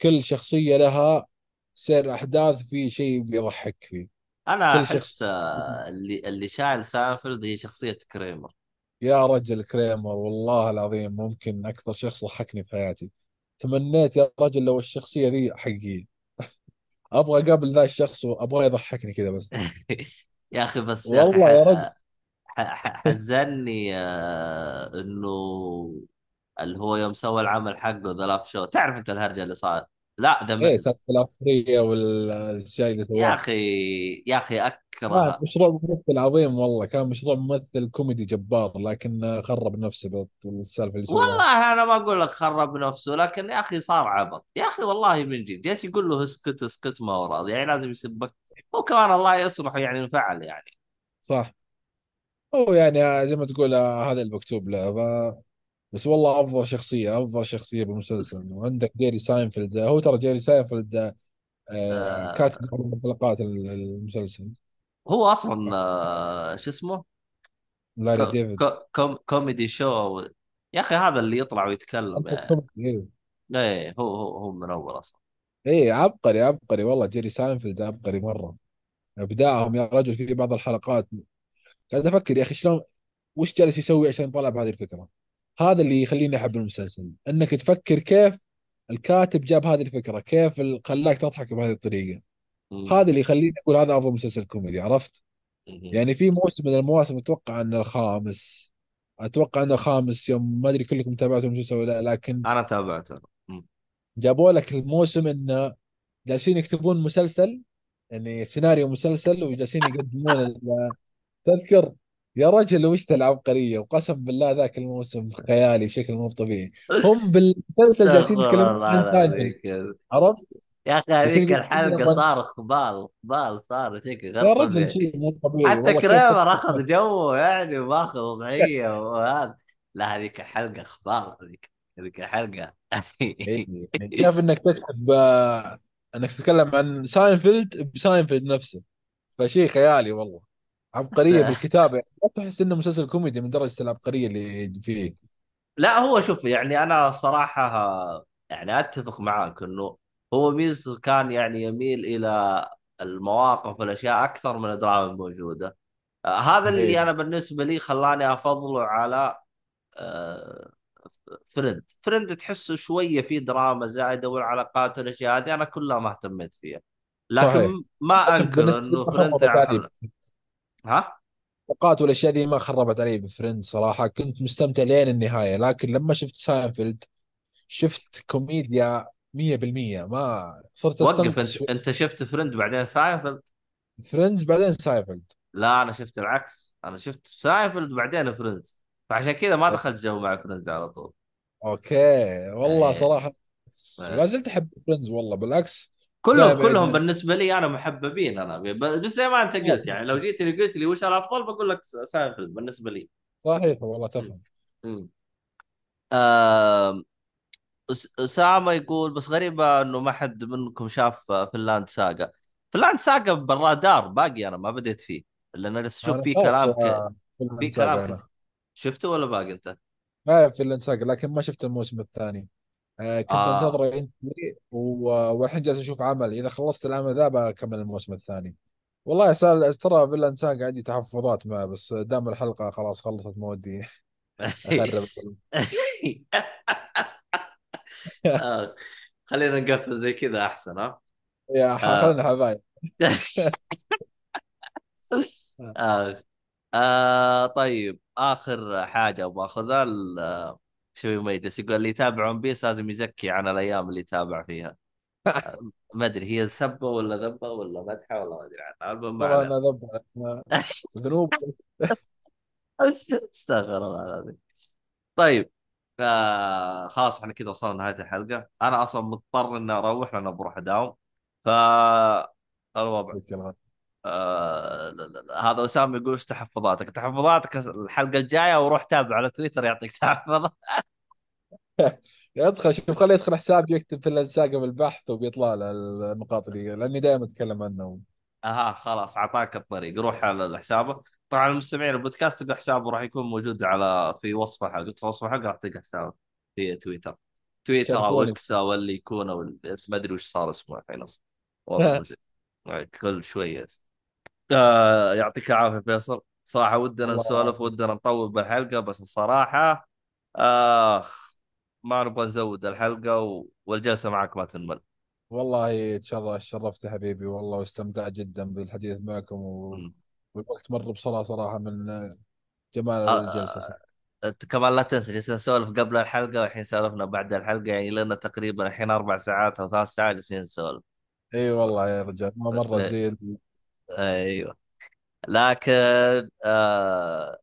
كل شخصية لها سير أحداث في شيء بيضحك فيه. أنا كل شخص آه، اللي اللي شايل سانفيلد هي شخصية Kramer. يا رجل Kramer والله العظيم ممكن أكثر شخص ضحكني في حياتي. تمنيت يا رجل لو الشخصية ذي حقيقية. أبغى أقابل ذا الشخص وابغى يضحكني كذا بس. يا أخي بس يا أخي والله يا رجل. ح- ح- ح- حزني آه، إنه اللي هو يوم سوى العمل حقه ذا live show تعرف أنت الهرجة اللي صار؟ لا ذا إيه. سالفه العنصرية والشيء اللي يا سواه أخي يا أخي اكره مشروع ممثل عظيم والله. كان مشروع ممثل كوميدي جبار لكن خرب نفسه بالسالفة اللي سواها والله أنا ما أقول لك خرب نفسه لكن يا أخي صار عبط. يا أخي والله من جد. جالس يقول له اسكت اسكت ما هو راضي يعني لازم يسبك. وكمان الله يصلح يعني انفعل يعني. صح. هو يعني زي ما تقول آه، هذا المكتوب له. ف- بس والله أفضل شخصية أفضل شخصية بالمسلسل. وعندك Jerry Seinfeld هو ترى Jerry Seinfeld آه، آه. كاتب من حلقات المسلسل. هو أصلا آه شو اسمه؟ Larry David. كو كوم comedy show. يا أخي هذا اللي يطلع ويتكلم يعني إيه. إيه هو هو هو من اول أصلا. إيه عبقري عبقري. والله Jerry Seinfeld عبقري مرة. أبداعهم يا رجل في بعض الحلقات قاعد أفكر يا أخي شلون وش جالس يسوي عشان يطلع بهذه الفكرة هذا اللي يخليني أحب المسلسل إنك تفكر كيف الكاتب جاب هذه الفكرة كيف خلاك تضحك بهذه الطريقة. هذا اللي يخليني أقول هذا أفضل مسلسل كوميدي عرفت. يعني في موسم من المواسم أتوقع ان الخامس أتوقع ان الخامس يوم ما أدري كلكم تابعتوا المسلسل ولا لا لكن أنا تابعته. جابوا لك الموسم إنه جالسين يكتبون مسلسل يعني سيناريو مسلسل وجالسين يقدمون تذكر؟ يا رجل وش العبقريه وقسم بالله ذاك الموسم خيالي بشكل مو طبيعي. هم بالمسلسل جالسين يتكلمون عن العظيم عرفت؟ يا أخي هذيك الحلقة صار خبال خبال صار شيء غير يا رجل شيء مو طبيعي. حتى كريمر أخذ جوه يعني وماخذ وضعية وهذا. لا هذيك الحلقة خبال هذيك هذيك الحلقة. إيه، كيف إنك تكتب آه، إنك تتكلم عن Seinfeld ب Seinfeld نفسه؟ فشيء خيالي والله. عبقرية بالكتابة. يعني لا تحس إنه مسلسل كوميدي من درجة العبقرية اللي فيه. لا هو شوف يعني أنا صراحة يعني أتفق معاك إنه هو ميز كان يعني يميل إلى المواقف والأشياء أكثر من الدراما الموجودة. آه، هذا اللي إيه. أنا بالنسبة لي خلاني افضله على آه، Friends. Friends تحسه شوية في دراما زايدة والعلاقات والأشياء هذه أنا كلها ما اهتميت فيها. لكن ما بس انكر إنه ما Friends ها؟ التوقعات والاشياء دي ما خربت علي ب Friends صراحة. كنت مستمتع لين النهاية لكن لما شفت ساينفيلد شفت كوميديا 100% ما صرت وقف أستمتع. أنت أنت شفت Friends بعدين Seinfeld؟ Friends بعدين ساينفيلد. لا أنا شفت العكس. أنا شفت ساينفيلد بعدين Friends فعشان كذا ما دخلت جو مع Friends على طول. okay. والله إيه. صراحة إيه. لا زلت أحب Friends والله. بالعكس كلهم كلهم بالنسبة لي أنا محببين أنا. بس زي ما أنت قلت يعني لو جيت لي قلت لي وش الافضل بقول لك ساينفيلد بالنسبة لي. صحيح والله تفهم. أس- أسامة يقول بس غريبة إنه ما حد منكم شاف Vinland Saga Vinland Saga بالرادار باقي أنا ما بديت فيه. لأن لسه فيه شايف كلام ك... آه، فيلم في كلام ساقا شفته ولا باقي أنت؟ شايف Vinland Saga لكن ما شفت الموسم الثاني. آه كنت انتظر ينتهي و- والحين جالس أشوف عمل. اذا خلصت العمل ذا بكمل الموسم الثاني. والله سال ترى Vinland Saga عندي تحفظات معه بس دام الحلقة خلاص خلصت مودي اخرب آه، خلينا نقفل زي كذا أحسن ها؟ يا آه. خلينا حبايب. آه. آه طيب آخر حاجة أبغى اخذها ال- شو يميز يقول اللي يتابع ون بيس لازم يزكي عن الأيام اللي يتابع فيها. ما أدري هي سبه ولا ذبة ولا مدحة ولا ما أدري عنها المهم أنا أنا ذنوب. استغفر الله العظيم. طيب آه خلاص إحنا كذا وصلنا نهايه الحلقة. أنا أصلا مضطر إني أروح لأن بروح أداوم. ف الوضع. آه. هذا أسامة يقول إيش تحفظاتك؟ تحفظاتك الحلقة الجاية وروح تابع على تويتر يعطيك تحفظ يدخل شوف خليه يدخل حساب يكتب فيلم ساقا بالبحث وبيطلع له النقاط اللي لأني دائما أتكلم عنه أها خلاص اعطاك الطريق روح على حسابه طبعا المستمعين البودكاست تلقى حسابه راح يكون موجود على في وصف الحلقة في وصف الحلقة راح تلقى حسابه في تويتر تويتر أو. إكس أو اللي يكون أو ما أدري وش صار اسمه الحين أصلا والله مزعج. كل شوية آه يعطيك العافية فيصل. صراحة ودنا نسولف. ودنا نطول بالحلقة بس الصراحة آخ ما نبغى نزود الحلقة و... والجلسة معك ما تنمل. والله تشرف شرفت حبيبي والله واستمتعت جدا بالحديث معكم و... والوقت مر بسرعة صراحة من جمال آه، الجلسة أنت كمان لا تنسى جالسين نسولف قبل الحلقة والحين سولفنا بعد الحلقة يعني لنا تقريبا الحين أربع ساعات أو ثلاث ساعات جالسين نسولف. إي والله يا رجال ما مرت زي أيوه. لكن آه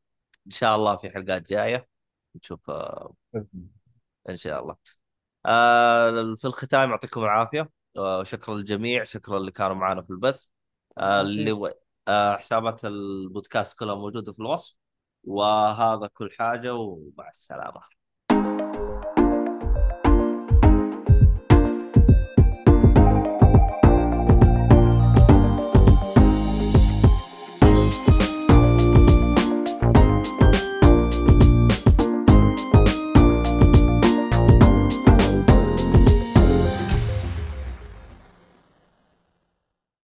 إن شاء الله في حلقات جاية نشوف آه إن شاء الله. آه في الختام يعطيكم العافية آه شكرا للجميع شكرا اللي كانوا معنا في البث. آه اللي و... آه حسابات البودكاست كلها موجودة في الوصف. وهذا كل حاجة ومع السلامة.